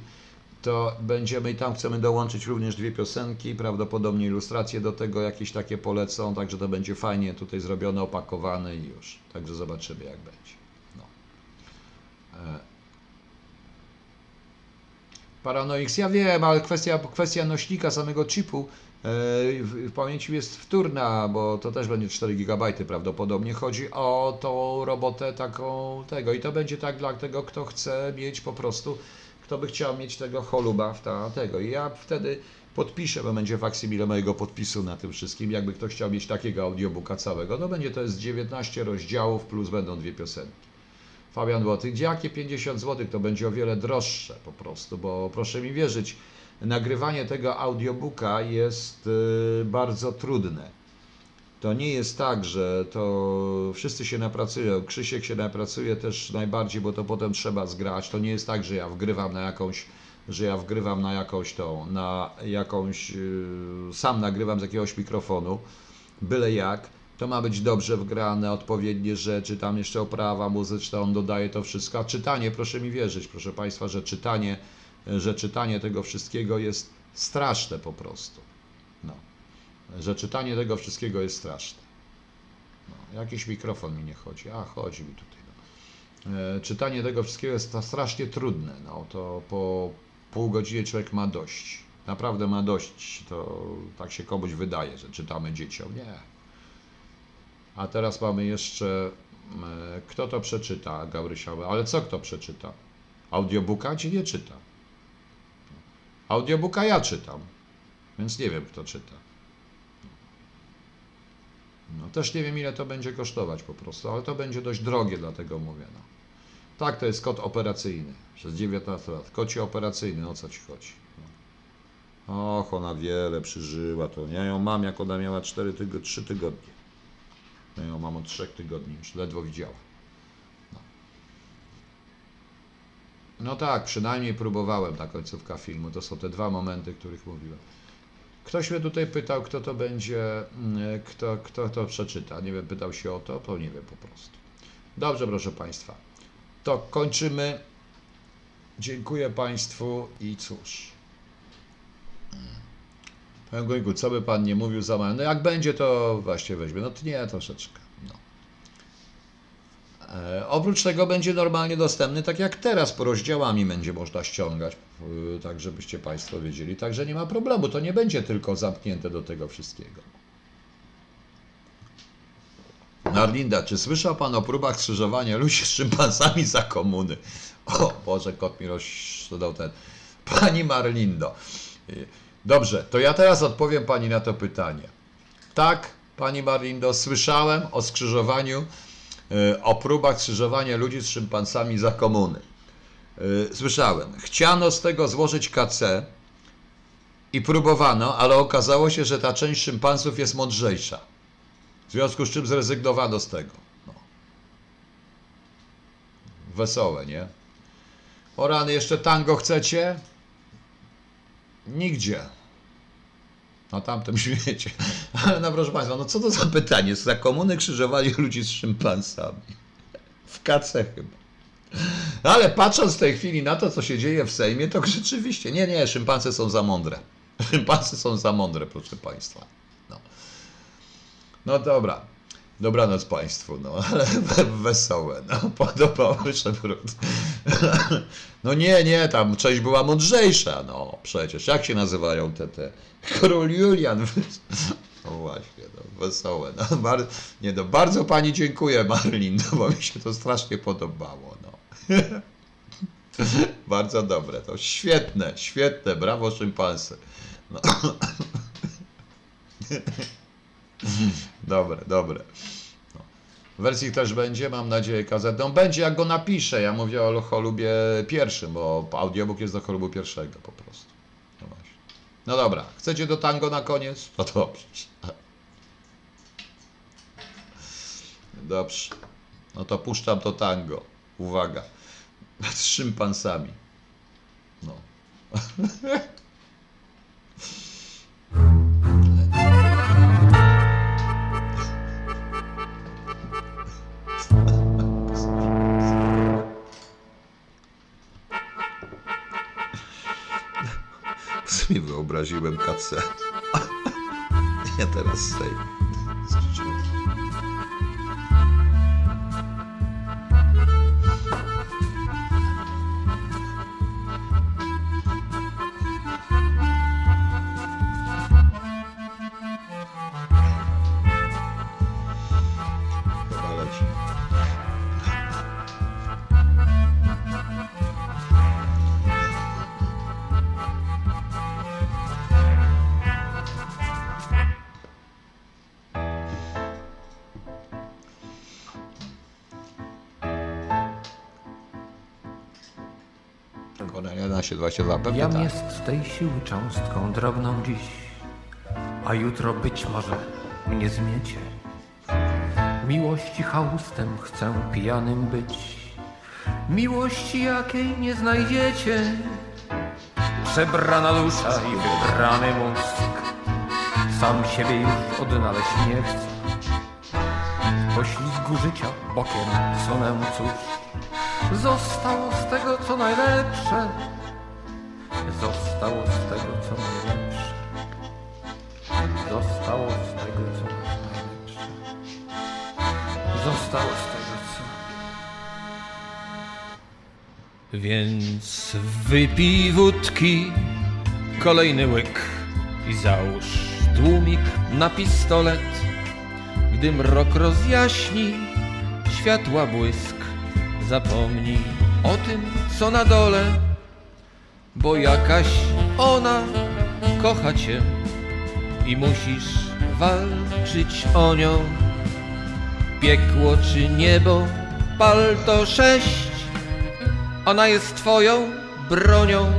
to będziemy i tam chcemy dołączyć również dwie piosenki, prawdopodobnie ilustracje do tego jakieś takie polecą, także to będzie fajnie tutaj zrobione, opakowane i już. Także zobaczymy jak będzie. No. E. Paranoix, ja wiem, ale kwestia, kwestia nośnika samego chipu w, pamięci jest wtórna, bo to też będzie 4 GB prawdopodobnie. Chodzi o tą robotę taką tego i to będzie tak dla tego, kto chce mieć po prostu kto by chciał mieć tego holuba w ta, tego. I ja wtedy podpiszę, bo będzie faksymile mojego podpisu na tym wszystkim, jakby ktoś chciał mieć takiego audiobooka całego. No będzie to jest 19 rozdziałów plus będą dwie piosenki. Fabian gdzie jakie 50 zł, to będzie o wiele droższe po prostu, bo proszę mi wierzyć, nagrywanie tego audiobooka jest y, bardzo trudne to nie jest tak, że to wszyscy się napracują. Krzysiek się napracuje też najbardziej, bo to potem trzeba zgrać. To nie jest tak, że ja wgrywam na jakąś, że ja wgrywam na jakąś tą, na jakąś, yy, sam nagrywam z jakiegoś mikrofonu, byle jak. To ma być dobrze wgrane, odpowiednie rzeczy, tam jeszcze oprawa muzyczna, on dodaje to wszystko. A czytanie, proszę mi wierzyć, proszę Państwa, że czytanie, że czytanie tego wszystkiego jest straszne po prostu że czytanie tego wszystkiego jest straszne. No, jakiś mikrofon mi nie chodzi, a chodzi mi tutaj. No. E, czytanie tego wszystkiego jest strasznie trudne. No, to po pół godziny człowiek ma dość. Naprawdę ma dość. To tak się komuś wydaje, że czytamy dzieciom. Nie. A teraz mamy jeszcze, e, kto to przeczyta, Gabrysia, ale co kto przeczyta? Audiobooka ci nie czyta. Audiobooka ja czytam, więc nie wiem kto czyta. No, też nie wiem, ile to będzie kosztować po prostu, ale to będzie dość drogie, dlatego mówię. No. Tak, to jest kod operacyjny przez 19 lat. Kocie operacyjny, o co ci chodzi? No. Och, ona wiele przeżyła to. Ja ją mam, jak ona miała 4 tygo 3 tygodnie. Ja ją mam od 3 tygodni, już ledwo widziała. No tak, przynajmniej próbowałem ta końcówka filmu. To są te dwa momenty, których mówiłem. Ktoś mnie tutaj pytał, kto to będzie, mm, kto, kto to przeczyta. Nie wiem, pytał się o to, to nie wiem po prostu. Dobrze, proszę Państwa. To kończymy. Dziękuję Państwu i cóż. Panie Gońku, co by Pan nie mówił za mało? No jak będzie, to właśnie weźmie. No to nie, troszeczkę. E, oprócz tego będzie normalnie dostępny, tak jak teraz, po rozdziałami będzie można ściągać, y, tak żebyście Państwo wiedzieli. Także nie ma problemu, to nie będzie tylko zamknięte do tego wszystkiego. Narlinda, czy słyszał Pan o próbach skrzyżowania ludzi z szympansami za komuny? O Boże, kot mi rozszedł ten. Pani Marlindo. y, Dobrze, to ja teraz odpowiem Pani na to pytanie. Tak, Pani Marlindo, słyszałem o skrzyżowaniu, o próbach skrzyżowania ludzi z szympansami za komuny. Y, Słyszałem. Chciano z tego złożyć KC i próbowano, ale okazało się, że ta część szympansów jest mądrzejsza. W związku z czym zrezygnowano z tego. No. Wesołe, nie? O rany, jeszcze tango chcecie? Nigdzie. Na tamtym świecie. Ale no proszę Państwa, no co to za pytanie? Za komuny krzyżowali ludzi z szympansami. W kace chyba. No ale patrząc w tej chwili na to, co się dzieje w Sejmie, to rzeczywiście, nie, nie, szympanse są za mądre. Szympanse są za mądre, proszę Państwa. No, no dobra. Dobranoc Państwu, no, ale wesołe, no, podobały się wrót. No nie, nie, tam część była mądrzejsza, no, przecież, jak się nazywają te, te, Król Julian, no właśnie, no, wesołe, no, bar... nie, no, bardzo Pani dziękuję, Marlin, no, bo mi się to strasznie podobało, no. Bardzo dobre, to świetne, świetne, brawo szympansy. No. Dobre, dobre. No. Wersji też będzie, mam nadzieję, kazetą. Będzie, jak go napiszę. Ja mówię o cholubie pierwszym, bo audiobook jest do cholubu pierwszego po prostu. No właśnie. No dobra, chcecie do tango na koniec? No dobrze. Dobrze. No to puszczam to tango. Uwaga. Z szympansami. No. sobie wyobraziłem kacę. Ja teraz sej. 15, 22, pewnie Jam tak. jest tej siły cząstką drobną dziś, a jutro być może mnie zmiecie. Miłości haustem chcę pijanym być, miłości jakiej nie znajdziecie. Przebrana dusza i wybrany mózg, sam siebie już odnaleźć nie chce. Poślizgu życia bokiem sunę cóż, zostało z tego co najlepsze. Zostało z tego, co najlepsze. Zostało z tego, co najlepsze. Zostało z tego, co... Więc wypij wódki, kolejny łyk i załóż tłumik na pistolet. Gdy mrok rozjaśni, światła błysk, zapomnij o tym, co na dole, bo jakaś ona kocha cię i musisz walczyć o nią. Piekło czy niebo, pal to sześć, ona jest twoją bronią.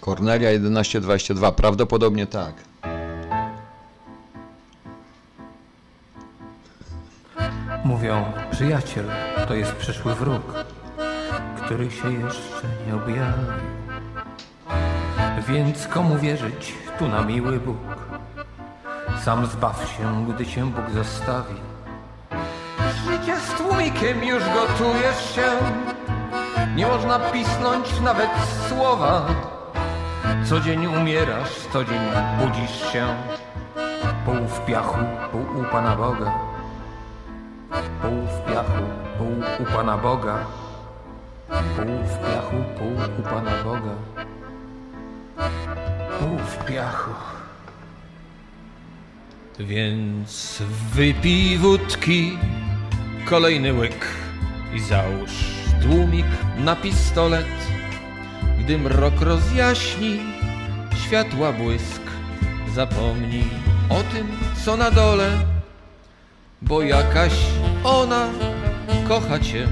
Kornelia 1122, prawdopodobnie tak. Mówią, przyjaciel to jest przyszły wróg, który się jeszcze nie objawił. Więc komu wierzyć tu na miły Bóg? Sam zbaw się, gdy cię Bóg zostawi. Życie z tłumikiem już gotujesz się. Nie można pisnąć nawet słowa. Co dzień umierasz, co dzień budzisz się. Pół w piachu, pół u Pana Boga. Pół w piachu, pół u Pana Boga. Pół w piachu, pół u Pana Boga. Pół w piachu. Więc wypij wódki, kolejny łyk i załóż tłumik na pistolet. Gdy mrok rozjaśni, światła błysk, zapomnij o tym, co na dole, bo jakaś ona kocha cię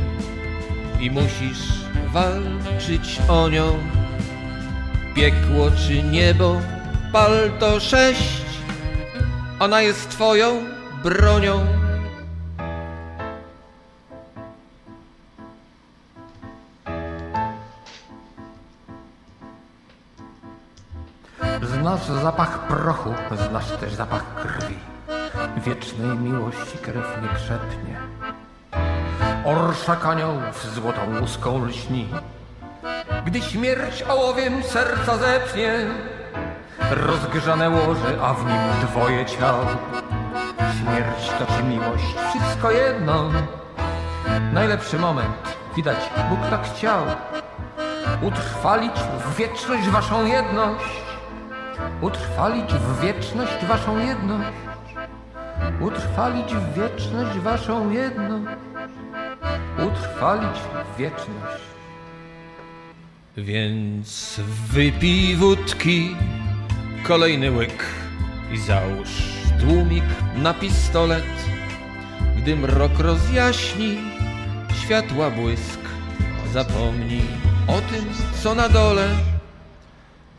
i musisz walczyć o nią. Piekło czy niebo, pal to sześć, ona jest twoją bronią. Znasz zapach prochu, znasz też zapach krwi. Wiecznej miłości krew nie krzepnie. Orszak aniołów złotą łuską lśni. Gdy śmierć ołowiem serca zepnie, rozgrzane łoże, a w nim dwoje ciał. Śmierć to czy miłość, wszystko jedno. Najlepszy moment, widać, Bóg tak chciał. Utrwalić w wieczność waszą jedność. Utrwalić w wieczność waszą jedność. Utrwalić w wieczność waszą jedność. Utrwalić wieczność. Więc wypij wódki, kolejny łyk i załóż tłumik na pistolet. Gdy mrok rozjaśni, światła błysk, zapomnij o tym, co na dole,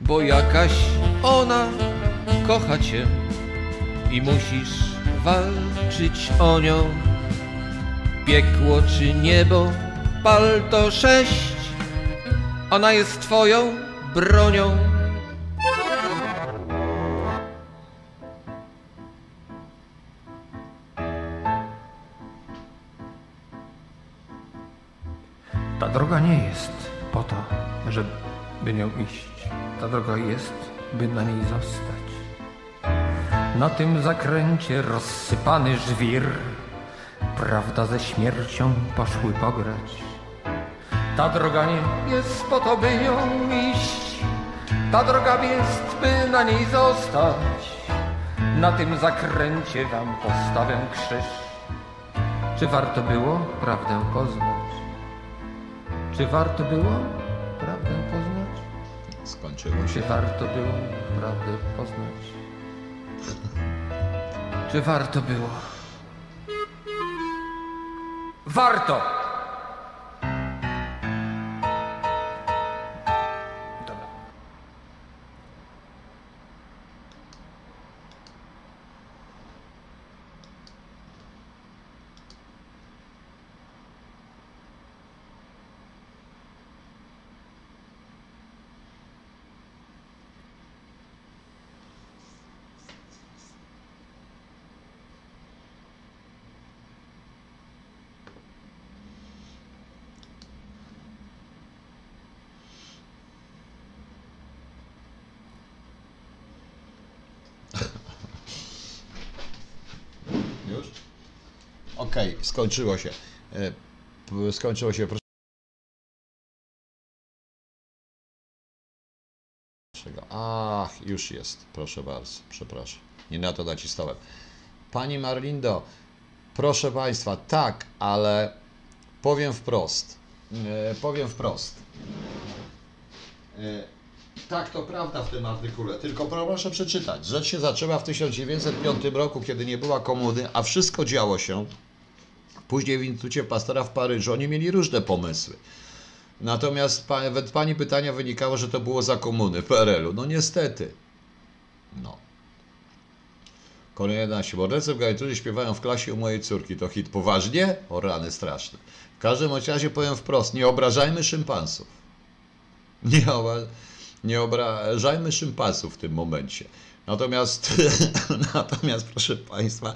bo jakaś ona kocha cię i musisz walczyć o nią. Piekło czy niebo, pal to sześć, ona jest twoją bronią. Ta droga nie jest po to, żeby nią iść. Ta droga jest, by na niej zostać. Na tym zakręcie rozsypany żwir, prawda ze śmiercią poszły pograć. Ta droga nie jest po to, by nią iść. Ta droga jest, by na niej zostać. Na tym zakręcie wam postawię krzyż. Czy warto było prawdę poznać? Czy warto było prawdę poznać? Skończyło Czy się. warto było prawdę poznać? Czy warto było? Warto! Skończyło się. E, Skończyło się. Proszę. Ach, już jest. Proszę bardzo. Przepraszam. Nie na to nacisnąłem. Pani Marlindo, proszę Państwa, tak, ale powiem wprost. E, powiem wprost. E, tak, to prawda w tym artykule, tylko proszę przeczytać. Rzecz się zaczęła w 1905 roku, kiedy nie była komuny, a wszystko działo się później w Instytucie Pastora w Paryżu. Oni mieli różne pomysły. Natomiast z Pani pytania wynikało, że to było za komuny w PRL-u. No niestety. No. Kolejny 11. Mordercy w garniturze śpiewają w klasie u mojej córki. To hit poważnie? O rany straszne. W każdym razie powiem wprost, nie obrażajmy szympansów. Nie, nie obrażajmy szympansów w tym momencie. Natomiast, natomiast proszę Państwa,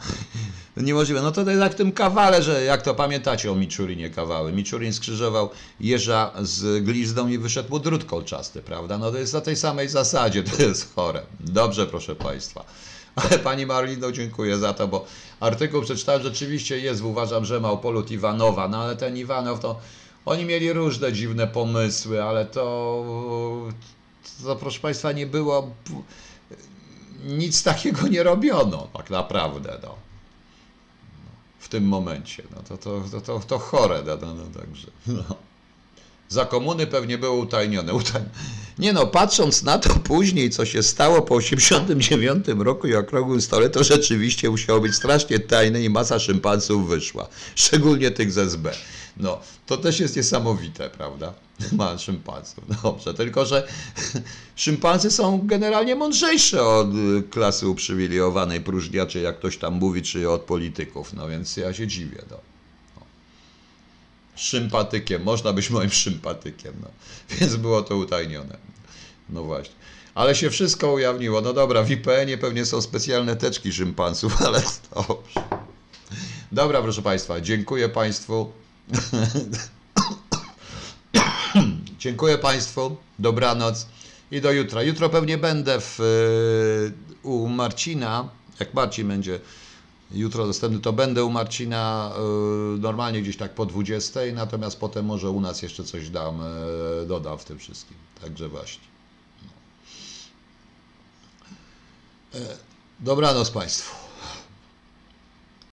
niemożliwe. No to jak w tym kawale, że jak to pamiętacie o Miczurinie kawały. Miczurin skrzyżował jeża z glizdą i wyszedł mu drut kolczasty, prawda? No to jest na tej samej zasadzie, to jest chore. Dobrze, proszę Państwa. Ale Pani Marlino, dziękuję za to, bo artykuł przeczytałem, rzeczywiście jest, uważam, że Małpolut Iwanowa, no ale ten Iwanow to, oni mieli różne dziwne pomysły, ale to, to proszę Państwa, nie było, nic takiego nie robiono, tak naprawdę, no. W tym momencie, no to, to, to, to, to chore, no, no, no także, no. Za komuny pewnie było utajnione. Utaj... Nie no, patrząc na to później, co się stało po 89 roku i okrągłym stole, to rzeczywiście musiało być strasznie tajne i masa szympansów wyszła. Szczególnie tych z SB. No, to też jest niesamowite, prawda? Ma szympansów. Dobrze, tylko że szympansy są generalnie mądrzejsze od y, klasy uprzywilejowanej próżniaczy, jak ktoś tam mówi, czy od polityków. No więc ja się dziwię. No szympatykiem. Można być moim szympatykiem. No. Więc było to utajnione. No właśnie. Ale się wszystko ujawniło. No dobra, w IPN-ie pewnie są specjalne teczki szympansów, ale dobrze. Dobra, proszę Państwa, dziękuję Państwu. dziękuję Państwu. Dobranoc i do jutra. Jutro pewnie będę w, u Marcina. Jak Marcin będzie jutro dostępny, to będę u Marcina y, normalnie gdzieś tak po 20, natomiast potem może u nas jeszcze coś dam, y, dodam w tym wszystkim. Także właśnie. No. E, dobranoc Państwu.